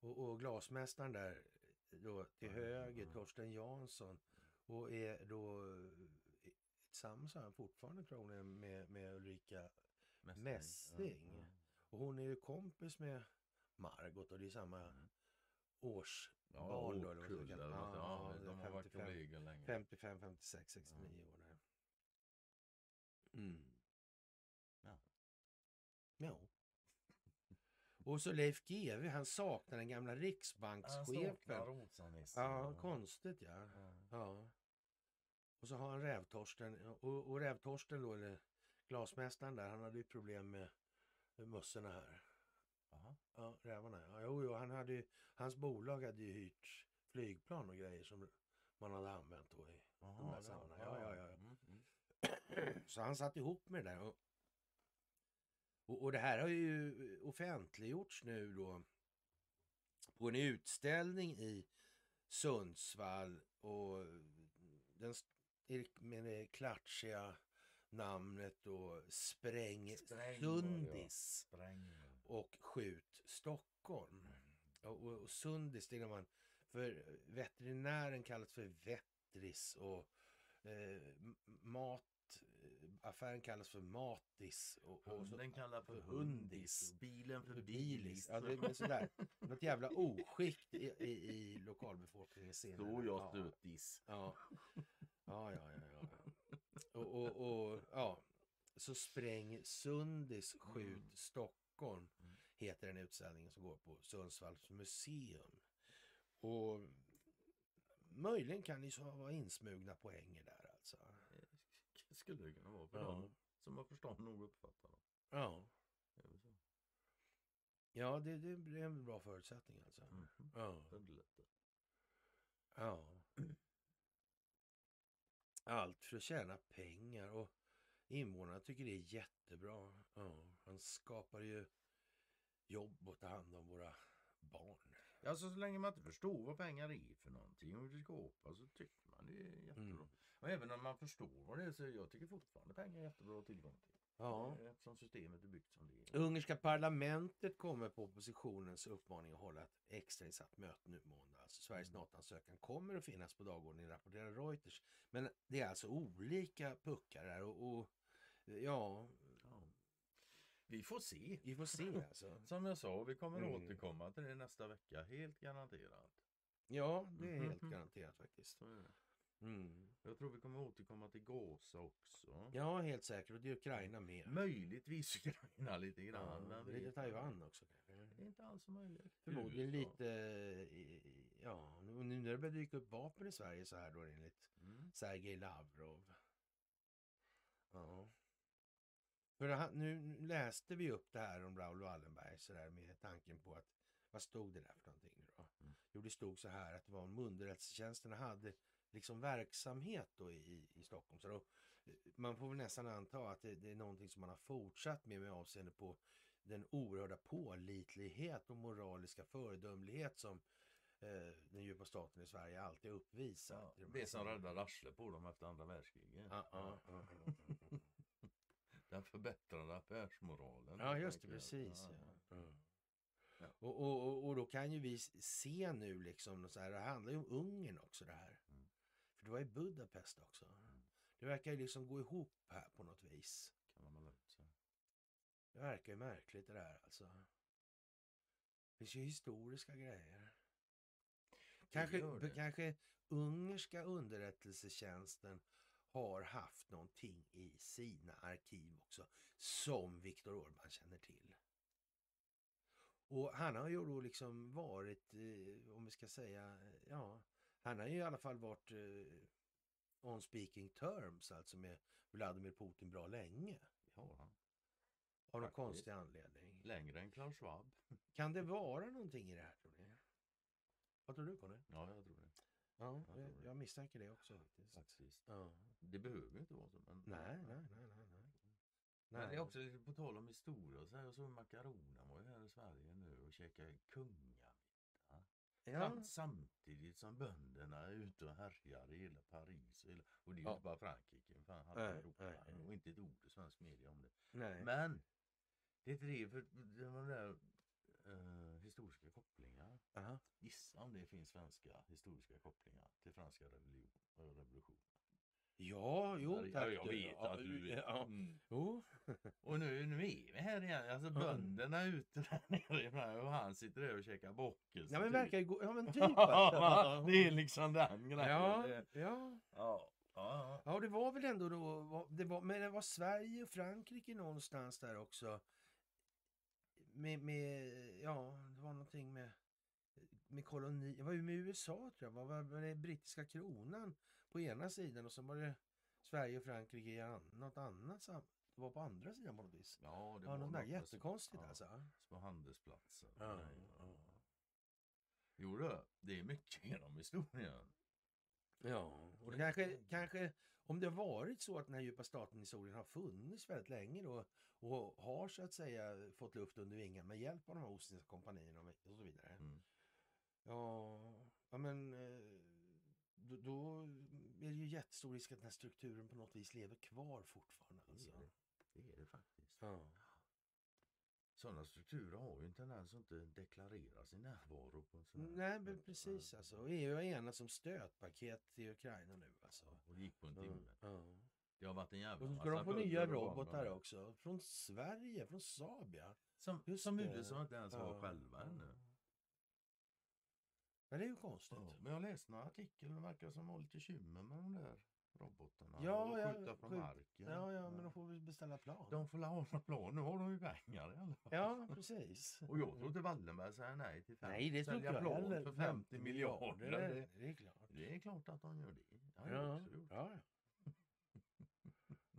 Och, och glasmästaren där då till höger. Torsten Jansson. Och är då eh, tillsammans han fortfarande tror jag med, med Ulrika. Ja, ja. Och hon är ju kompis med Margot och det är samma Mm. årsbarn Ja, då. eller eller något. Ja, Ja, de har varit 55, kollegor länge. 55, 56, 69 år där. Mm. Ja. Ja. Och så Leif GW, han saknar den gamla Han riksbankschefen. saknar Rosa-Nisse. Ja, konstigt ja. Ja. ja. Och så har han Rävtorsten. Och, och Rävtorsten då, eller glasmästaren där, han hade ju problem med med mössorna här. Ja, rävarna. Ja, jo, jo, han hade ju, hans bolag hade ju hyrt flygplan och grejer som man hade använt då i de Jaha, här sammanhangen. Ja, ja, ja. ja. Mm, mm. Så han satt ihop med det där. Och, och, och det här har ju offentliggjorts nu då på en utställning i Sundsvall och den med det klatschiga namnet då Spräng Spräng, Sundis Spräng. Och Skjut Stockholm. Och, och, och Sundis, det är när man, för veterinären kallas för Vettris och eh, mat, eh, affären kallas för Matis. Och, och Hunden kallar för för hundis. Bilen för bilis. Ja, det är sådär. Något jävla oskick i, i, i lokalbefolkningen senare. Så jag ja. stötis. Ja. Ja, ja, ja, ja. Och, och, och ja, så spräng Sundis skjut Mm. Stockholm Mm. heter den utställningen som går på Sundsvalls museum. Och möjligen kan ni så vara insmugna poänger där alltså. Det skulle det kunna vara för Ja. dem som har förstånd nog att uppfatta dem. Ja, Det ja det, det är en bra förutsättning alltså. Mhm. Ja. Ja. Allt för att tjäna pengar och invånarna tycker det är jättebra. Ja. Han skapar ju jobb och tar hand om våra barn. Alltså så länge man inte förstår vad pengar är för någonting och hur det skapar så tycker man det är jättebra. Mm. Och även om man förstår vad det är så jag tycker fortfarande pengar är jättebra tillgång till. Ja. Eh, Eftersom systemet är byggt som det är. Ungerska parlamentet kommer på oppositionens uppmaning att hålla ett extrainsatt möte nu måndag. Alltså Sveriges Mm. NATO-ansökan kommer att finnas på dagordningen, rapporterar Reuters. Men det är alltså olika puckar här och, och ja, Ja. Vi får se. vi får se alltså. Som jag sa, vi kommer Mm. återkomma till det nästa vecka. Helt garanterat. Ja, det är helt Mhm. garanterat faktiskt. Mm. Jag tror vi kommer återkomma till Gaza också. Ja, helt säkert. Och det är Ukraina med. Möjligtvis Ukraina lite grann. Ja, lite Taiwan också. Det är inte alls möjligt. Förmodligen USA. lite, eh, ja, nu när det börjar dyka upp vapen i Sverige så här då enligt Mm. Sergej Lavrov. Ja. För här- nu läste vi upp det här om Raoul Wallenberg så där med tanken på att vad stod det där för någonting då? Mm. Jo, det stod så här att det var om underrättelsetjänsterna hade liksom verksamhet då i, i Stockholm. Så då, man får väl nästan anta att det, det är någonting som man har fortsatt med med avseende på den oerhörda pålitlighet och moraliska föredömlighet som eh, den djupa staten i Sverige alltid har uppvisat. Ja, i de här det som räddade arslet på dem efter andra världskriget. Ja, ja. Den förbättrade affärsmoralen. Ja, just det, precis. Ja. Mm. Ja. Och, och, och, och då kan ju vi se nu liksom, så här, det handlar ju om Ungern också det här. För det var i Budapest också. Det verkar ju liksom gå ihop här på något vis. Kan man ut sig. Det verkar ju märkligt det där alltså. Det finns ju historiska grejer. Kanske, kanske ungerska underrättelsetjänsten har haft någonting i sina arkiv också som Viktor Orbán känner till. Och han har ju då liksom varit, eh, om vi ska säga, eh, ja, han har ju i alla fall varit eh, on speaking terms alltså med Vladimir Putin bra länge. Har han. Av någon konstig anledning. Längre än Klaus Schwab. Kan det vara någonting i det här tror ni? Vad tror du Conny? Ja, jag tror det. Ja, jag, det. jag misstänker det också faktiskt. Faktiskt. Ja. Det behöver ju inte vara så. Men... Nej, nej, nej, nej, nej. Men det är också på tal om historia så här. Jag såg Macarona var ju här i Sverige nu och käkade kungamiddag. Ja, Sam- Samtidigt som bönderna är ute och härjar i hela Paris. Och, det är ju Ja. inte bara Frankrike. Fan, halva Nej, Europa. nej. Och inte ett ord i svensk media om det. nej. Men det det. För det var där eh, historiska kopplingar. Aha. Gissa om det finns svenska historiska kopplingar till franska revolutionen. Ja, jo Ja, tack. jag vet att du vet. Ja, Mm. jo. Och nu, nu är vi här igen. Alltså bönderna är ute där nere och han sitter där och käkar bockis. Ja men typ. verkar ju gå, ja men typ alltså. det är liksom den grejen. Ja, Det- ja. ja. Ja, Ja, det var väl ändå då, var- det var, men det var Sverige och Frankrike någonstans där också. med, med, ja, det var någonting med, med koloni, det var ju med USA tror jag, var, var det brittiska kronan på ena sidan och så var det Sverige och Frankrike i an, något annat sam, det var på andra sidan på något vis. Ja, det Ja, var något där något med- jättekonstigt ja, alltså. Små handelsplatser. Ja, Nej, ja. Jo du, det är mycket genom historien. Ja, och det kanske, kanske om det har varit så att den här djupa staten-historien har funnits väldigt länge då och har så att säga fått luft under vingarna med hjälp av de här Ostindiska kompanierna och så vidare. Mm. Ja, ja men eh, då, då är det ju jättestor risk att den här strukturen på något vis lever kvar fortfarande. Det Alltså. är det. Det är det faktiskt. Ja. Sådana strukturer har ju en tendens att inte deklarera sin närvaro. På en sån här- Nej, men precis alltså. Och EU har enats som stödpaket till Ukraina nu alltså. Och det gick på en Ja, timme. ja. Det har varit en jävla Och så ska de få nya robotar också. Från Sverige, från Saab ja. Som, Just som det. USA inte ens har Ja. själva ännu. Men det är ju konstigt. Ja, men jag läste några artiklar och det verkar som var lite bekymmer med de där robotarna. Ja, ja, skjuta från skjut- marken. Ja, ja, men de får väl beställa plan. De får la ordna plan. Nu har de ju pengar i alla fall. Ja, precis. Och jag tror inte Wallenberg säger nej till fem, Nej, det tror jag plan heller. för 50 miljarder. Det, Det, det är klart. det är klart att de gör det. Har Ja, ja.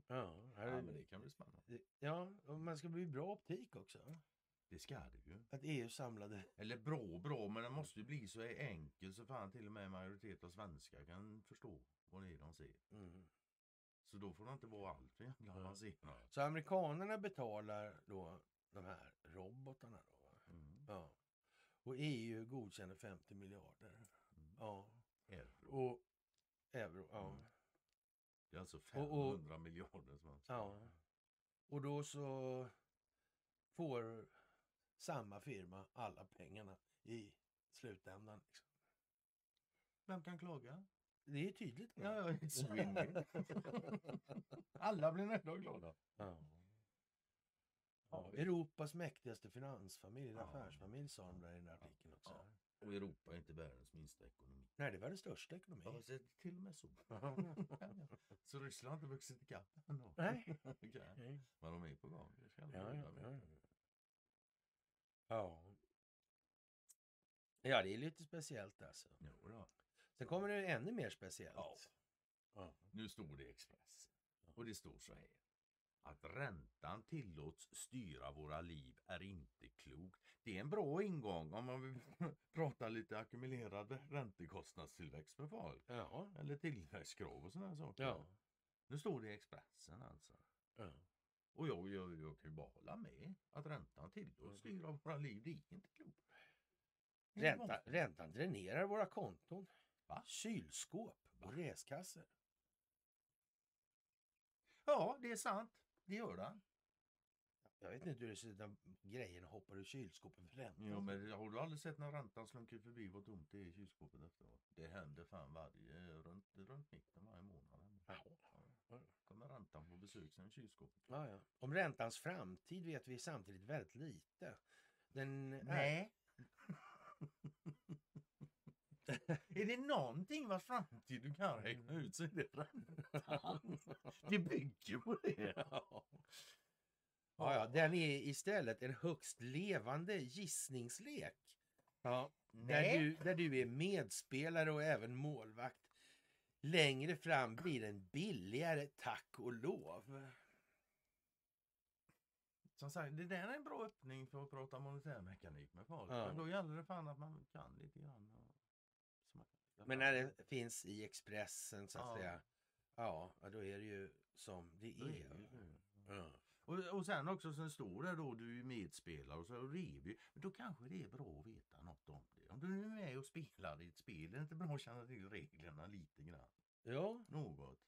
Ja, Ja, är- men det kan bli spännande. ja, och man ska bli bra optik också. Det ska det ju. Att EU samlade... Eller bra, bra, men det måste ju bli så enkelt så fan till och med majoritet av svenskar kan förstå vad det är de ser. Mm. Så då får det inte vara allt för jävla avancerat. Så amerikanerna betalar då de här robotarna då. Mm. Ja. Och EU godkänner 50 miljarder. Mm. Ja. Euro. Och euro. Ja. Mm. Det är alltså Och- och- 500 miljarder svenskar. Ja. Och då så får samma firma alla pengarna i slutändan. Liksom. Vem kan klaga? Det är tydligt. Ja, ja. Alla blir nöjda och glada. Ja. Ja, Europas mäktigaste finansfamilj, Ja. affärsfamilj sa de där i den där artikeln också. Ja. Och Europa är inte världens minsta ekonomi. Nej, det var den största ekonomin. Ja, så till och med så. Så Ryssland har inte vuxit ikapp ändå. Nej. Nej. Men de är på gång. Det Ja, ja, ja. Ja. Ja. Det är lite speciellt alltså. Jo då. Sen kommer det ännu mer speciellt. Ja. Ja. Nu står det i Expressen. Och det står så här. Att räntan tillåts styra våra liv är inte klokt. Det är en bra ingång om man vill prata lite ackumulerad räntekostnadstillväxt för folk. Ja. Eller tillväxtkrav och sådana saker. Ja. Nu står det i Expressen alltså. ja. Och jag, jag, jag kan ju bara hålla med att räntan tillåts styra våra liv. Det är inte klokt. Ränta, räntan dränerar våra konton, Va? kylskåp och reskasser. Ja, det är sant. Det gör den. Jag vet inte hur det ser ut när grejerna hoppar ur kylskåpet för räntan. Jo, men har du aldrig sett när räntan slunkit förbi vad tomt det är i kylskåpet efteråt? Det händer fan varje, runt, runt mitten varje månad. Ja. Kommer räntan på besök sen i kylskåpet. Ja, ja. Om räntans framtid vet vi samtidigt väldigt lite. Den Nej. är det någonting vars framtid du kan räkna ut så är det räntan. Det bygger på det. Ja. Ja, ja, den är istället en högst levande gissningslek. Ja, där, du, där du är medspelare och även målvakt. Längre fram blir den billigare, tack och lov. Som sagt, det där är en bra öppning för att prata monetärmekanik med folk. Ja. Men då gäller det fan att man kan lite grann. Och... Men när det finns i Expressen så att Ja. säga, ja, då är det ju som det är. Ja. Och, och sen också, sen står det då du är medspelare och så det vi. Men då kanske det är bra att veta något om det. Om du är med och spelar i ett spel, är det inte bra att känna till reglerna lite grann? ja, Något.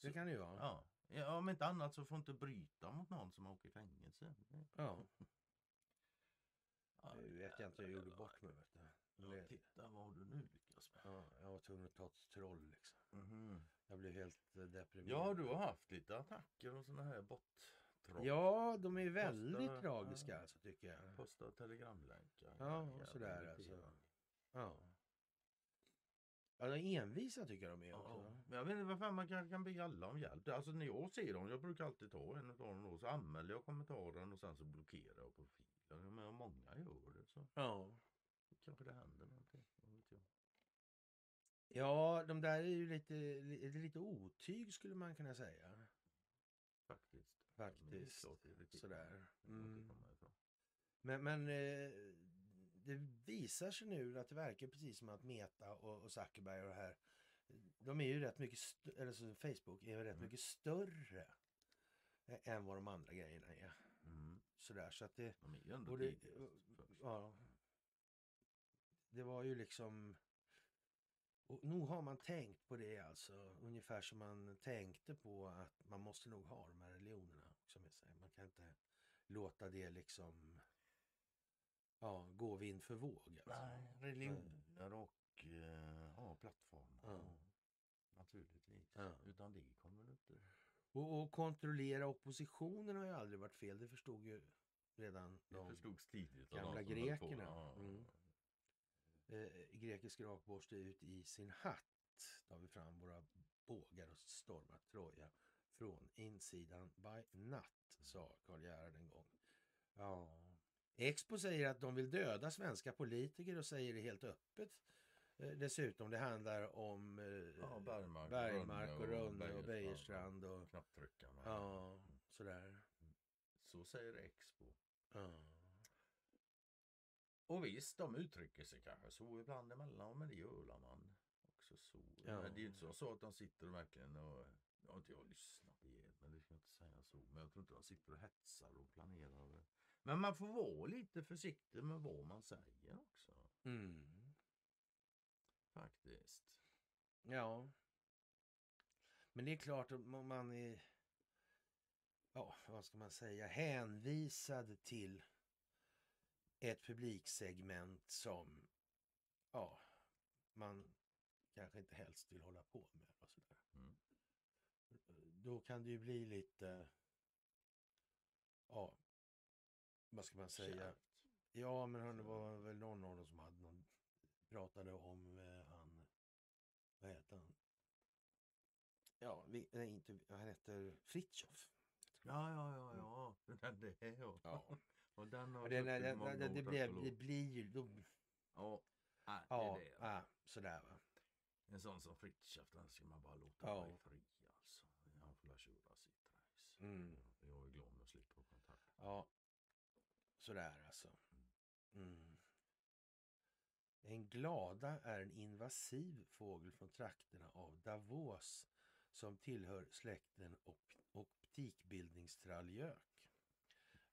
det kan det ju vara. Ja. ja, om inte annat så får inte bryta mot någon som åker i fängelse. Ja. Ja, Nu vet jag inte hur jag gjorde bort mig. Vet du. Ja, titta vad du nu lyckas med. Ja, jag var tvungen att ta ett troll liksom. Mhm. Jag blev helt eh, deprimerad. Ja, du har haft lite attacker och såna här bottroll. Ja, de är väldigt Posta- tragiska ja. alltså tycker jag. Posta telegramlänkar. Ja, och sådär alltså. Ja. Ja, de är envisa tycker jag de är Ja, också. men jag vet inte varför man kan, kan be alla om hjälp. Alltså när jag ser dem, jag brukar alltid ta en av dem då, så anmäler jag kommentaren och sen så blockerar jag profilen. Men om många gör det så Ja. kanske det händer någonting. Ja, de där är ju lite, li- lite otyg skulle man kunna säga. Faktiskt. Faktiskt. Klart. Sådär. Mm. Men, men eh, det visar sig nu att det verkar precis som att Meta och, och Zuckerberg och det här, de är ju rätt mycket, eller så Facebook är ju rätt Mm. mycket större än vad de andra grejerna är. Mm. Sådär, så att det, De är ju ändå det, först. ja, det var ju liksom, och nog har man tänkt på det alltså, ungefär som man tänkte på att man måste nog ha de här religionerna också med sig. Man kan inte låta det liksom ja, gå vind för våg. Alltså. Nej, religioner och eh, ja, plattformar. Ja. Naturligtvis. Ja. Utan det kommer det inte. Och, och kontrollera oppositionen har ju aldrig varit fel. Det förstod ju redan Det de förstods tidigt. gamla som grekerna. Ja. Mm. Eh, grekisk rakborste ut i sin hatt. tar vi fram våra bågar och stormar Troja från insidan by natt, sa Karl Gerhard en gång. Ja. Expo säger att de vill döda svenska politiker och säger det helt öppet. Eh, dessutom, det handlar om eh, Ja, Bergmark, Bergmark och Rönne och Beijerstrand Beijerstrand och Knapptryckarna. ja, sådär. Så säger Expo. Ja. Och visst, de uttrycker sig kanske så ibland emellan, men det gör man också så. Ja. Men det är ju inte så, att de sitter och verkligen och jag har inte jag lyssnat igenom, men det ska jag inte säga så. Men jag tror inte de sitter och hetsar och planerar. Men man får vara lite försiktig med vad man säger också. Mm. Faktiskt. Ja. Men det är klart att om man är, ja, vad ska man säga, hänvisad till ett publiksegment som, ja, man kanske inte helst vill hålla på med. Och sådär. Mm. Då kan det ju bli lite, ja, vad ska man säga? Kärvt. Ja, men hörni, det var väl någon av dem som hade någon, pratade om eh, han, vad heter han? Ja, vi, nej, inte, han heter Fritjof. Ja, ja, ja, ja. Den där, ja. Ja. Och den har Och det, det, suttit många det, det, blev, det blir ju, då, Ja, det ja, är det. ja, sådär va. En sån som Fritiof, den ska man bara låta Ja. vara i fri alltså. Han får la köra sitt race. Mm. Jag är glad om jag slipper kontakt. Ja, sådär alltså. Mm. En glada är en invasiv fågel från trakterna av Davos som tillhör släkten op- optikbildningstrallgök.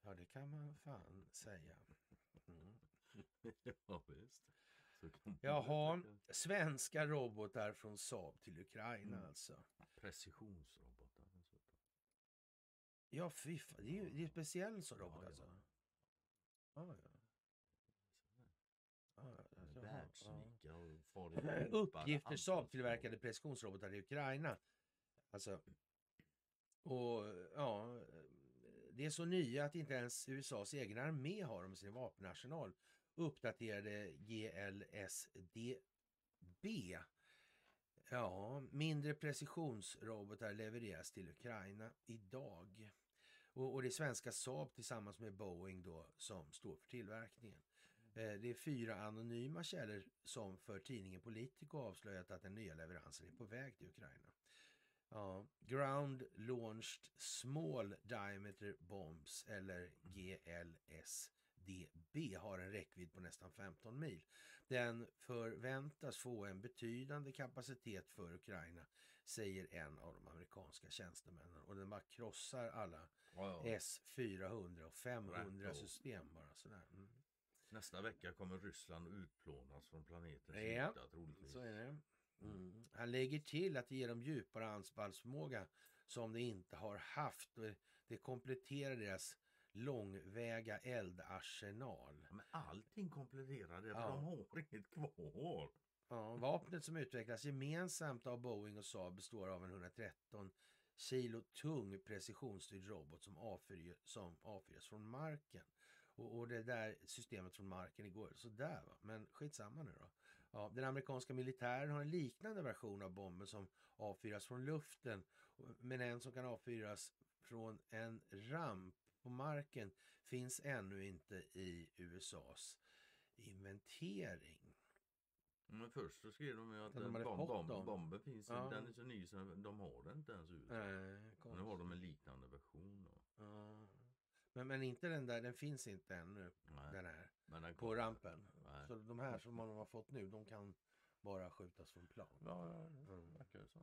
Ja, det kan man fan säga. Mm. ja, visst. Så kan Jaha, det- svenska robotar från Saab till Ukraina Mm. alltså. Precisionsrobotar dessutom. Ja, fy fan. Det är ju det är speciell sån robot Ja, alltså. ja. Ja, ja. Ja, och farliga Uppgifter Saab-tillverkade precisionsrobotar i Ukraina. Alltså, och ja, det är så nya att inte ens USAs egen armé har dem i sin vapenarsenal. Uppdaterade GLSDB. Ja, mindre precisionsrobotar levereras till Ukraina idag. Och, och det är svenska Saab tillsammans med Boeing då som står för tillverkningen. Eh, Det är fyra anonyma källor som för tidningen Politico avslöjat att den nya leveransen är på väg till Ukraina. Ja, Ground Launched Small Diameter Bombs eller GLSDB har en räckvidd på nästan 15 mil. Den förväntas få en betydande kapacitet för Ukraina, säger en av de amerikanska tjänstemännen. Och den bara krossar alla Ja, ja. S400 och 500 Rätt då. system bara sådär. Mm. Nästa vecka kommer Ryssland utplånas från planetens Ja, yta troligtvis. Så är det. Mm. Han lägger till att det ger dem djupare anfallsförmåga som de inte har haft. Det kompletterar deras långväga eldarsenal. Men allting kompletterar det, för Ja. de har inget kvar. Ja, vapnet som utvecklas gemensamt av Boeing och Saab består av en 113 kilo tung precisionsstyrd robot som, avfyr, som avfyras från marken. Och, och det där systemet från marken igår, så där va. Men skitsamma nu då. Ja, den amerikanska militären har en liknande version av bomben som avfyras från luften. Men en som kan avfyras från en ramp på marken finns ännu inte i USAs inventering. Men först så skrev de ju att De fått bomb, dem. bomben finns, Ja. den är så ny så de har den inte ens ut. Nej, Nu har de en liknande version. Då. Ja. Men, men inte den där, den finns inte ännu, Nej, den här, men på rampen. Nej. Så de här som man har fått nu, de kan bara skjutas från plan. Ja, ja, Mm. det verkar det så.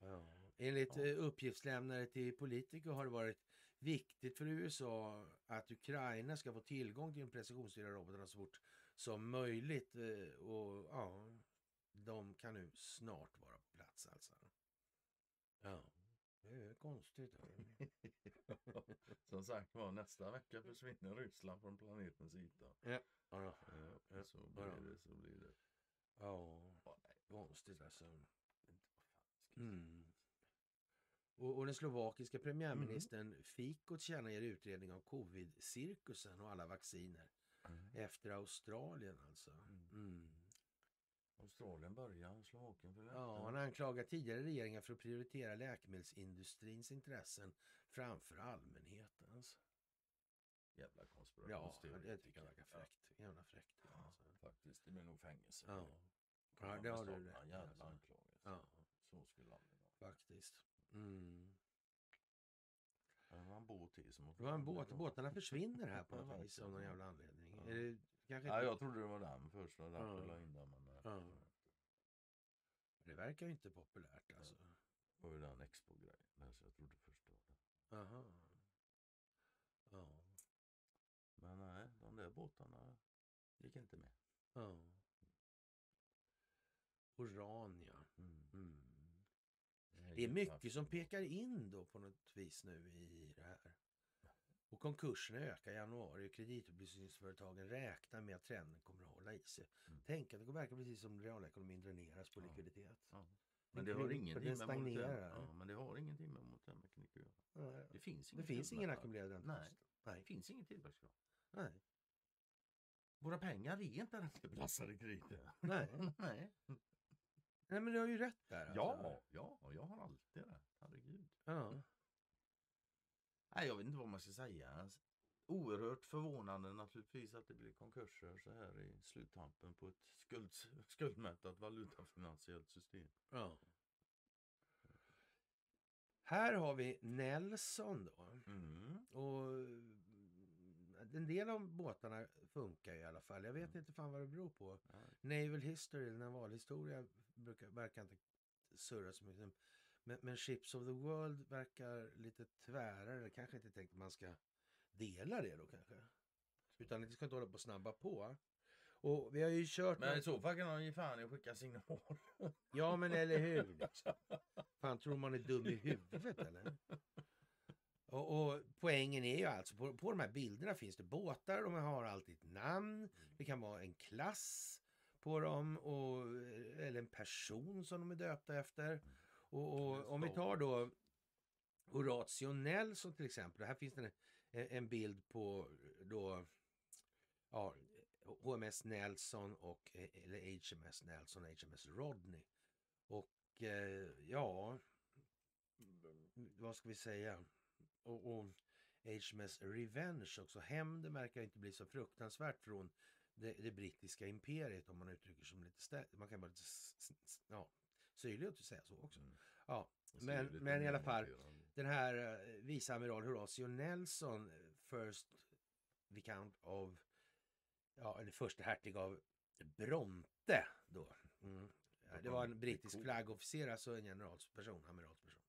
Ja. Enligt Ja. eh, uppgiftslämnare till politiker har det varit viktigt för USA att Ukraina ska få tillgång till de precisionsstyrda robotarna så fort som möjligt. eh, Och ja, de kan nu snart vara på plats alltså. Ja, det är konstigt. Som sagt var, nästa vecka försvinner Ryssland från planetens yta. Ja, Ja, Ja. så blir det, så blir det. ja konstigt alltså. Mm. Och, och den slovakiska premiärministern Fico tillkännager utredning av covid-cirkusen och alla vacciner Mm. efter Australien alltså. Mm. Australien börjar, Slovakien följer Ja, efter. han anklagar tidigare regeringar för att prioritera läkemedelsindustrins intressen framför allmänheten. Alltså. Jävla Ja, konspirationsteoretiker. det tycker jag verkar fräckt. Jävla fräckt. Ja, Alltså. faktiskt. Det blir nog fängelse. Ja. Ja, de det har du rätt Jävla alltså. anklagelser. ja, Så skulle aldrig vara. faktiskt. Mm. Det var en båt till som Det var en båt. Båtarna försvinner här på Ja, något vis av någon jävla anledning. Ja. Är det kanske Ja, jag trodde det var den först. Därför Ja. in den. Men det Ja. Det verkar ju inte populärt alltså. var ju den Expo-grejen. där, Så jag trodde först det var den. Aha. Ja. Men nej, de där båtarna gick inte med. Ja. Oran ja. Mm. Mm. Det är mycket som pekar in då på något vis nu i det här. Och konkurserna ökar i januari och kreditupplysningsföretagen räknar med att trenden kommer att hålla i sig. Mm. Tänk att det verkar precis som realekonomin dräneras på Ja. likviditet. Ja. Men det har ingenting med monetär, ja, men det har ingenting med monetär mekanik att göra. Nej. Det finns, Det finns ingen ackumulerad Nej, räntekostnad. det Nej. finns ingen tillväxtgrad. Nej. Våra pengar är inte räntebelastade krediter. Nej. Nej. Nej, men du har ju rätt där. Alltså. Ja, ja, jag har alltid rätt. Herregud. ja. Nej, jag vet inte vad man ska säga. Oerhört förvånande naturligtvis att det blir konkurser så här i sluttampen på ett skuld, skuldmättat valutafinansiellt system. ja. Här har vi Nelson då. Mm. Och en del av båtarna funkar i alla fall. Jag vet inte fan vad det beror på. Ja. Naval history, eller navalhistoria, brukar, verkar inte surra så mycket. Men, men Ships of the World verkar lite tvärare. Kanske inte tänkt att man ska dela det då kanske. Utan det ska inte hålla på och snabba på. Och vi har ju kört... Men i så fall kan de ge fan i att skicka signal. Ja men eller hur. Liksom. Fan tror man är dum i huvudet eller? Och, och poängen är ju alltså, på, på de här bilderna finns det båtar, de har alltid ett namn. Det kan vara en klass på dem och, eller en person som de är döpta efter. Och, och om vi tar då Horatio Nelson till exempel. Här finns det en, en bild på då ja, HMS Nelson och eller HMS Nelson och HMS Rodney. Och eh, ja, vad ska vi säga? Och, och HMS Revenge också. Hämnden verkar inte bli så fruktansvärt från det, det brittiska imperiet om man uttrycker sig lite stä- Man kan vara lite s- s- ja, syrlig att säga så också. Mm. Ja, Det men, men i alla fall. Den här eh, viceamiral Horatio Nelson, eh, First Viscount of, ja, eller första hertig av Bronte då. Mm. Det var en brittisk flaggofficer, alltså en generalsperson, amiralsperson.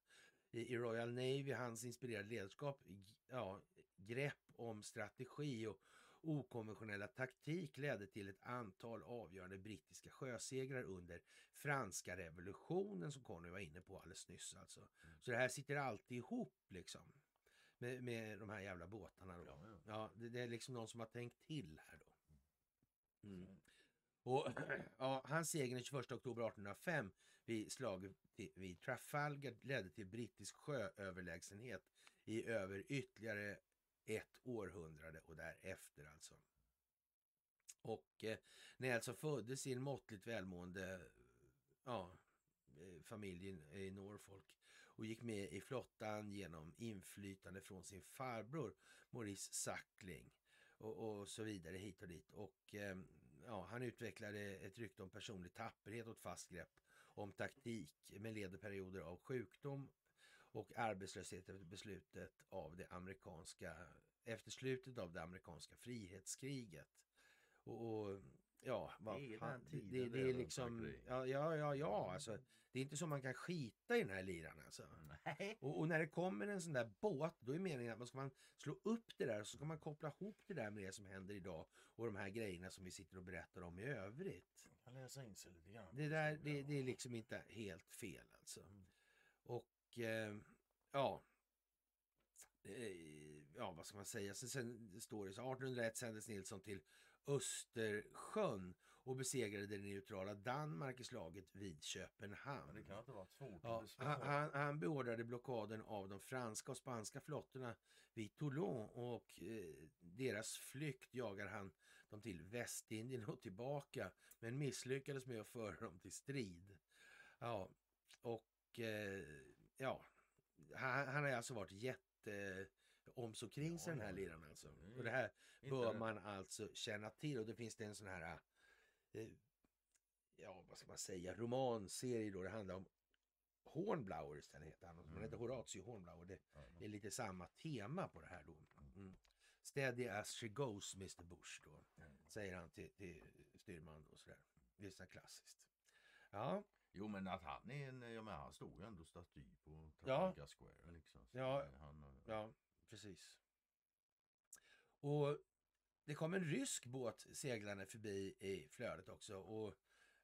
I, I Royal Navy, hans inspirerade ledarskap, ja, grepp om strategi och okonventionella taktik ledde till ett antal avgörande brittiska sjösegrar under franska revolutionen som Conny var inne på alldeles nyss. Alltså. Så det här sitter alltid ihop liksom. Med, med de här jävla båtarna. Då. Ja, ja. Ja, det, det är liksom någon som har tänkt till här då. Mm. Och ja, hans seger den 21 oktober 1805 vid slaget vid Trafalgar ledde till brittisk sjööverlägsenhet i över ytterligare ett århundrade och därefter alltså. Och eh, Nelson alltså föddes i en måttligt välmående ja, eh, familj i, Norfolk. och gick med i flottan genom inflytande från sin farbror Maurice Sackling och, och så vidare hit och dit. Och eh, ja, han utvecklade ett rykte om personlig tapperhet och ett fast grepp om taktik med leder perioder av sjukdom och arbetslöshet efter beslutet av det amerikanska efter slutet av det amerikanska frihetskriget. Och, och ja, vad Det är fan, det, det det är liksom, ja, ja, ja, ja, alltså, det är inte så man kan skita i den här liran alltså. Och, och när det kommer en sån där båt, då är meningen att man ska man slå upp det där och så ska man koppla ihop det där med det som händer idag och de här grejerna som vi sitter och berättar om i övrigt. Kan läsa in sig lite grann. Det där, det, det är liksom inte helt fel alltså. Och eh, ja, eh, ja vad ska man säga, så sen står det så 1801 sändes Nilsson till Östersjön och besegrade det neutrala Danmark i slaget vid Köpenhamn. det kan inte vara svårt Ja, han, han, han beordrade blockaden av de franska och spanska flottorna vid Toulon och eh, deras flykt jagar han dem till Västindien och tillbaka men misslyckades med att föra dem till strid. Ja, och eh, ja, han, han har alltså varit jätte om så kring sig Ja, den här liraren alltså. Mm. Och det här bör man alltså känna till och det finns det en sån här eh, ja vad ska man säga romanserie då det handlar om Hornblauer istället heter han. Han heter Mm. Horatio Hornblauer. Det är lite samma tema på det här då. Mm. Steady as she goes Mr Bush då. Mm. Säger han till, till styrman och sådär. Det är så klassiskt. Ja, Jo men att han är en, jag menar han stod ju ändå staty på Ja. Trafalgar Square liksom. Så Ja. Han, ja precis. Och det kom en rysk båt seglande förbi i flödet också. Och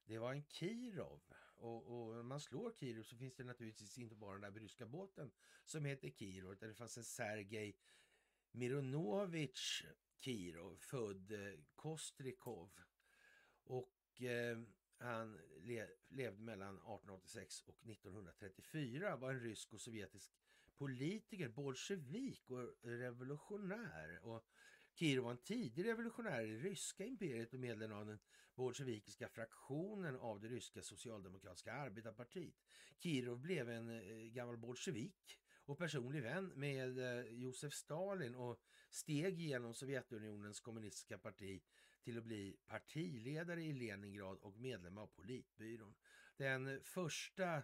det var en Kirov. Och, och man slår Kirov så finns det naturligtvis inte bara den där ryska båten som heter Kirov. Utan det fanns en Sergej Mironovich Kirov, född eh, Kostrikov. Och eh, han le, levde mellan 1886 och 1934. Var en rysk och sovjetisk politiker, bolsjevik och revolutionär. Och Kirov var en tidig revolutionär i det ryska imperiet och medlem av den bolsjevikiska fraktionen av det ryska socialdemokratiska arbetarpartiet. Kirov blev en eh, gammal bolsjevik och personlig vän med eh, Josef Stalin och steg genom Sovjetunionens kommunistiska parti till att bli partiledare i Leningrad och medlem av politbyrån. Den första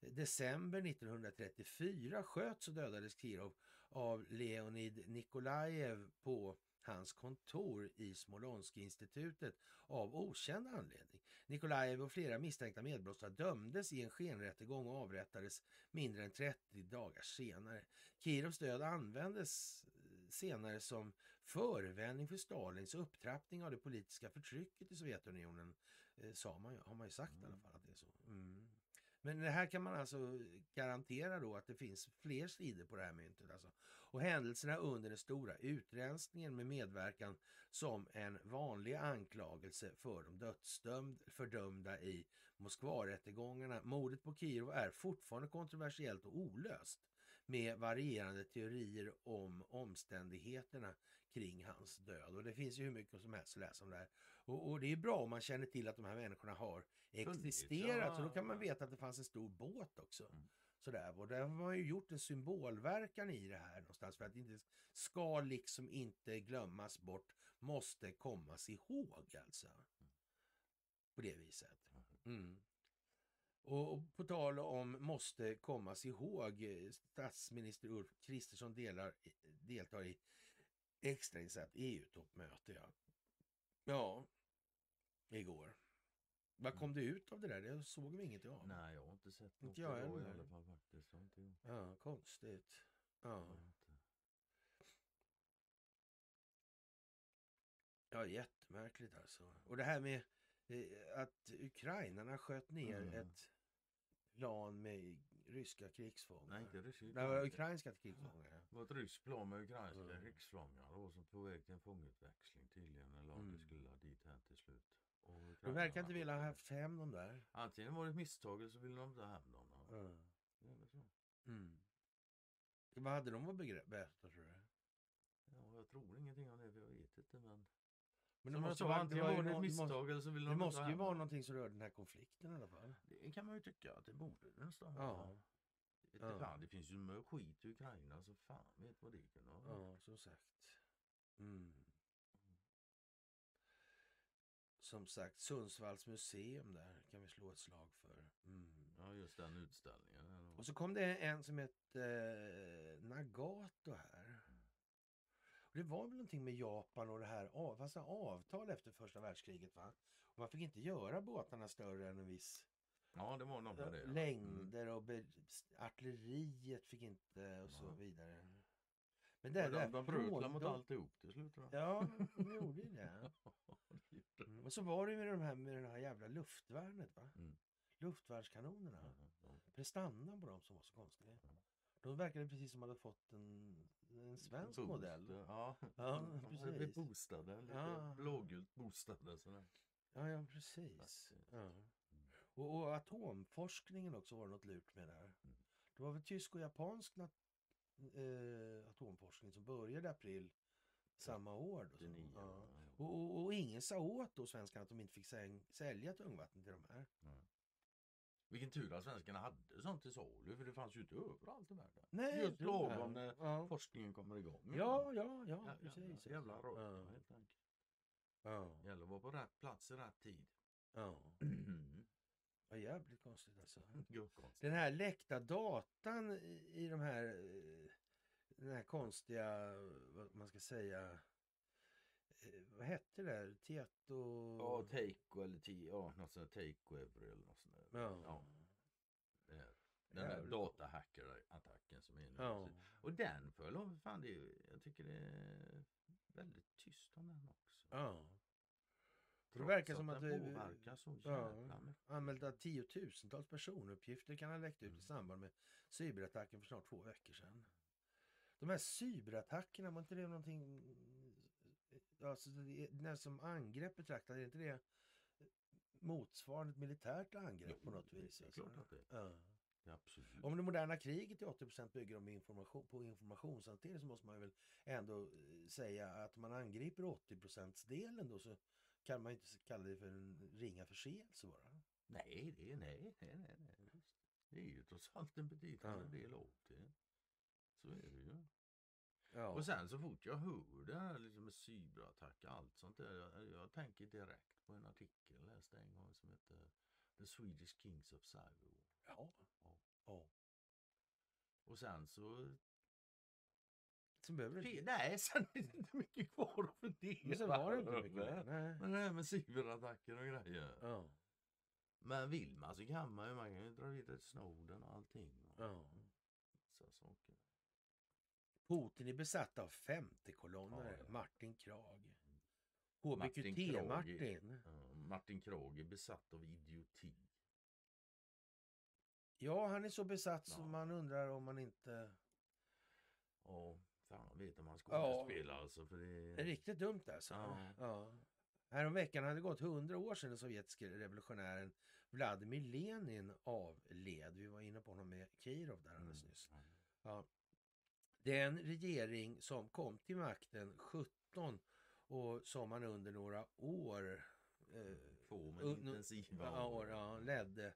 december 1934 sköts och dödades Kirov av Leonid Nikolajev på hans kontor i Smolensk-institutet av okänd anledning. Nikolajev och flera misstänkta medbrottslingar dömdes i en skenrättegång och avrättades mindre än 30 dagar senare. Kirovs död användes eh, senare som förevändning för Stalins upptrappning av det politiska förtrycket i Sovjetunionen. Eh, sa man, ju- har man ju sagt i alla fall att det är så. Mm. Men det här kan man alltså garantera då att det finns fler sidor på det här myntet. Alltså. Och händelserna under den stora utrensningen med medverkan som en vanlig anklagelse för de dödsdömd, fördömda i Moskvarättegångarna. Mordet på Kirov är fortfarande kontroversiellt och olöst med varierande teorier om omständigheterna kring hans död. Och det finns ju hur mycket som helst att läsa om det här. Och, och det är bra om man känner till att de här människorna har existerat. Så då kan man veta att det fanns en stor båt också. Mm. Sådär. Och där har man ju gjort en symbolverkan i det här någonstans för att det inte ska liksom inte glömmas bort, måste kommas ihåg alltså. På det viset. Mm. Och, och på tal om måste kommas ihåg, eh, statsminister Ulf Kristersson delar, deltar i extrainsatt EU-toppmöte. Ja. ja, igår. Vad kom det ut av det där? Det såg vi inget av. Nej jag har inte sett något Inte jag idag i alla fall faktiskt. Har inte jag. Ja, konstigt. Ja. Jag. Ja, jättemärkligt alltså. Och det här med eh, att ukrainarna sköt ner Mm. ett plan med ryska krigsfångar. Nej inte rysk. Det var ukrainska krigsfångar. Det var ett ryskt plan med ukrainska Mm. krigsfångar då som på väg till en fångutväxling tydligen. Eller om det Mm. skulle ha dit här till slut. De verkar inte vilja ha haft hem dem där. Antingen var det ett misstag eller så ville de inte ha hem dem. Ja. Ja. Det är väl så. Mm. Vad hade de att berätta tror du? Ja, jag tror ingenting om det för jag vet inte men. Men jag måste vara- antingen var det ett misstag måste, eller så ville det de måste ju vara någonting som rör den här konflikten i alla fall. Det kan man ju tycka att det borde nästan Ja. Vet Ja. fan, det finns ju med skit i Ukraina så fan vet vad det kan vara. Ja, som sagt. Mm. Som sagt, Sundsvalls museum där kan vi slå ett slag för. Mm. Ja, just den utställningen. Och så kom det en som hette eh, Nagato här. Det var väl någonting med Japan och det här av, alltså avtal efter första världskriget va? Och man fick inte göra båtarna större än en viss Ja, det var något med det. ja. Mm. längder och artilleriet fick inte och så vidare. Men det de, de bröt väl mot alltihop till slut. va? Ja, de gjorde ju det. Mm. Och så var det ju med, de här, med det här jävla luftvärnet va? Mm. Luftvärnskanonerna. Ja. Prestandan på dem som var så konstig. De verkade precis som hade fått en, en svensk Boost, modell. Ja, Ja, de precis. blivit boostade. Lite Ja. blågult boostade. Sådär. Ja, ja precis. Ja. Och, och atomforskningen också var något lurt med där. Mm. Det var väl tysk och japansk nat- eh, atomforskning som började i april samma år. Då. 89. Ja. Ja. Och, och, och ingen sa åt då svenskarna att de inte fick säl- sälja tungvatten till de här. Vilken tur att svenskarna hade sånt till salu för det fanns ju inte överallt i världen. Nej, Just lagom när ja. forskningen kommer igång. Ja, ja, ja, Ja, precis. Jävla, rakt Ja. helt enkelt. Ja, Gäller att vara på rätt plats i rätt tid. ja. ja, jävligt konstigt alltså. Gubbkonstigt. Den här läckta datan i, i de här, eh, den här konstiga, vad man ska säga, eh, vad hette det där? Tieto... Ja, Take eller T, ja, något sånt där Take Every eller något sånt där. Ja. Ja, det. Den där datahacker-attacken som är nu. Ja. Och den föll av, fan det är, jag tycker det är väldigt tyst om den också. ja. Det Trots verkar som att den det- påverkar så Ja. Anmälda tiotusentals personuppgifter kan ha läckt ut i Mm. samband med cyberattacken för snart två veckor sedan. De här cyberattackerna, var inte det någonting... Alltså, när som angrepp betraktat, är inte det motsvarande ett militärt angrepp på Jo, något det- vis? det är alltså? klart att det är. Ja. Absolut. Om det moderna kriget till 80% bygger om information, på informationshantering så måste man väl ändå eh, säga att man angriper 80% delen då så kan man inte kalla det för en ringa förseelse bara. Nej, det är nej, nej, nej, nej. Det är ju trots allt en betydande Ja. del av det. Så är det ju. Ja. Och sen så fort jag hör det här liksom med cyberattack och allt sånt där. Jag, jag tänker direkt på en artikel jag läste en gång som heter The Swedish Kings of Cyber. ja. ja. Och sen så... Så behöver inte... Nej, sen är det inte mycket kvar att fundera Men så var det inte mycket. Nej. Men det här med cyberattacker och grejer. Ja. Men vill man så kan man ju. Man kan ju dra vidare till Snowden och allting. Och Ja. massa saker. Putin är besatt av 50-kolonnare. Ja, ja. Martin Krag. Martin HBQT Krag. Martin. Ja, Martin Krag är besatt av idioti. Ja, han är så besatt Ja. som man undrar om man inte... Ja, fan vet om han Ja. skådespelar alltså. För det Det är riktigt dumt alltså. Ja. Ja. Häromveckan hade det gått 100 år sedan den sovjetiske revolutionären Vladimir Lenin avled. Vi var inne på honom med Kirov där alldeles Mm. nyss. Ja. Den regering som kom till makten 17 och som man under några år eh, Få men intensiva år, ja, ledde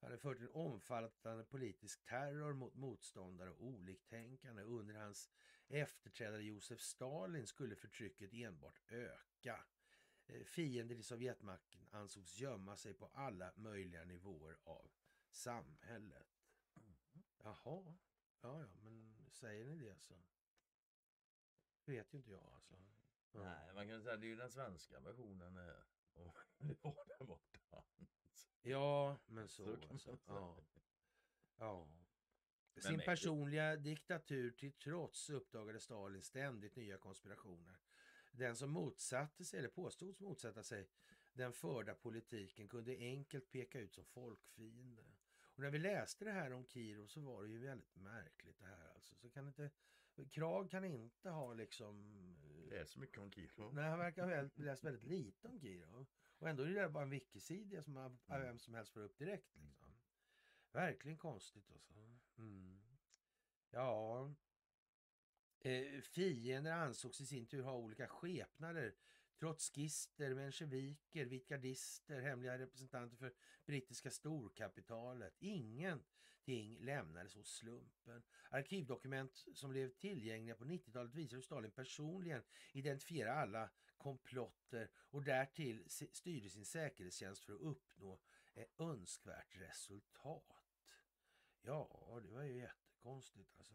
hade fört en omfattande politisk terror mot motståndare och oliktänkande. Under hans efterträdare Josef Stalin skulle förtrycket enbart öka. Eh, Fiender i Sovjetmakten ansågs gömma sig på alla möjliga nivåer av samhället. Jaha, ja, ja, men säger ni det så vet ju inte jag alltså. Ja. Nej, man kan säga att det är ju den svenska versionen här. Och det var där borta. Ja, men så, Så alltså. Ja. ja. Sin personliga diktatur till trots uppdagade Stalin ständigt nya konspirationer. Den som motsatte sig, eller påstods motsätta sig, den förda politiken kunde enkelt peka ut som folkfiende. Och när vi läste det här om Kirov så var det ju väldigt märkligt det här alltså. Så kan inte, Krag kan inte ha liksom... eh, så mycket om Kirov. Nej, han verkar ha läst väldigt lite om Kirov. Och ändå är det bara en wikisida som man- Mm. vem som helst får upp direkt. Liksom. Verkligen konstigt alltså. Mm. Ja. Eh, fiender ansågs i sin tur ha olika skepnader. Trotskister, mensjeviker, vitgardister, hemliga representanter för brittiska storkapitalet. Ingenting lämnades åt slumpen. Arkivdokument som blev tillgängliga på 90-talet visar hur Stalin personligen identifierade alla komplotter och därtill styrde sin säkerhetstjänst för att uppnå ett önskvärt resultat. Ja, det var ju jättekonstigt alltså.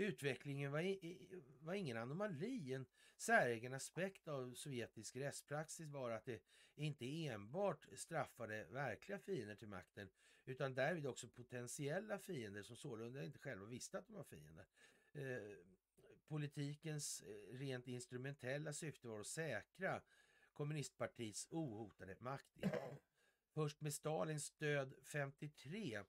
Utvecklingen var, i, var ingen anomali. En säregen aspekt av sovjetisk rättspraxis var att det inte enbart straffade verkliga fiender till makten utan därvid också potentiella fiender som sålunda inte själva visste att de var fiender. Eh, politikens eh, rent instrumentella syfte var att säkra kommunistpartiets ohotade makt. Först med Stalins stöd 53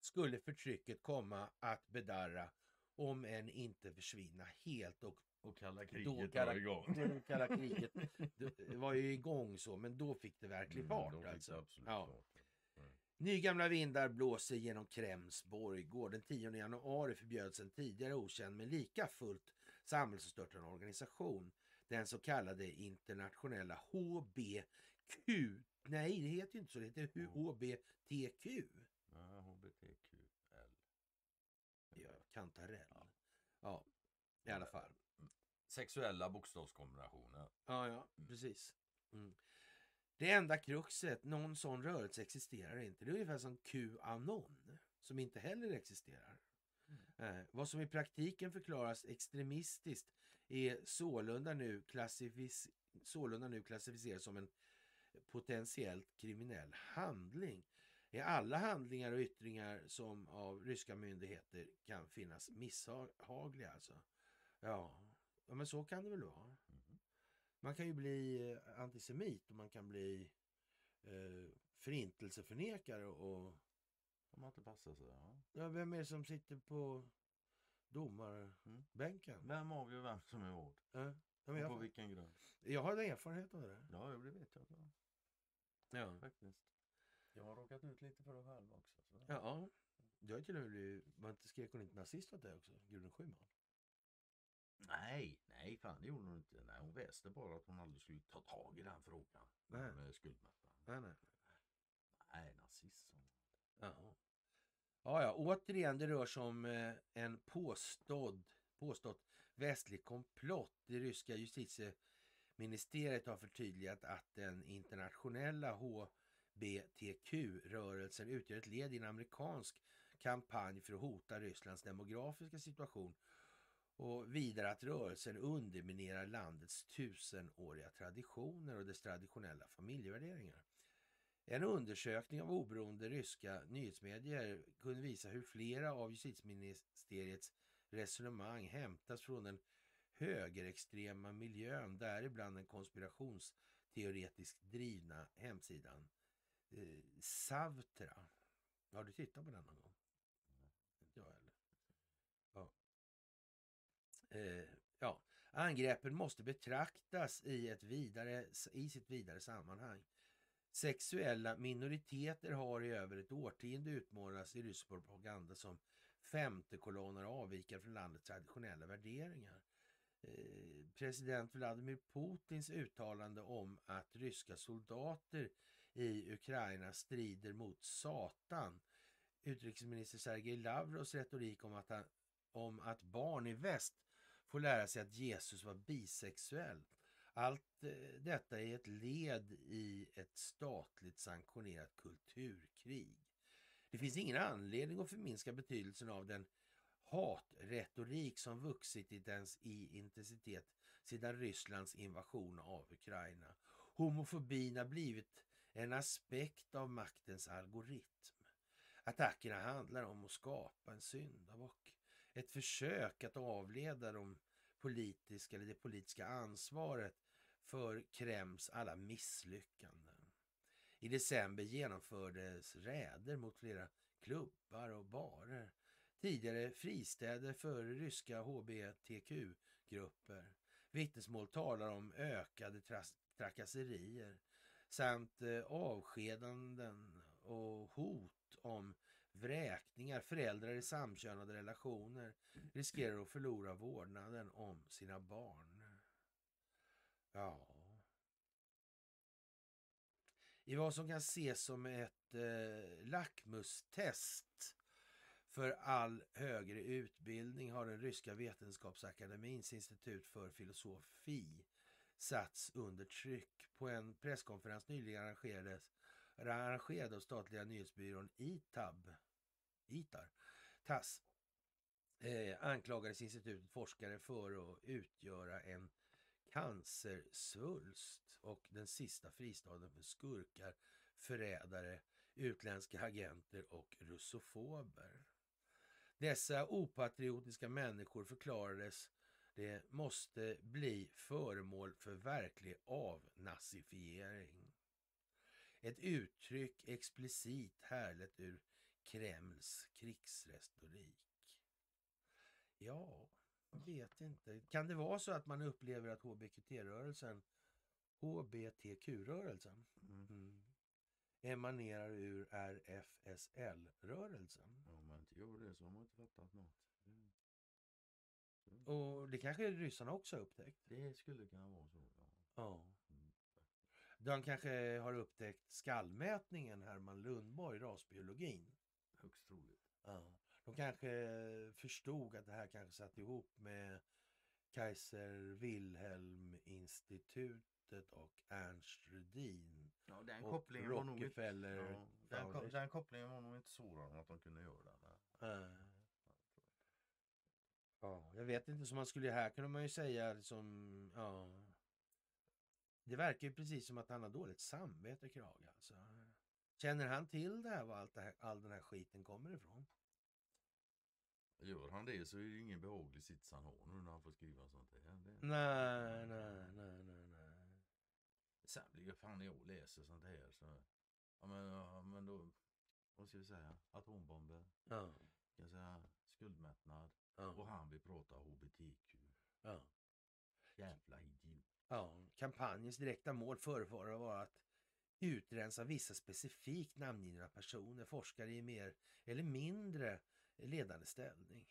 skulle förtrycket komma att bedarra om än inte försvinna helt och och kalla kriget kalla, var igång. Kalla kriget det var ju igång så, men då fick det verklig mm, fart. Alltså. ja. Mm. Nygamla vindar blåser genom Krems borggård. Den 10 januari förbjöds en tidigare okänd men lika fullt samhällsstörtande organisation. Den så kallade internationella HBQ. Nej, det heter ju inte så. Det heter HBTQ. Ja, HBTQL. Ja, kantarell. Ja. ja, i alla fall. Sexuella bokstavskombinationer. Ja, ja, mm. precis. Mm. Det enda kruxet, någon sån rörelse existerar inte. Det är ungefär som Qanon, som inte heller existerar. Mm. Eh, vad som i praktiken förklaras extremistiskt är sålunda nu, sålunda nu klassificeras som en potentiellt kriminell handling. Är alla handlingar och yttringar som av ryska myndigheter kan finnas misshagliga alltså. Ja, ja men så kan det väl vara. Mm. Man kan ju bli eh, antisemit och man kan bli eh, förintelseförnekare och... Om man inte passar sig, ja. ja. Vem är det som sitter på domarbänken? Mm. Vem avgör vem som är vad? Ja. Ja, på jag, vilken grund? Jag har erfarenhet av det. Ja, det vet jag. Ja. Faktiskt. Jag har råkat ut lite för det själv också. Så. Ja, du har till och med blivit, var inte skrek hon inte nazist åt dig också? Gudrun Schyman? Nej, nej fan det gjorde hon inte. Nej, hon väste bara att hon aldrig skulle ta tag i den frågan. Nej. Med skuldmätaren. Nej, nej. Nej, nazist. Ja. Ja, ja, återigen det rör sig om eh, en påstådd, påstått västlig komplott. Det ryska justitieministeriet har förtydligat att den internationella HBTQ-rörelsen utgör ett led i en amerikansk kampanj för att hota Rysslands demografiska situation och vidare att rörelsen underminerar landets tusenåriga traditioner och dess traditionella familjevärderingar. En undersökning av oberoende ryska nyhetsmedier kunde visa hur flera av justitieministeriets resonemang hämtas från den högerextrema miljön, däribland den konspirationsteoretiskt drivna hemsidan eh, Savtra. Har du tittat på den någon gång? Inte jag heller. Ja. Eh, ja. Angreppen måste betraktas i, ett vidare, i sitt vidare sammanhang. Sexuella minoriteter har i över ett årtionde utmålats i rysk propaganda som femtekolonner och avvikare från landets traditionella värderingar. Eh, president Vladimir Putins uttalande om att ryska soldater i Ukraina strider mot Satan. Utrikesminister Sergej Lavrovs retorik om att, han, om att barn i väst får lära sig att Jesus var bisexuell allt eh, detta är ett led i ett statligt sanktionerat kulturkrig. Det finns ingen anledning att förminska betydelsen av den hatretorik som vuxit i, dens, i intensitet sedan Rysslands invasion av Ukraina. Homofobin har blivit en aspekt av maktens algoritm. Attackerna handlar om att skapa en syndabock. Ett försök att avleda de politiska eller det politiska ansvaret för Krems alla misslyckanden. I december genomfördes räder mot flera klubbar och barer. Tidigare fristäder för ryska hbtq-grupper. Vittnesmål talar om ökade trakasserier samt eh, avskedanden och hot om vräkningar. Föräldrar i samkönade relationer riskerar att förlora vårdnaden om sina barn. Ja. I vad som kan ses som ett eh, lackmustest för all högre utbildning har den ryska vetenskapsakademins institut för filosofi satts under tryck. På en presskonferens nyligen arrangerades arrangerad av statliga nyhetsbyrån ITAB, ITAR, TASS, eh, anklagades institutet forskare för att utgöra en cancersvulst och den sista fristaden för skurkar, förrädare, utländska agenter och russofober. Dessa opatriotiska människor förklarades det måste bli föremål för verklig avnazifiering. Ett uttryck explicit härligt ur Kremls krigsretorik. Ja, vet inte. Kan det vara så att man upplever att HBQT-rörelsen, HBTQ-rörelsen, Mm. mm, emanerar ur RFSL-rörelsen? Om man inte gör det så har man inte fattat något. Och det kanske ryssarna också har upptäckt? det skulle kunna vara så. Ja. Ja. Mm. De kanske har upptäckt skallmätningen, Herman Lundborg, rasbiologin. Högst troligt. Ja. De kanske förstod att det här kanske satt ihop med Kaiser Wilhelm-institutet och Ernst Rudin. Ja, den Och kopplingen var nog inte... Ja, den, den kopplingen var nog inte sådan att de kunde göra den. Eh, Ja, jag vet inte, som man skulle här kunde man ju säga liksom, ja. Det verkar ju precis som att han har dåligt samvete, Krage. Alltså. Känner han till det här, var allt det här, all den här skiten kommer ifrån? Gör han det så är det ingen behaglig sits han har nu när han får skriva sånt här. Det... Nej, nej, nej, nej, nej. Sen blir det fan när jag läser sånt här så... Ja men, ja, men då... Vad ska vi säga? Atombomber. Ja, Ska jag säga skuldmättnad. Och ja, han vill prata HBTQ. ja. Jävla idiot. Ja, kampanjens direkta mål förefaller vara att utrensa vissa specifikt namngivna personer, forskare i mer eller mindre ledande ställning.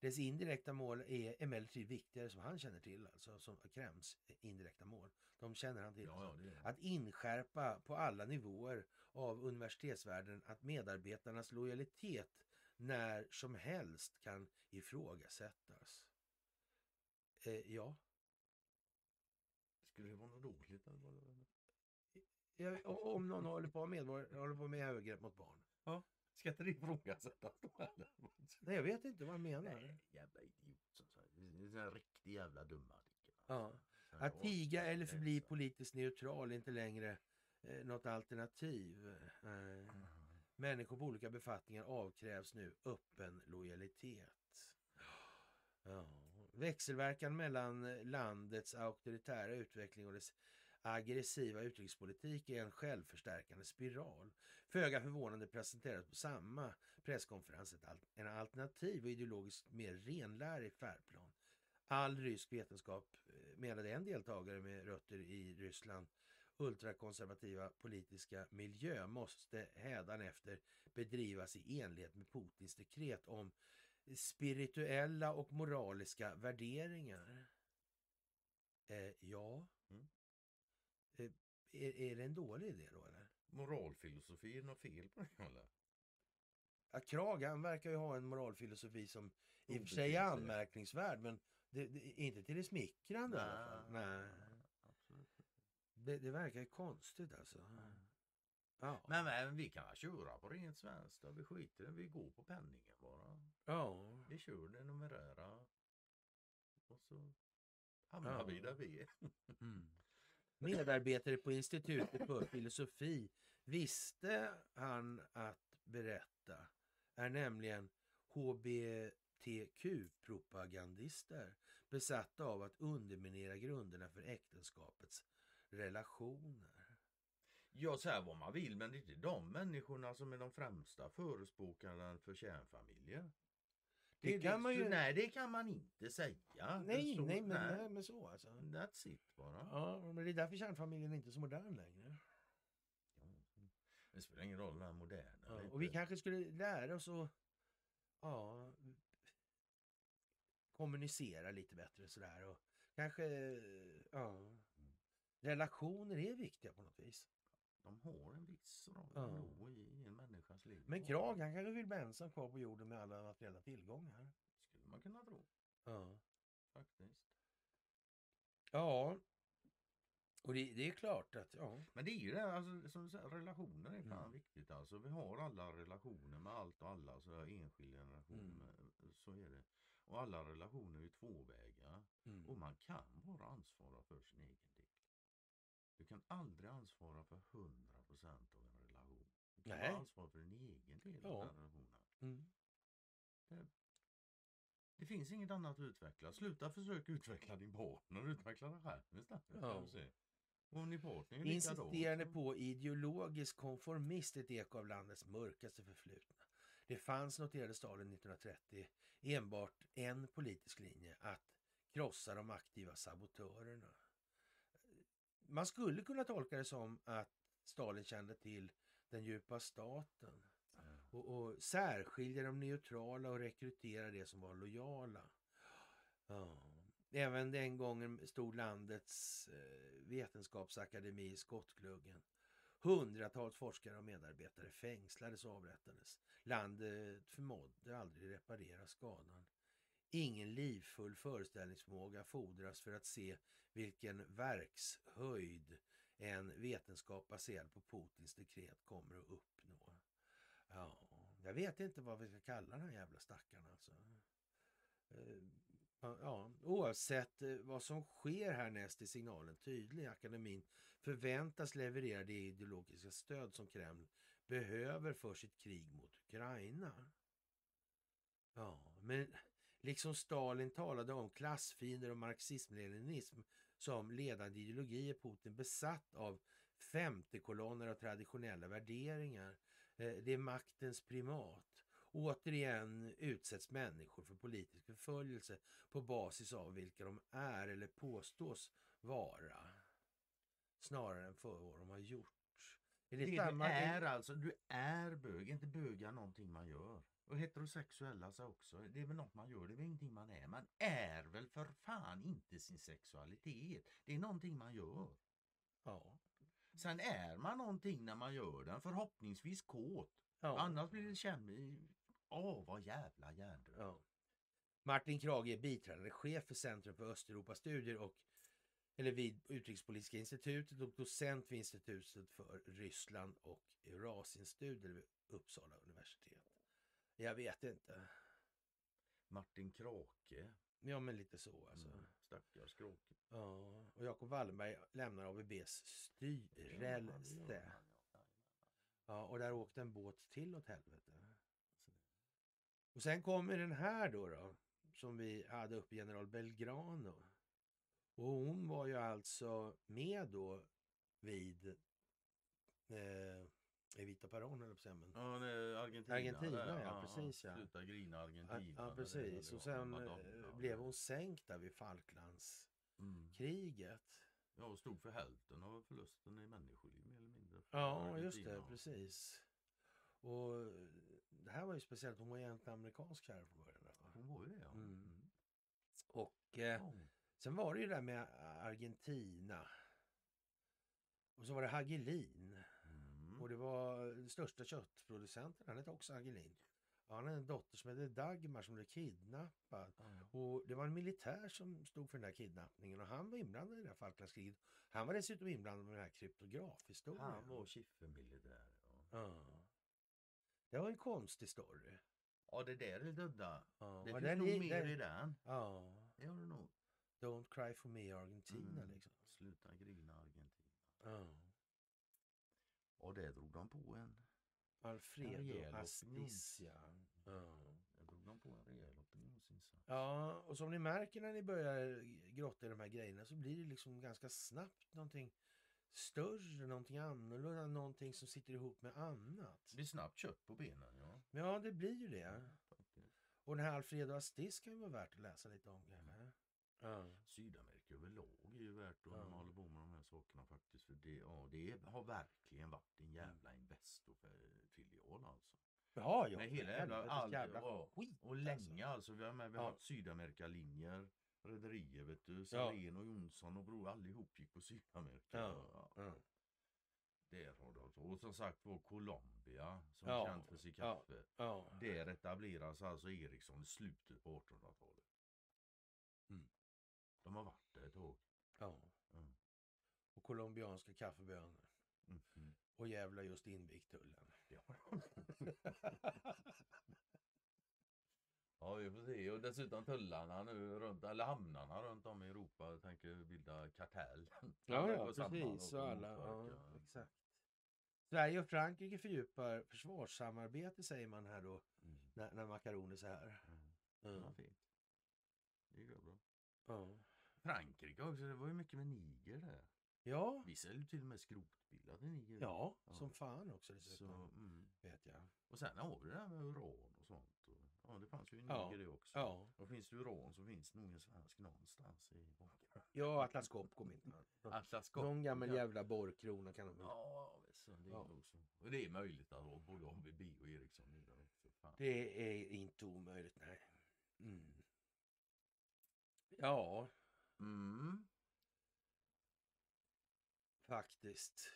Dess indirekta mål är emellertid viktigare som han känner till, alltså som Krems indirekta mål. De känner han till. Ja, ja, Att inskärpa på alla nivåer av universitetsvärlden att medarbetarnas lojalitet när som helst kan ifrågasättas. Eh, ja, Skulle det vara något vad? Ja, om någon håller på med, håller på med övergrepp mot barn. Ska inte det ifrågasättas då? Nej, jag vet inte vad han menar. Nej, jävla idiot som sagt. Det är en riktig jävla dumma artikel. Ja. Sen Att tiga eller förbli politiskt neutral är inte längre eh, något alternativ. Eh, människor på olika befattningar avkrävs nu öppen lojalitet. Ja. Växelverkan mellan landets auktoritära utveckling och dess aggressiva utrikespolitik är en självförstärkande spiral. Föga förvånande presenterades på samma presskonferens en alternativ och ideologiskt mer renlärig färdplan. All rysk vetenskap, eh, menade en deltagare med rötter i Ryssland, ultrakonservativa politiska miljö måste hädanefter bedrivas i enlighet med Putins dekret om spirituella och moraliska värderingar. Eh, ja. Mm. Eh, är, är det en dålig idé då eller? Moralfilosofi, är det något fel på det eller? Ja, Krag han verkar ju ha en moralfilosofi som i och för sig är anmärkningsvärd men det, det, inte till det smickrande i alla fall. Nej. Det, det verkar konstigt alltså. Ja. Men, men vi kan köra på rent svenskt. Vi skiter. Vi går på penningen bara. ja. Vi kör det numerära. Och så hamnar Ja. vi där vi är. Mm. Medarbetare på Institutet för filosofi visste han att berätta är nämligen hbtq-propagandister besatta av att underminera grunderna för äktenskapets relationer. Ja, säga vad man vill, men det är inte de människorna som är de främsta förespråkarna för kärnfamiljer. Det kan man ju- Nej, det kan man inte säga. Det Nej, står- nej, men, nej, men så alltså. That's it bara. Ja, men det är därför kärnfamiljen inte är så modern längre. Ja. Det spelar ingen roll när moderna Ja, och vi kanske skulle lära oss att ja, kommunicera lite bättre sådär. Och kanske, ja, relationer är viktiga på något vis. de har en viss roll Ja. i, en människas liv. Men Krag, han kanske vill bli ensam kvar på jorden med alla materiella tillgångar. Skulle man kunna tro Ja. faktiskt. Ja. Och det, det är klart att, ja. Men det är ju det, alltså, som säger, relationer är fan Mm. viktigt. Alltså, vi har alla relationer med allt och alla, så enskilda relationer. Mm. Så är det. Och alla relationer är ju tvåväga. Mm. Och man kan bara ansvara för sin egen del. Du kan aldrig ansvara för 100% av en relation. Du kan Nej. ansvara för din egen del Ja. av den relationen. Mm. Det finns inget annat att utveckla. Sluta försöka utveckla din partner, utveckla dig själv istället. Ja. Och din partner är Insisterande på ideologisk konformist ett eko av landets mörkaste förflutna. Det fanns, noterade Stalin 1930, enbart en politisk linje, att krossa de aktiva sabotörerna. Man skulle kunna tolka det som att Stalin kände till den djupa staten och, och särskilja de neutrala och rekrytera det som var lojala. Ja. Även den gången stod landets eh, vetenskapsakademi i skottgluggen. Hundratals forskare och medarbetare fängslades och avrättades. Landet förmådde aldrig reparera skadan. Ingen livfull föreställningsförmåga fordras för att se vilken verkshöjd en vetenskap baserad på Putins dekret kommer att uppnå. Ja, jag vet inte vad vi ska kalla den här jävla stackaren alltså. Eh, ja, oavsett eh, vad som sker härnäst är signalen tydlig. Akademin förväntas leverera det ideologiska stöd som Kreml behöver för sitt krig mot Ukraina. Ja, men liksom Stalin talade om klassfiender och marxism-leninism som ledande ideologi är Putin besatt av femtekolonner och traditionella värderingar. Eh, Det är maktens primat. Återigen utsätts människor för politisk förföljelse på basis av vilka de är eller påstås vara. Snarare än för vad de har gjort. Är det Det du är alltså, du är bög, inte böga någonting man gör. Och heterosexuella så också, det är väl något man gör, det är väl ingenting man är. Man är väl för fan inte sin sexualitet. Det är någonting man gör. Ja. Sen är man någonting när man gör den, förhoppningsvis kåt. Ja. Annars blir det känd... Åh, vad jävla hjärndöd. Ja. Martin Krage är biträdande chef för Centrum för Östeuropastudier och eller vid Utrikespolitiska institutet och docent vid Institutet för Ryssland och Eurasienstudier vid Uppsala universitet. Jag vet inte. Martin Krake. Ja, men lite så alltså. Mm. Stackars Krake. Ja, och Jacob Wallenberg lämnar ABBs styrelse. Ja, och där åkte en båt till åt helvete. Och sen kommer den här då, då som vi hade uppe, general Belgrano. Och hon var ju alltså med då vid eh, Evita Peron, eller på säga, men Ja, är Argentina. Argentina, där. ja, precis, ja. Sluta grina Ja, Argentina. ja, det precis. Och sen Madonna, eh, blev hon sänkt där vid Falklandskriget. Mm. Ja, och stod för hälften av förlusten i människoliv mer eller mindre. Ja, just det, Argentina. precis. Och det här var ju speciellt, hon var egentligen amerikansk här från början. va? Hon var ju det, ja. Mm. Och eh, Ja. sen var det ju det där med Argentina. Och så var det Hagelin. Mm. Och det var den största köttproducenten, han hette också Hagelin. Ja, han hade en dotter som hette Dagmar som blev kidnappad. Ja. Och det var en militär som stod för den där kidnappningen och han var inblandad i det här Falklandskriget. Han var dessutom inblandad med den här kryptografhistorien. Han var skiffermilitär. Ja. Ja. Det var en konstig story. ja, det där är döda. Ja, Det finns nog mer den- i den. Ja. Det gör det nog. Don't cry for me Argentina Mm. liksom. Sluta grina Argentina. Ja. Och det drog de på en. Alfredo Astiz, ja. Det drog de på en rejäl opinionsinsats. Ja, och som ni märker när ni börjar grotta i de här grejerna så blir det liksom ganska snabbt någonting större, någonting annorlunda, någonting som sitter ihop med annat. Det blir snabbt kött på benen, ja. Ja, det blir ju det. Och den här Alfredo Astiz kan ju vara värt att läsa lite om kanske. Ja. Sydamerika överlag är ju värt att Ja. hålla på med de här sakerna faktiskt. För det, ja, det har verkligen varit en jävla Investor-filial alltså. Ja, ja. Med hela jävla, all, jävla ja, skit. och länge alltså. Vi har, med, vi har Ja. haft Sydamerikalinjer, rederier vet du. Salén och Jonsson och Bror allihop gick på Sydamerika. Ja. Ja. Där har du alltså. Och som sagt var Colombia som Ja, är känt för sitt ja. kaffe. Ja. Där etableras alltså Ericsson i slutet på 1800-talet. Mm. De har varit där ett tag. Ja. Mm. Och colombianska kaffebönor. Mhm. Och jävla just invigt tullen. Ja, vi får se. Och dessutom tullarna nu runt, eller hamnarna runt om i Europa tänker bilda kartell. Ja, ja precis. och alla, ja, exakt. Sverige och Frankrike fördjupar försvarssamarbete säger man här då Mm. när, när Macaronis är här. Mm. Mm. Ja, fint. Det går bra. Ja. Frankrike också, det var ju mycket med Niger där. Ja, Vi säljer till och med skrotbilar till Niger. ja, Ja. som fan också Så, dessutom, mm. vet jag. Och sen har vi det här med uran och sånt. Och, ja, det fanns ju i Ja. Niger det också. Ja, Och finns det uran så finns det nog en svensk någonstans i baken. ja Atlas Copco inte. Atlas Någon gammal ja. jävla borrkrona kan de Ja, visst, det är Ja. nog så. Och det är möjligt att ha både ABB och Ericsson där också. Det är inte omöjligt, nej. Mm. Ja, Mm. faktiskt.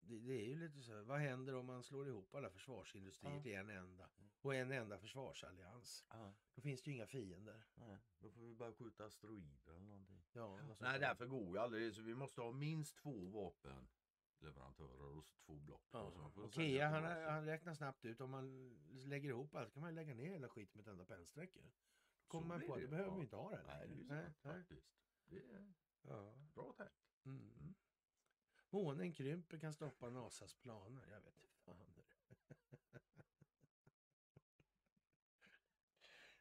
Det, det är ju lite så. här, Vad händer om man slår ihop alla försvarsindustrier Ja. till en enda? Och en enda försvarsallians? Ja, Då finns det ju inga fiender. nej, då får vi bara skjuta asteroider eller någonting. Ja, sånt Nej, där. därför går ju aldrig. Så vi måste ha minst två vapenleverantörer och så två block. Ja. och Okej, sälja han, han räknar snabbt ut. Om man lägger ihop allt kan man lägga ner hela skiten med ett enda pennsträcke. Kommer man på att då behöver vi inte ha det Nej, det är ju sant faktiskt. Det är Ja. bra tänkt. Mm. Månen krymper kan stoppa NASAs planer. Jag vet inte fan.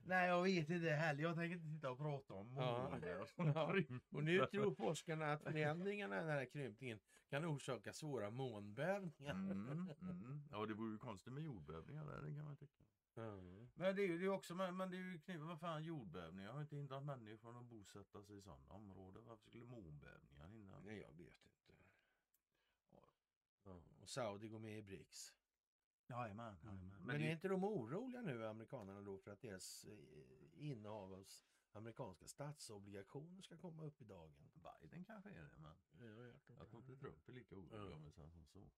Nej, jag vet inte heller. Jag tänker inte sitta och prata om Ja. månar. Ja. Och nu tror forskarna att förändringarna i den här krympningen kan orsaka svåra månbävningar. Mm, mm. Ja, det vore ju konstigt med jordbävningar där, det kan man tycka. Ja. Men det är ju det är också, men, men det är ju knivigt, vad fan jordbävningar har inte hindrat människor från att bosätta sig i sådana områden. Varför skulle månbävningar hindra? Nej, jag vet inte. Ja. Och Saudi går med i BRICS. Jajamän, Men, Men är det, inte de oroliga nu, amerikanerna, då för att deras eh, innehav av amerikanska statsobligationer ska komma upp i dagen? Biden kanske är det, men Jag jag tror inte Trump är lika orolig Ja. om vi säger som så.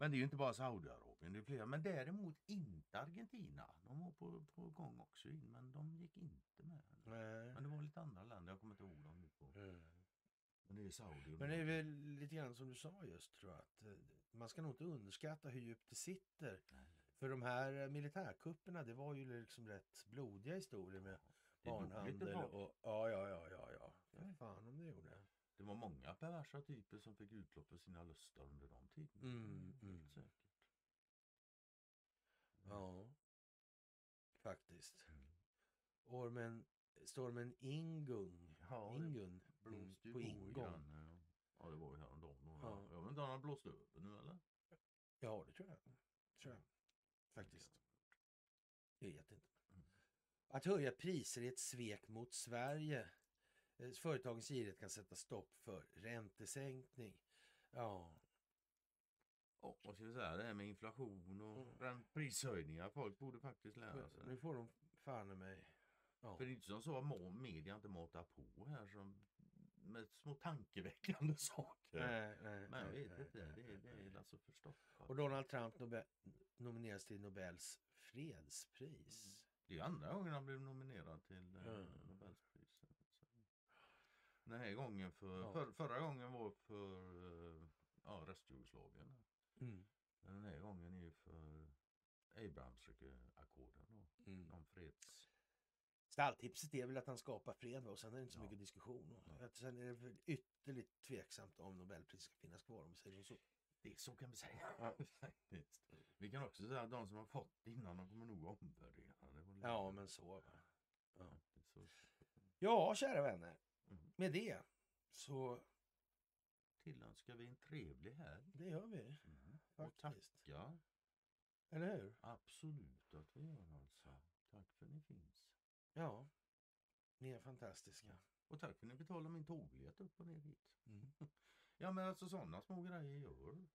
Men det är ju inte bara Saudiarabien, det är flera. Men däremot inte Argentina. De var på, på gång också in, men de gick inte med. Nej. Men det var lite andra länder, jag kommer inte ihåg dem nu på. Mm. Men det är Saudi Men det är väl lite grann som du sa just tror jag. Att eh, man ska nog inte underskatta hur djupt det sitter. Nej. För de här eh, militärkupperna det var ju liksom rätt blodiga historier med barnhandel och ja, ja, ja, ja, ja. För fan om det gjorde. Det var många perversa typer som fick utlopp för sina lustar under de tiderna. Mm, mm. säkert. Ja, faktiskt. Mm. Ormen, stormen Ingung. Ja, Ingun. blåste ju på på ingång. grann. Ja. ja, det var ju häromdagen. Ja. Jag vet inte om han har blåst över nu eller? Ja, det tror jag. Tror jag. Faktiskt. Jag vet inte. Mm. Att höja priser är ett svek mot Sverige. Eh, Företagens girighet kan sätta stopp för räntesänkning. Ja, Ja, vad ska vi säga? Det här med inflation och Mm. prishöjningar. Folk borde faktiskt lära sig. nu får de fan i mig. Ja. För det är inte som så att media inte matar på här som med små tankeväckande saker. Nej, nej, Men jag vet nej, inte, nej, det, det är alltså förstoppat. Och Donald Trump Nobel, nomineras till Nobels fredspris. Mm. Det är andra gången han blev nominerad till eh, Mm. Nobelpriset. Den här gången för, Ja. för, förra gången var för eh, ja, Restjugoslavien. Mm. Men den här gången är ju för Abrahamsackorden. Mm. Någon freds... Stalltipset är väl att han skapar fred och sen är det inte så Ja. mycket diskussion. Nej. Att Sen är det väl ytterligt tveksamt om Nobelpriset ska finnas kvar om vi säger så. Det är så kan vi säga. Ja. Vi kan också säga att de som har fått innan de kommer nog omvärdera Ja, men så. Va? Ja. ja, kära vänner. Mm. Med det så Tillönskar vi en trevlig helg. det gör vi Mm. Och faktiskt. tacka Eller hur? absolut att vi gör alltså. Tack för att ni finns. Ja. Ni är fantastiska. Och tack för att ni betalar min tågbiljett upp och ner hit. Mm. Ja men alltså sådana små grejer gör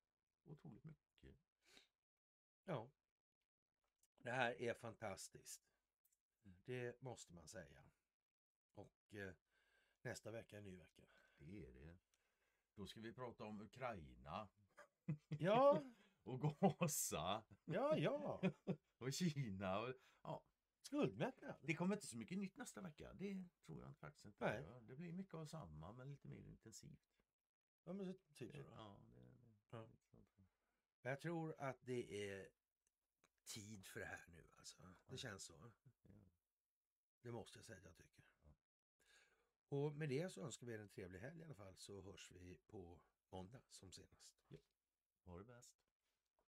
otroligt mycket. Ja. Det här är fantastiskt. Det måste man säga. Och eh, nästa vecka är en ny vecka. Det är det. Då ska vi prata om Ukraina. Ja, och gasa ja, ja. och Kina. Och, ja, Skuldmättnad. det kommer inte så mycket nytt nästa vecka. Det tror jag faktiskt inte. Nej. det blir mycket av samma men lite mer intensivt. Ja, men typ så. då. Ja, det, det, Ja. Jag tror att det är tid för det här nu alltså. Det känns så. Det måste jag säga att jag tycker. Och med det så önskar vi er en trevlig helg i alla fall så hörs vi på måndag som senast. Ha det bäst.